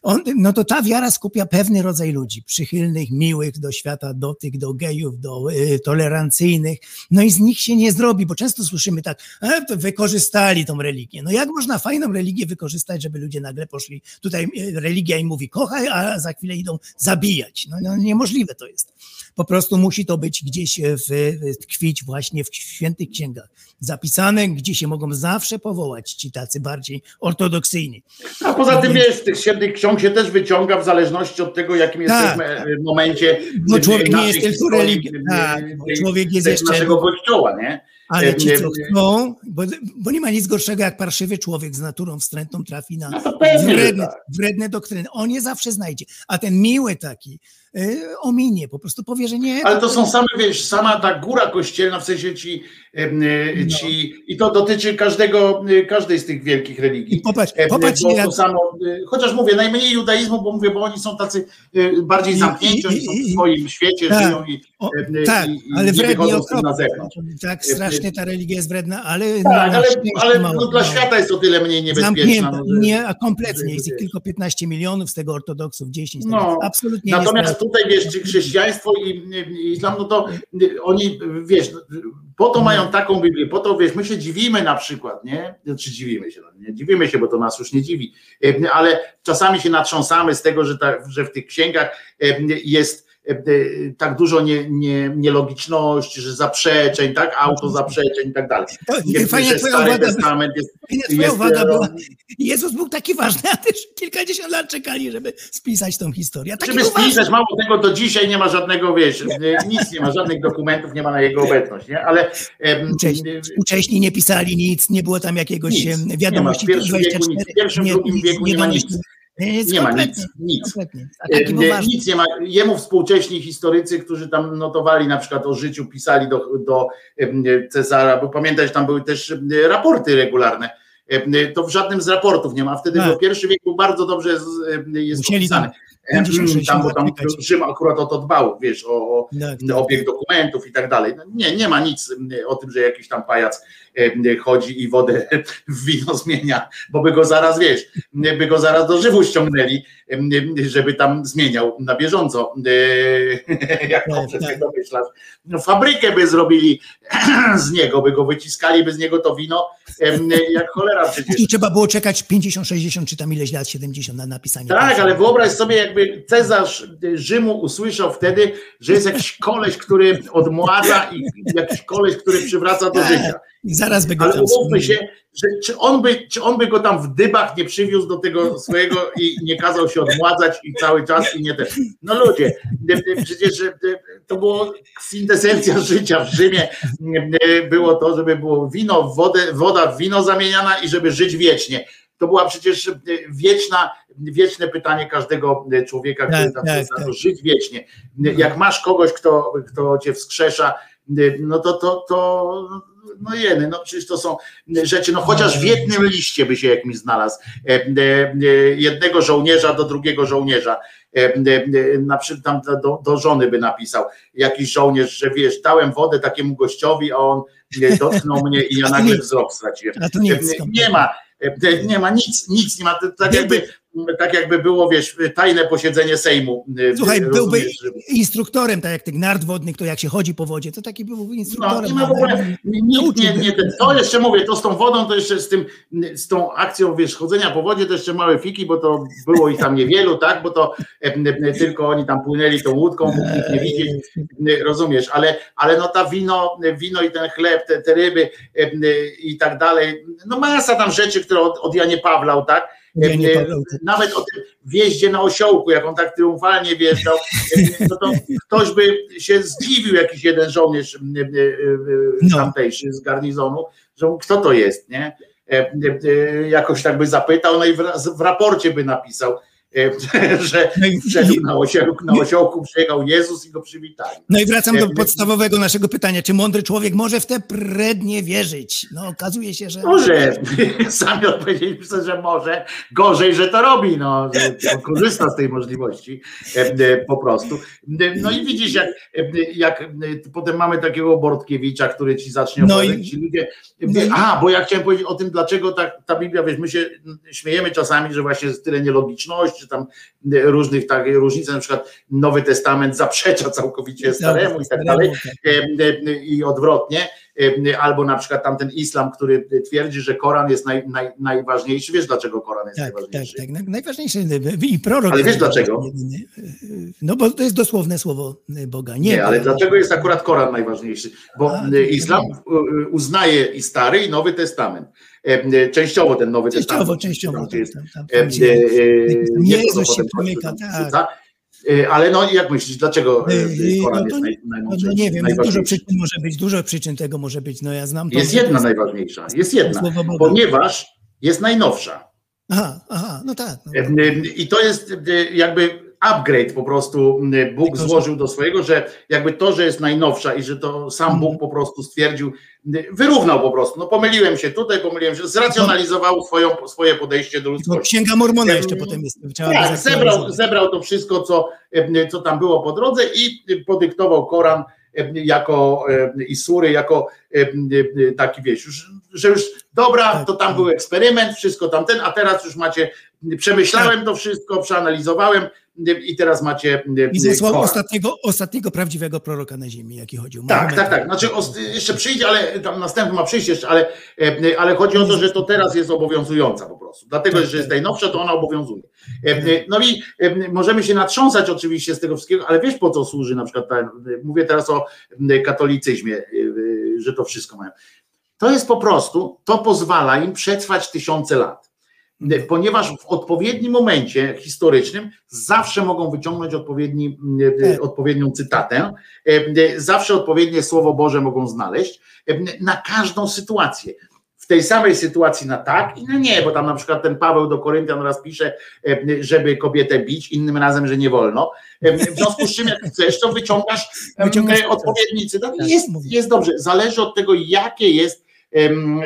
on, no to ta wiara skupia pewny rodzaj ludzi, przychylnych, miłych do świata, do tych, do gejów, do y, tolerancyjnych, no i z nich się nie zrobi, bo często słyszymy tak, e, to wykorzystali tą religię. No jak można fajną religię wykorzystać, żeby ludzie nagle poszli, tutaj y, religia im mówi kochaj, a za chwilę idą zabijać. No, no niemożliwe to jest. Po prostu musi to być gdzieś w, w tkwić właśnie w świętych księgach zapisane, gdzie się mogą zawsze powołać ci tacy bardziej ortodoksyjni. A poza tym wiesz, z tych świętych ksiąg się też wyciąga w zależności od tego, jakim Tak. jesteśmy e, w momencie. Bo człowiek nie jest tylko historii, religi- e, tak, człowiek jest jeszcze- naszego kościoła, nie? Ale ci, E, co e, chcą, bo, bo nie ma nic gorszego, jak parszywy człowiek z naturą wstrętną trafi na No wredne, tak. wredne doktryny. On je zawsze znajdzie. A ten miły taki ominie, po prostu powie, że nie. Ale to są same, wiesz, sama ta góra kościelna, w sensie ci, e, No. ci i to dotyczy każdego, e, każdej z tych wielkich religii. I popatrz, E, popatrz, to samo, e, chociaż mówię, najmniej judaizmu, bo mówię, bo oni są tacy e, bardziej I- zamknięci, i- oni są w swoim świecie, tak. żyją i, O, e, tak, ale nie wrednie na zewnątrz. Tak strasznie ta religia jest wredna, ale... Tak, ale, ale mało. no, dla No. świata jest o tyle mniej niebezpieczna. No, że- nie, a kompletnie, jest ich tylko 15 milionów, z tego ortodoksów 10, No, no, absolutnie Natomiast tutaj wiesz, czy chrześcijaństwo i, i islam, no to y, oni, wiesz, po to mają taką Biblię, po to wiesz, my się dziwimy na przykład, nie? Czy dziwimy się, no, nie dziwimy się, bo to nas już nie dziwi, Y, ale czasami się natrząsamy z tego, że, ta, że w tych księgach y, jest tak dużo nie, nie, nielogiczności, że zaprzeczeń, tak, autozaprzeczeń i tak dalej. To, Nie, fajna że twoja Stary uwaga, Testament jest, fajna twoja jest, uwaga e, była. Jezus był taki ważny, a też kilkadziesiąt lat czekali, żeby spisać tą historię. Taki Żeby spisać, mało tego, do dzisiaj nie ma żadnego, wiesz, e, nic nie ma, żadnych dokumentów nie ma na jego obecność, nie? Ale e, współcześni nie pisali nic, nie było tam jakiegoś Nic. em, Nie wiadomości ma. W pierwszym wieku nic. W pierwszym, drugim wieku nie ma nic. Nie ma nic, nic. E, ważny. Nic nie ma. Jemu współcześni historycy, którzy tam notowali na przykład o życiu, pisali do, do Cezara, bo pamiętać, tam były też raporty regularne. To w żadnym z raportów nie ma. Wtedy Tak. w pierwszy wiek był bardzo dobrze jest Musieli tam opisany. Em, 50-60 Tam, bo tam. Rzym akurat o to dbał, wiesz, o, o Tak, tak. obieg dokumentów i tak dalej. No nie, nie ma nic o tym, że jakiś tam pajac chodzi i wodę w wino zmienia, bo by go zaraz, wiesz, by go zaraz do żywu ściągnęli, em, żeby tam zmieniał na bieżąco, e, jak Tak, dobrze tak. domyślasz. No, fabrykę by zrobili z niego, by go wyciskali, by z niego to wino, jak cholera przecież. Tu trzeba było czekać 50, 60 czy tam ileś lat, 70 na napisanie. Tak, ale wyobraź sobie, jakby Cezarz Rzymu usłyszał wtedy, że jest jakiś koleś, który odmładza i jakiś koleś, który przywraca do Tak. życia. I zaraz by go Ale umówmy się, że czy on, by, czy on by go tam w dybach nie przywiózł do tego swojego i nie kazał się odmładzać i cały czas i nie ten. No ludzie, e, e, przecież e, to było kwintesencja życia w Rzymie. Było to, żeby było wino w wodę, woda w wino zamieniana i żeby żyć wiecznie. To była przecież wieczna, wieczne pytanie każdego człowieka, który Tak, tam tak, tak. żyć wiecznie. Jak masz kogoś, kto, kto cię wskrzesza, no to, to, to no jeny, no przecież to są rzeczy, no chociaż w jednym liście by się jakimś znalazł, e, e, e, jednego żołnierza do drugiego żołnierza, na przykład tam do, do żony by napisał jakiś żołnierz, że wiesz, dałem wodę takiemu gościowi, a on dotknął mnie i ja nagle wzrok straciłem. Nie ma, nie ma nic, nic nie ma, tak jakby, tak jakby było, wiesz, tajne posiedzenie Sejmu. e, Słuchaj, byłby instruktorem, tak jak tych nart wodnych, to jak się chodzi po wodzie, to taki był no, instruktorem. nie ma w ogóle, nikt nie, nie, ten, to jeszcze mówię, to z tą wodą, to jeszcze z tym, z tą akcją, wiesz, chodzenia po wodzie, to jeszcze małe fiki, bo to było ich tam niewielu, tak, bo to e, e, tylko oni tam płynęli tą łódką, nikt nie widzieć, rozumiesz, ale, ale no ta wino, wino i ten chleb, te, te ryby e, i tak dalej, no masa tam rzeczy, które od, od Janie Pawlał, tak, Nawet o tym wjeździe na osiołku, jak on tak triumfalnie wjeżdżał, e, no to ktoś by się zdziwił, jakiś jeden żołnierz No. tamtejszy z garnizonu, że kto to jest, nie? E, e, Jakoś tak by zapytał, no i w, ra- w raporcie by napisał, że No wszedł na osiołku, przyjechał Jezus i go przywitali. no i wracam do Nie- podstawowego naszego pytania. Czy mądry człowiek może w te prednie wierzyć? No okazuje się, że... Może, sami odpowiedzieliśmy że może, gorzej, że to robi, no, że korzysta z tej możliwości e, e, po prostu. E, No i widzisz, jak, e, jak e, potem mamy takiego Bortkiewicza, który ci zacznie No opowiadać, i- ci ludzie, no i- a, bo ja chciałem powiedzieć o tym, dlaczego ta, ta Biblia, wiesz, my się śmiejemy czasami, że właśnie jest tyle nielogiczności, czy tam e, różnych tak, różnic, na przykład Nowy Testament zaprzecza całkowicie staremu i tak dalej, e, e, i odwrotnie. albo na przykład tamten islam, który twierdzi, że Koran jest naj, naj, najważniejszy. Wiesz dlaczego Koran jest Tak, tak, najważniejszy? tak. Naj- Najważniejsze i prorok. Ale wiesz dlaczego? No bo to jest dosłowne słowo Boga. Nie, Nie, ale dlaczego jest akurat Koran najważniejszy? Bo A, islam uznaje i Stary, i Nowy Testament. E, Częściowo ten Nowy Częściowo, Testament. częściowo. Tam, jest Tam, tam, E, tam, gdzie- e, Jezus co się Kościół tak. E, Ale no jak myślisz, dlaczego Koran no to jest najmądrzejszy, no nie wiem, no dużo przyczyn może być, dużo przyczyn tego może być. No ja znam to. Jest jedna najważniejsza, jest jedna, ponieważ jest najnowsza. Aha, aha, no tak. No. E, I to jest jakby upgrade po prostu Bóg złożył do swojego, że jakby to, że jest najnowsza i że to sam Mhm. Bóg po prostu stwierdził, wyrównał po prostu, no pomyliłem się tutaj, pomyliłem się, zracjonalizował swoją, swoje podejście do ludzkości. Księga Mormona jeszcze potem jest. Tak, zebrał, zebrał to wszystko, co, co tam było po drodze i podyktował Koran jako i sury, jako taki wieś, już, że już dobra, Tak, to tam tak. był eksperyment, wszystko tamten, a teraz już macie, przemyślałem to wszystko, przeanalizowałem i teraz macie e, I zesłał ostatniego, ostatniego prawdziwego proroka na ziemi, jaki chodził. Tak, tak, tak. Znaczy jeszcze przyjdzie, ale tam następny ma przyjść jeszcze, ale, e, ale chodzi o to, że to teraz jest obowiązująca po prostu. Dlatego, Tak, że jest tak. najnowsza, to ona obowiązuje. E, No i możemy się natrząsać oczywiście z tego wszystkiego, ale wiesz po co służy na przykład, ta, mówię teraz o katolicyzmie, że to wszystko mają. To jest po prostu, to pozwala im przetrwać tysiące lat. E, Ponieważ w odpowiednim momencie historycznym zawsze mogą wyciągnąć odpowiedni, e, Tak. odpowiednią cytatę, e, e, zawsze odpowiednie Słowo Boże mogą znaleźć e, na każdą sytuację. W tej samej sytuacji na tak i na nie, bo tam na przykład ten Paweł do Koryntian raz pisze, e, żeby kobietę bić, innym razem, że nie wolno. E, W związku z czym, jak chcesz, to wyciągasz, Wyciągasz e, odpowiedni cytat. Tak, Jest, jest dobrze. Zależy od tego, jakie jest,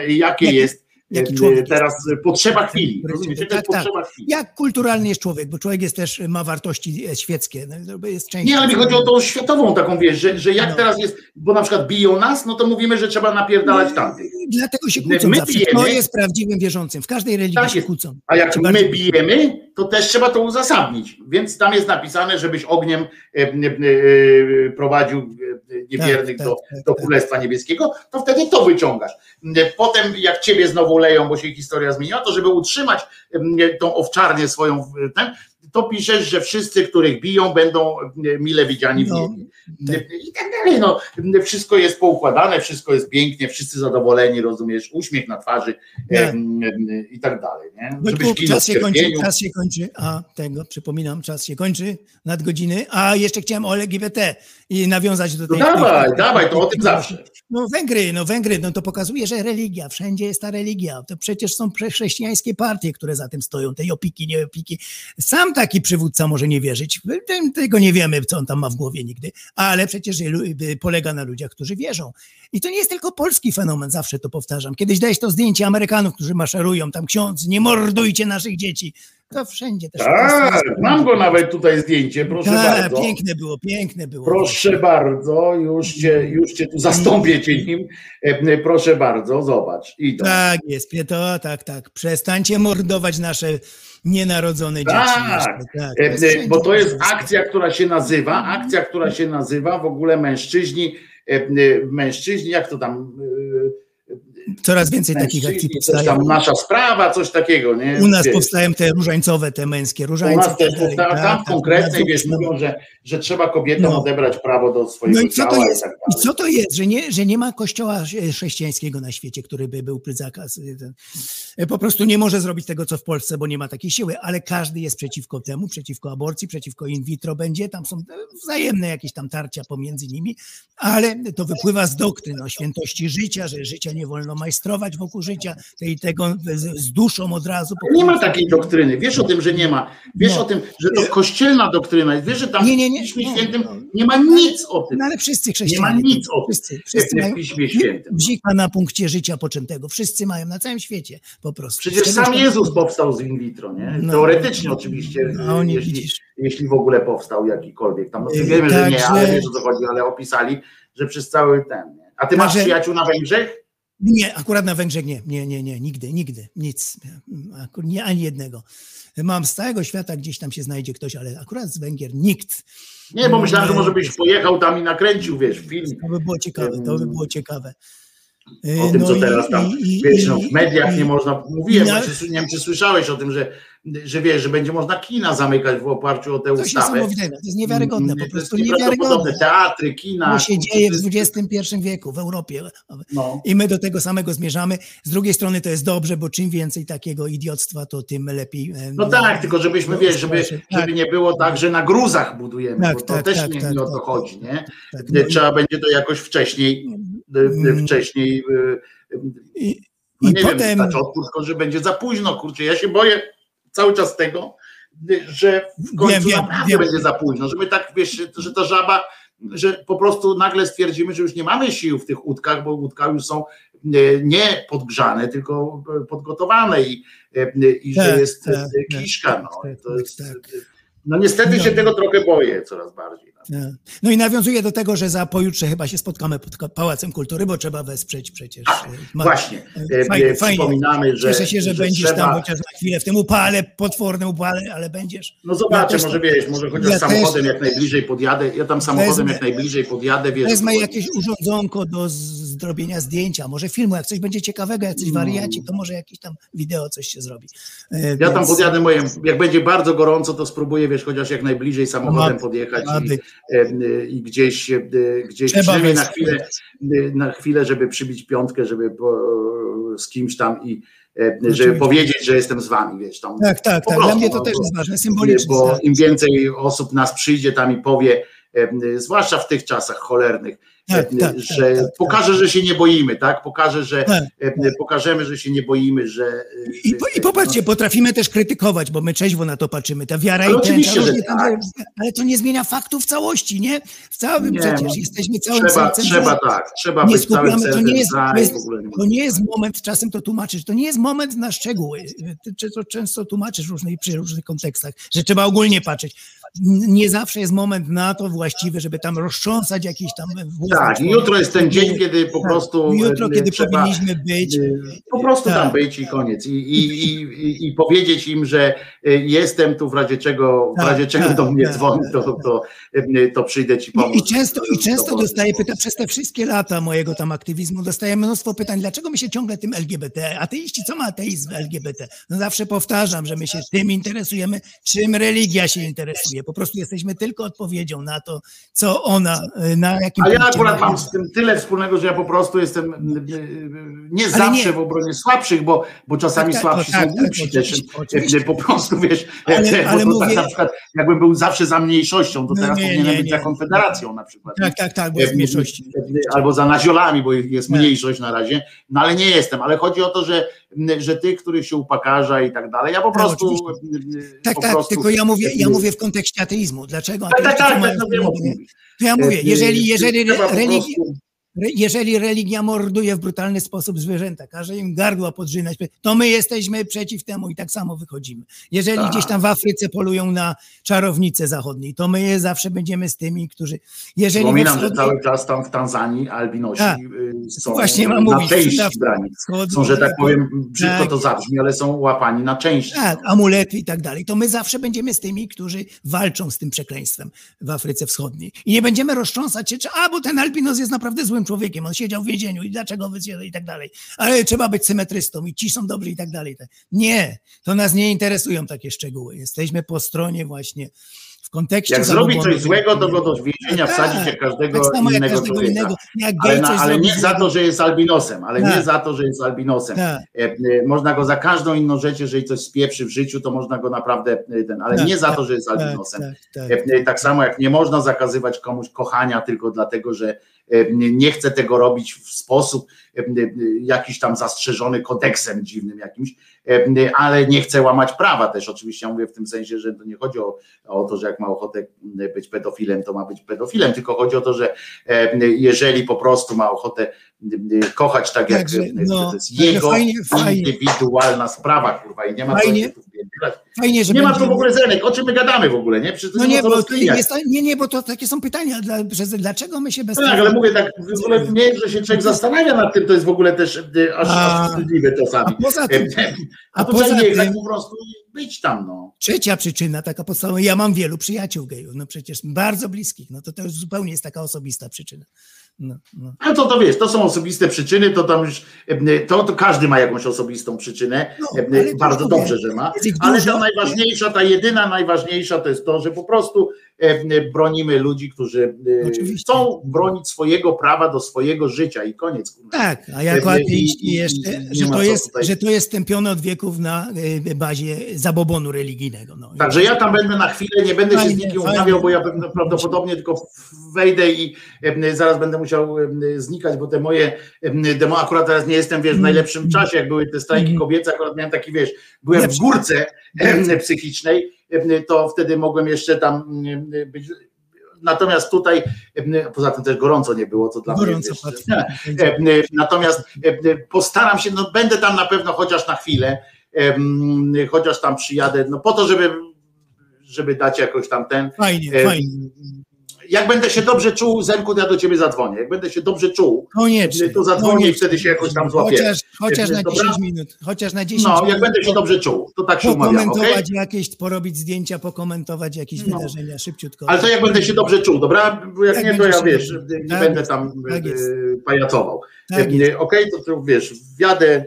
jakie Jaki- jest jaki em, człowiek teraz jest. potrzeba chwili. Tak, Rozumiecie? Tak, potrzeba chwili. Jak kulturalny jest człowiek, bo człowiek jest też, ma wartości e, świeckie. No, jest Nie, ale mi chodzi o tą światową taką, wiesz, że, że jak No. teraz jest, bo na przykład biją nas, no to mówimy, że trzeba napierdalać tamtych. Dlatego się My kłócą zawsze. bijemy. Kto jest prawdziwym wierzącym? W każdej religii Tak się jest. kłócą. A jak my bijemy, to też trzeba to uzasadnić. Więc tam jest napisane, żebyś ogniem e, e, e, prowadził niewiernych Tak, do, tak, tak, do tak. Królestwa Niebieskiego, to wtedy to wyciągasz. Potem, jak ciebie znowu leją, bo się historia zmieniła, to żeby utrzymać tą owczarnię swoją, ten, to piszesz, że wszyscy, których biją, będą e, mile widziani w No, niebie. tak. I tak dalej. No, wszystko jest poukładane, wszystko jest pięknie, wszyscy zadowoleni, rozumiesz, uśmiech na twarzy Tak. em, i tak dalej. Nie? Wojtku, ginął czas się kończy, czas się kończy, a tego, przypominam, czas się kończy, nadgodziny, a jeszcze chciałem o LGBT i nawiązać do No tej... dawaj, tej- dawaj, to o tym zawsze. No Węgry, no Węgry, no to pokazuje, że religia, wszędzie jest ta religia, to przecież są chrześcijańskie partie, które za tym stoją, tej opiki, nie opiki. Sam taki przywódca może nie wierzyć, tego nie wiemy, co on tam ma w głowie nigdy, ale przecież lu- polega na ludziach, którzy wierzą. I to nie jest tylko polski fenomen, zawsze to powtarzam. Kiedyś dałeś to zdjęcie Amerykanów, którzy maszerują, tam ksiądz, nie mordujcie naszych dzieci. To wszędzie też. Tak, mam go nawet tutaj zdjęcie, proszę Tak, bardzo. piękne było, piękne było. Proszę bardzo, już cię, już cię tu zastąpię cię nim. E, Proszę bardzo, zobacz. Idą. Tak jest, to tak, tak. Przestańcie mordować nasze nienarodzone dzieci. Tak, jeszcze, tak. E, bo to jest akcja, która się nazywa, akcja, która się nazywa w ogóle mężczyźni, e, e, mężczyźni, jak to tam, e, Coraz więcej takich akcji powstaje. tam, nasza sprawa, coś takiego, nie? U nas Wiesz. powstają te różańcowe, te męskie U różańce. nas też tak powstała, tak, tam tak, konkretnej, tak, wiesz, mówią, że, że trzeba kobietom No. odebrać prawo do swojego No i co to ciała jest? i tak I co to jest, że nie, że nie ma kościoła e, chrześcijańskiego na świecie, który by był zakaz. e, e, Po prostu nie może zrobić tego, co w Polsce, bo nie ma takiej siły, ale każdy jest przeciwko temu, przeciwko aborcji, przeciwko in vitro będzie, tam są e, wzajemne jakieś tam tarcia pomiędzy nimi, ale to wypływa z doktryn o świętości życia, że życia nie wolno majstrować wokół życia, i tego z, z duszą od razu. Nie ma takiej doktryny. Wiesz o tym, że nie ma. Wiesz No. o tym, że to kościelna doktryna jest. Wiesz, że tam Nie, nie, nie. W Piśmie No, Świętym no. nie ma nic o tym. No ale wszyscy Nie chrześcijanie. ma nic o tym Wszyscy, wszyscy w mają Piśmie Świętym. bzika na punkcie życia poczętego. Wszyscy mają na całym świecie po prostu. Przecież sam Jezus powstał z in vitro, nie? No. Teoretycznie oczywiście, A oni, jeśli, widzisz. jeśli w ogóle powstał jakikolwiek. Tam Yy, wiemy, że nie, ale wiesz o co chodzi, ale opisali, że przez cały ten. Nie? A ty masz Także- przyjaciół na Węgrzech? Nie, akurat na Węgrzech nie, nie, nie, nie, nigdy, nigdy, nic, nie, ani jednego. Mam z całego świata, gdzieś tam się znajdzie ktoś, ale akurat z Węgier nikt. Nie, bo myślałem, że może byś pojechał tam i nakręcił, wiesz, film. To by było ciekawe, to by było ciekawe. O tym, No co i- teraz tam, i- wiesz, no, w mediach nie można, mówiłem, właśnie, nie wiem, czy słyszałeś o tym, że, że wiesz, że będzie można kina zamykać w oparciu o tę Coś ustawę. niesamowitego, to jest niewiarygodne, po to prostu jest niewiarygodne. Teatry, kina. To się dzieje w XXI wieku w Europie No. i my do tego samego zmierzamy. Z drugiej strony to jest dobrze, bo czym więcej takiego idiotstwa, to tym lepiej. e, No tak, tylko żebyśmy, no, wiesz, żeby, tak. żeby nie było tak, że na gruzach budujemy, Tak, bo to tak, też tak, nie, tak, o tak, to tak. chodzi, nie? Tak, no i- Trzeba będzie to jakoś wcześniej, e, Mm. wcześniej, e, I, no i nie potem. wiem, stać odpór, że będzie za późno, kurczę, ja się boję cały czas tego, że w końcu Wiem, wiem, naprawdę wiem. będzie za późno, że my tak, wiesz, że ta żaba, że po prostu nagle stwierdzimy, że już nie mamy sił w tych łódkach, bo łódka już są e, nie podgrzane, tylko e, podgotowane i, e, i że Tak, jest tak, e, tak, kiszka, no, tak, to jest, tak. No niestety się No. tego trochę boję coraz bardziej. No. Tak. No i nawiązuje do tego, że za pojutrze chyba się spotkamy pod Pałacem Kultury, bo trzeba wesprzeć przecież. e, ma- Właśnie, e, Fajnie, e, fajnie. przypominamy, że, Cieszę się, że, będziesz trzeba, tam chociaż na chwilę w tym upale, potwornym upale, ale będziesz. No zobaczę, Ja też może tak- wiesz, może chociaż ja samochodem też- jak najbliżej podjadę, ja tam samochodem Wezmę- jak najbliżej podjadę, wiesz. Wezmę jakieś urządzonko do z- zrobienia zdjęcia, może filmu, jak coś będzie ciekawego, jak coś wariaci, to może jakieś tam wideo coś się zrobi. E, No. Ja tam więc- podjadę moje, jak będzie bardzo gorąco, to spróbuję, wiesz, chociaż jak najbliżej samochodem Ma- podjechać i, e, i gdzieś, e, gdzieś przynajmniej na chwilę, na chwilę, żeby przybić piątkę, żeby z kimś tam i e, żeby powiedzieć, że jestem z wami, wiesz, tam. Tak, tak, tak. prostu, Dla mnie to no, też bo- jest ważne, symboliczne. Bo tak. im więcej osób nas przyjdzie tam i powie, zwłaszcza w tych czasach cholernych, Tak, e, tak, że tak, pokaże, że się nie boimy, tak? Pokaże, że e, pokażemy, że się nie boimy, że. e, I, że I popatrzcie, potrafimy też krytykować, bo my trzeźwo na to patrzymy. Ta wiara Ale i ten, oczywiście, że różnie tam- tak. ale to nie zmienia faktu w całości, nie? W całym Nie, przecież no, jesteśmy całym Trzeba, sercem. trzeba tak, trzeba Nie być całym to nie jest, to jest, to nie jest moment, czasem to tłumaczysz, to nie jest moment na szczegóły. Ty to często tłumaczysz różnych, przy różnych kontekstach, że trzeba ogólnie patrzeć. Nie zawsze jest moment na to właściwy, żeby tam roztrząsać jakieś tam Tak, jutro jest ten dzień, kiedy po Tak. prostu. Jutro, e, kiedy trzeba, powinniśmy być. e, Po prostu tam Tak. być i koniec. I, i, i, i, powiedzieć im, że e, jestem tu w razie czego, w Tak, razie czego do mnie dzwoni, to, to, to przyjdę ci pomóc. I, często, i często To- dostaję pytań, przez te wszystkie lata mojego tam aktywizmu dostaję mnóstwo pytań, dlaczego my się ciągle tym LGBT, ateiści, co ma ateizm LGBT? No zawsze powtarzam, że my się tym interesujemy, czym religia się interesuje. Po prostu jesteśmy tylko odpowiedzią na to, co ona, y, na jakim Ale ja akurat ma- mam z tym tyle wspólnego, że ja po prostu jestem mm, y, nie zawsze nie. w obronie słabszych, bo, bo czasami Tak, tak, słabsi tak, są tak, głupsi też. Y, Po prostu wiesz, Ale- ale to mówię- tak na przykład jakbym był zawsze za mniejszością, to No teraz nie, powinienem nie, być za konfederacją na przykład. Tak, tak, tak, bo jest Y, mniejszości. y, Albo za naziolami, bo jest Tak. mniejszość na razie, no ale nie jestem, ale chodzi o to, że, że tych, których się upakarza i tak dalej, ja po Tak, prostu y, y, Tak, po tak, prostu, tylko ja mówię, ja y, mówię w kontekście ateizmu. Dlaczego? tak, tak, tak, tak. To ja mówię, jeżeli, jeżeli trzeba po religia, Jeżeli religia morduje w brutalny sposób zwierzęta, każe im gardła podrzynać, to my jesteśmy przeciw temu i tak samo wychodzimy. Jeżeli Tak. gdzieś tam w Afryce polują na czarownicę zachodniej, to my je zawsze będziemy z tymi, którzy. Jeżeli Przypominam, że wschodniej- cały czas tam w Tanzanii albinosi Tak. y, są Właśnie mam na mówić, części brani. wschodniej- Są, że tak powiem, brzydko Tak. to zabrzmi, ale są łapani na części. Tak, amulety i tak dalej. To my zawsze będziemy z tymi, którzy walczą z tym przekleństwem w Afryce Wschodniej. I nie będziemy roztrząsać się, czy, a bo ten albinos jest naprawdę złym człowiekiem, on siedział w więzieniu i dlaczego wysiadł i tak dalej. Ale trzeba być symetrystą i ci są dobrzy i tak dalej. Nie, to nas nie interesują takie szczegóły. Jesteśmy po stronie właśnie w kontekście. Jak zrobi coś złego, to go do więzienia Tak, wsadzić jak każdego tak samo innego każdego człowieka. innego. Ale, na, ale nie za to, że jest albinosem, ale Tak. nie za to, że jest albinosem. Tak. E, e, Można go za każdą inną rzecz, jeżeli coś spieprzy w życiu, to można go naprawdę e, ten, ale Tak, nie za tak, to, że jest tak, albinosem. tak, samo jak nie można zakazywać komuś kochania tylko dlatego, że nie nie chce tego robić w sposób e, e, jakiś tam zastrzeżony kodeksem dziwnym jakimś, e, e, ale nie chce łamać prawa też. Oczywiście ja mówię w tym sensie, że to nie chodzi o, o to, że jak ma ochotę być pedofilem, to ma być pedofilem, tylko chodzi o to, że e, jeżeli po prostu ma ochotę e, kochać tak jak Także, e, no, to jest jego fajnie, fajnie. indywidualna sprawa, kurwa, i nie ma Fajnie. co. Fajnie, że Nie ma tu w ogóle zenek, o czym my gadamy w ogóle, nie? Przecież No nie, bo, jest, nie, nie, bo to takie są pytania. Dla, że, dlaczego my się bez Tak, ale mówię tak, w ogóle nie, że się człowiek zastanawia nad tym, to jest w ogóle też e, aż, A- aż wstydliwe A czasami. poza tym, E, a A poza nie tym- tak po prostu być tam, no. Trzecia przyczyna, taka podstawowa, ja mam wielu przyjaciół gejów, no przecież bardzo bliskich, no to to już zupełnie jest taka osobista przyczyna. No, no. Ale to, to wiesz, to są osobiste przyczyny, to tam już, e, to, to każdy ma jakąś osobistą przyczynę, No, e, bardzo dobrze, że ma, ale ta najważniejsza, ta jedyna najważniejsza to jest to, że po prostu bronimy ludzi, którzy e, Oczywiście. chcą bronić swojego prawa do swojego życia i koniec. kurwa. Tak, a i- ateiści i- jeszcze, że to, jest, tutaj- że to jest stępione od wieków na bazie zabobonu religijnego. No. Także ja tam będę na chwilę, nie będę się z nikim fajnie. umawiał, bo ja prawdopodobnie tylko wejdę i zaraz będę musiał znikać, bo te moje em, demo, akurat teraz nie jestem, wiesz, w najlepszym czasie, jak były te strajki Mhm. kobiece, akurat miałem taki, wiesz, byłem w górce psychicznej, to wtedy mogłem jeszcze tam em, być. Natomiast tutaj, em, poza tym też gorąco nie było, co dla Gorąco mnie. E, e, Natomiast e, postaram się, no będę tam na pewno chociaż na chwilę, em, chociaż tam przyjadę, no po to, żeby, żeby dać jakoś tam ten. Fajnie, e, fajnie. Jak będę się dobrze czuł, Zenku, ja do ciebie zadzwonię. Jak będę się dobrze czuł, Koniecznie. to zadzwonię i koniecznie. wtedy się jakoś tam złapię. Chociaż, chociaż na Dobra? 10 minut. Chociaż na 10 no, minut. jak będę się dobrze czuł, to tak się umawiam? Pokomentować jakieś, porobić zdjęcia, pokomentować jakieś No. wydarzenia szybciutko. Ale to jak będę się dobrze czuł, dobra? Bo jak Jak nie, to ja wiesz, nie Tak będę tam tak e, pajacował. Tak. Okej, to, to wiesz, wjadę,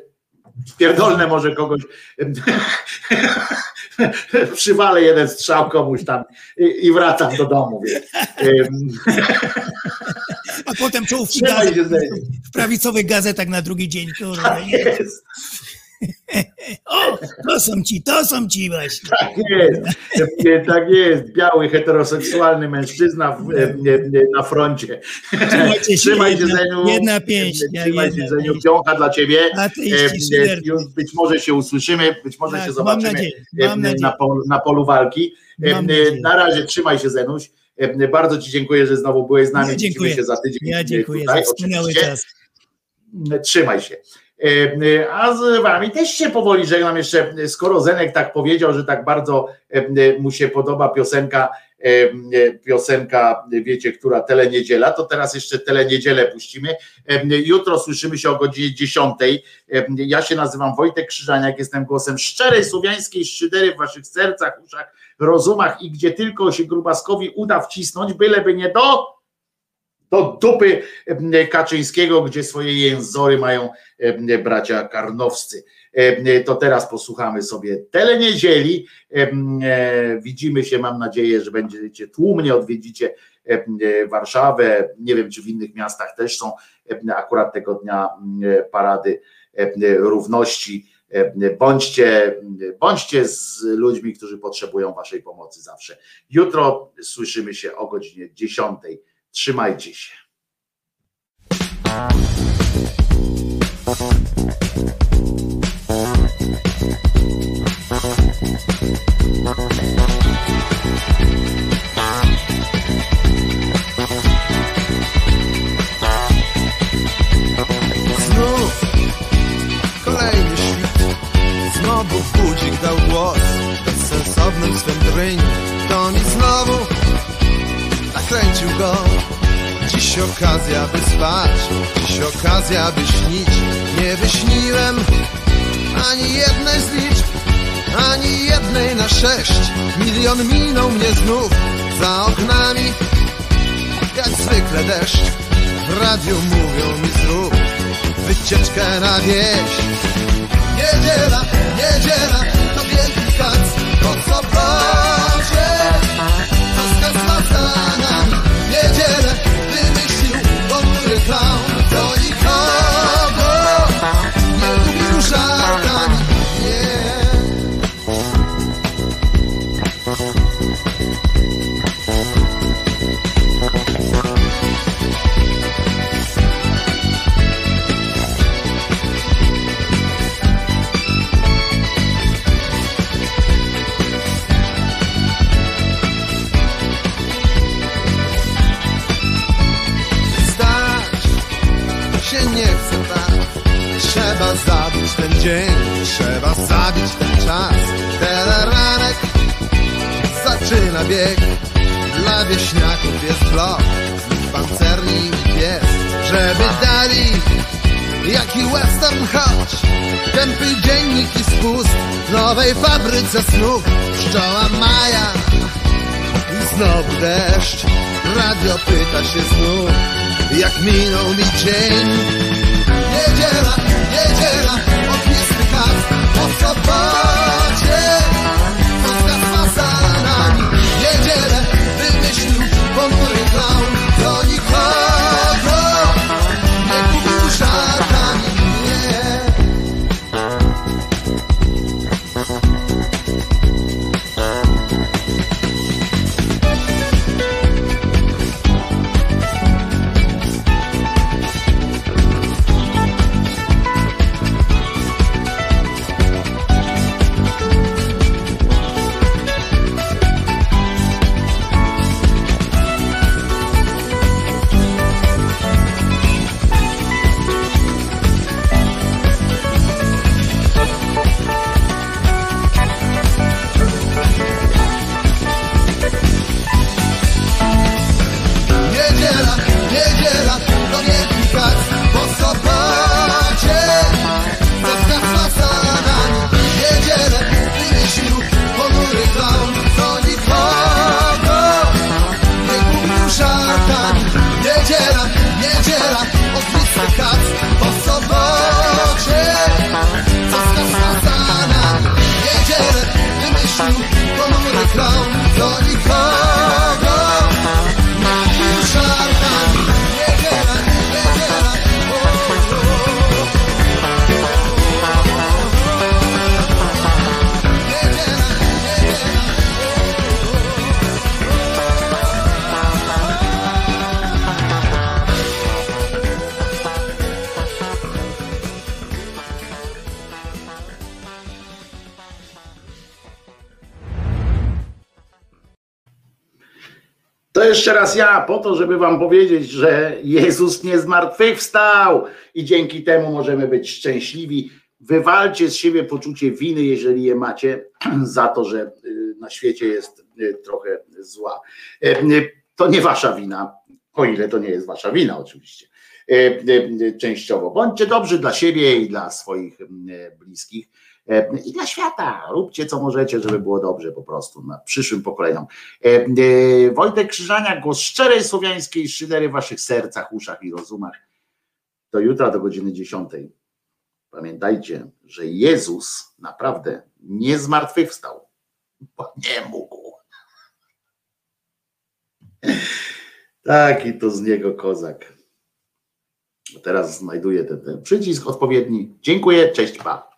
pierdolnę może kogoś, przywalę jeden strzał komuś tam i, i wracam do domu. Em, A potem czołówki gazet, w prawicowych gazetach na drugi dzień. Kurde. jest, O, to są ci, to są ci właśnie. tak jest, E, tak jest, biały, heteroseksualny mężczyzna w, e, e, na froncie. Trzymajcie się, Trzymaj się, jedna- Zeniu. jedna pięść, Trzymaj się, jedna Zeniu, pięść. piącha dla ciebie. E, e. Już być może się usłyszymy, być może Tak, się zobaczymy e, mam nadzieję. na, polu, na polu walki. E, e. Na razie trzymaj się, Zenuś. E, Bardzo Ci dziękuję, że znowu byłeś z nami. Ja dziękuję. Widzimy się za tydzień. Ja e, dziękuję tutaj, za wspaniały czas. Trzymaj się. E, e, A z wami też się powoli żegnam jeszcze, e, skoro Zenek tak powiedział, że tak bardzo mu się podoba piosenka, piosenka, wiecie, która teleniedziela, to teraz jeszcze teleniedzielę puścimy. Jutro słyszymy się o godzinie 10. E, Ja się nazywam Wojtek Krzyżaniak, jestem głosem szczerej słowiańskiej szydery w waszych sercach, uszach, rozumach i gdzie tylko się grubaskowi uda wcisnąć, byleby nie do do dupy e, Kaczyńskiego, gdzie swoje jęzory mają e, bracia karnowscy. E, To teraz posłuchamy sobie teleniedzieli. Widzimy się, mam nadzieję, że będziecie tłumnie odwiedzicie Warszawę. Nie wiem, czy w innych miastach też są akurat tego dnia parady równości. Bądźcie, bądźcie z ludźmi, którzy potrzebują Waszej pomocy zawsze. Jutro słyszymy się o godzinie 10. Trzymajcie się. Znów kolejny świt. Znowu budzik dał głos Bezsensownym swym dryń To mi znowu nakręcił go Dziś okazja by spać. Dziś okazja by śnić. Nie wyśniłem Ani jednej z liczb Ani jednej na sześć. Milion minął mnie znów Za oknami. Jak zwykle deszcz. W radiu mówią mi zrób wycieczkę na wieś. Niedziela, niedziela, to wielki kac, po proszę, to z nami. Niedzielę wymyślił ponury clown, to nikogo dzień. Trzeba zabić ten czas. Teleranek zaczyna bieg. Dla wieśniaków jest blok. Z pancerni pies. Żeby dali jaki western choć. Tępy dziennik i spust w nowej fabryce snów. Pszczoła Maja i znowu deszcz. Radio pyta się znów, jak minął mi dzień. Niedziela, niedziela, po sobocie Spotka z fasanami. Niedzielę wymyślił ponury jeszcze raz ja, po to, żeby wam powiedzieć, że Jezus nie zmartwychwstał i dzięki temu możemy być szczęśliwi. Wywalcie z siebie poczucie winy, jeżeli je macie, za to, że y, na świecie jest y, trochę zła. Y, To nie wasza wina, o ile to nie jest wasza wina, oczywiście. Częściowo. Bądźcie dobrzy dla siebie i dla swoich bliskich i dla świata. Róbcie co możecie, żeby było dobrze po prostu na przyszłym pokoleniom. E, e, Wojtek Krzyżania, głos szczerej słowiańskiej szydery w waszych sercach, uszach i rozumach. Do jutra do godziny 10. Pamiętajcie, że Jezus naprawdę nie zmartwychwstał, bo nie mógł. Taki to z niego kozak. Teraz znajduję ten, ten przycisk odpowiedni. Dziękuję, cześć, pa.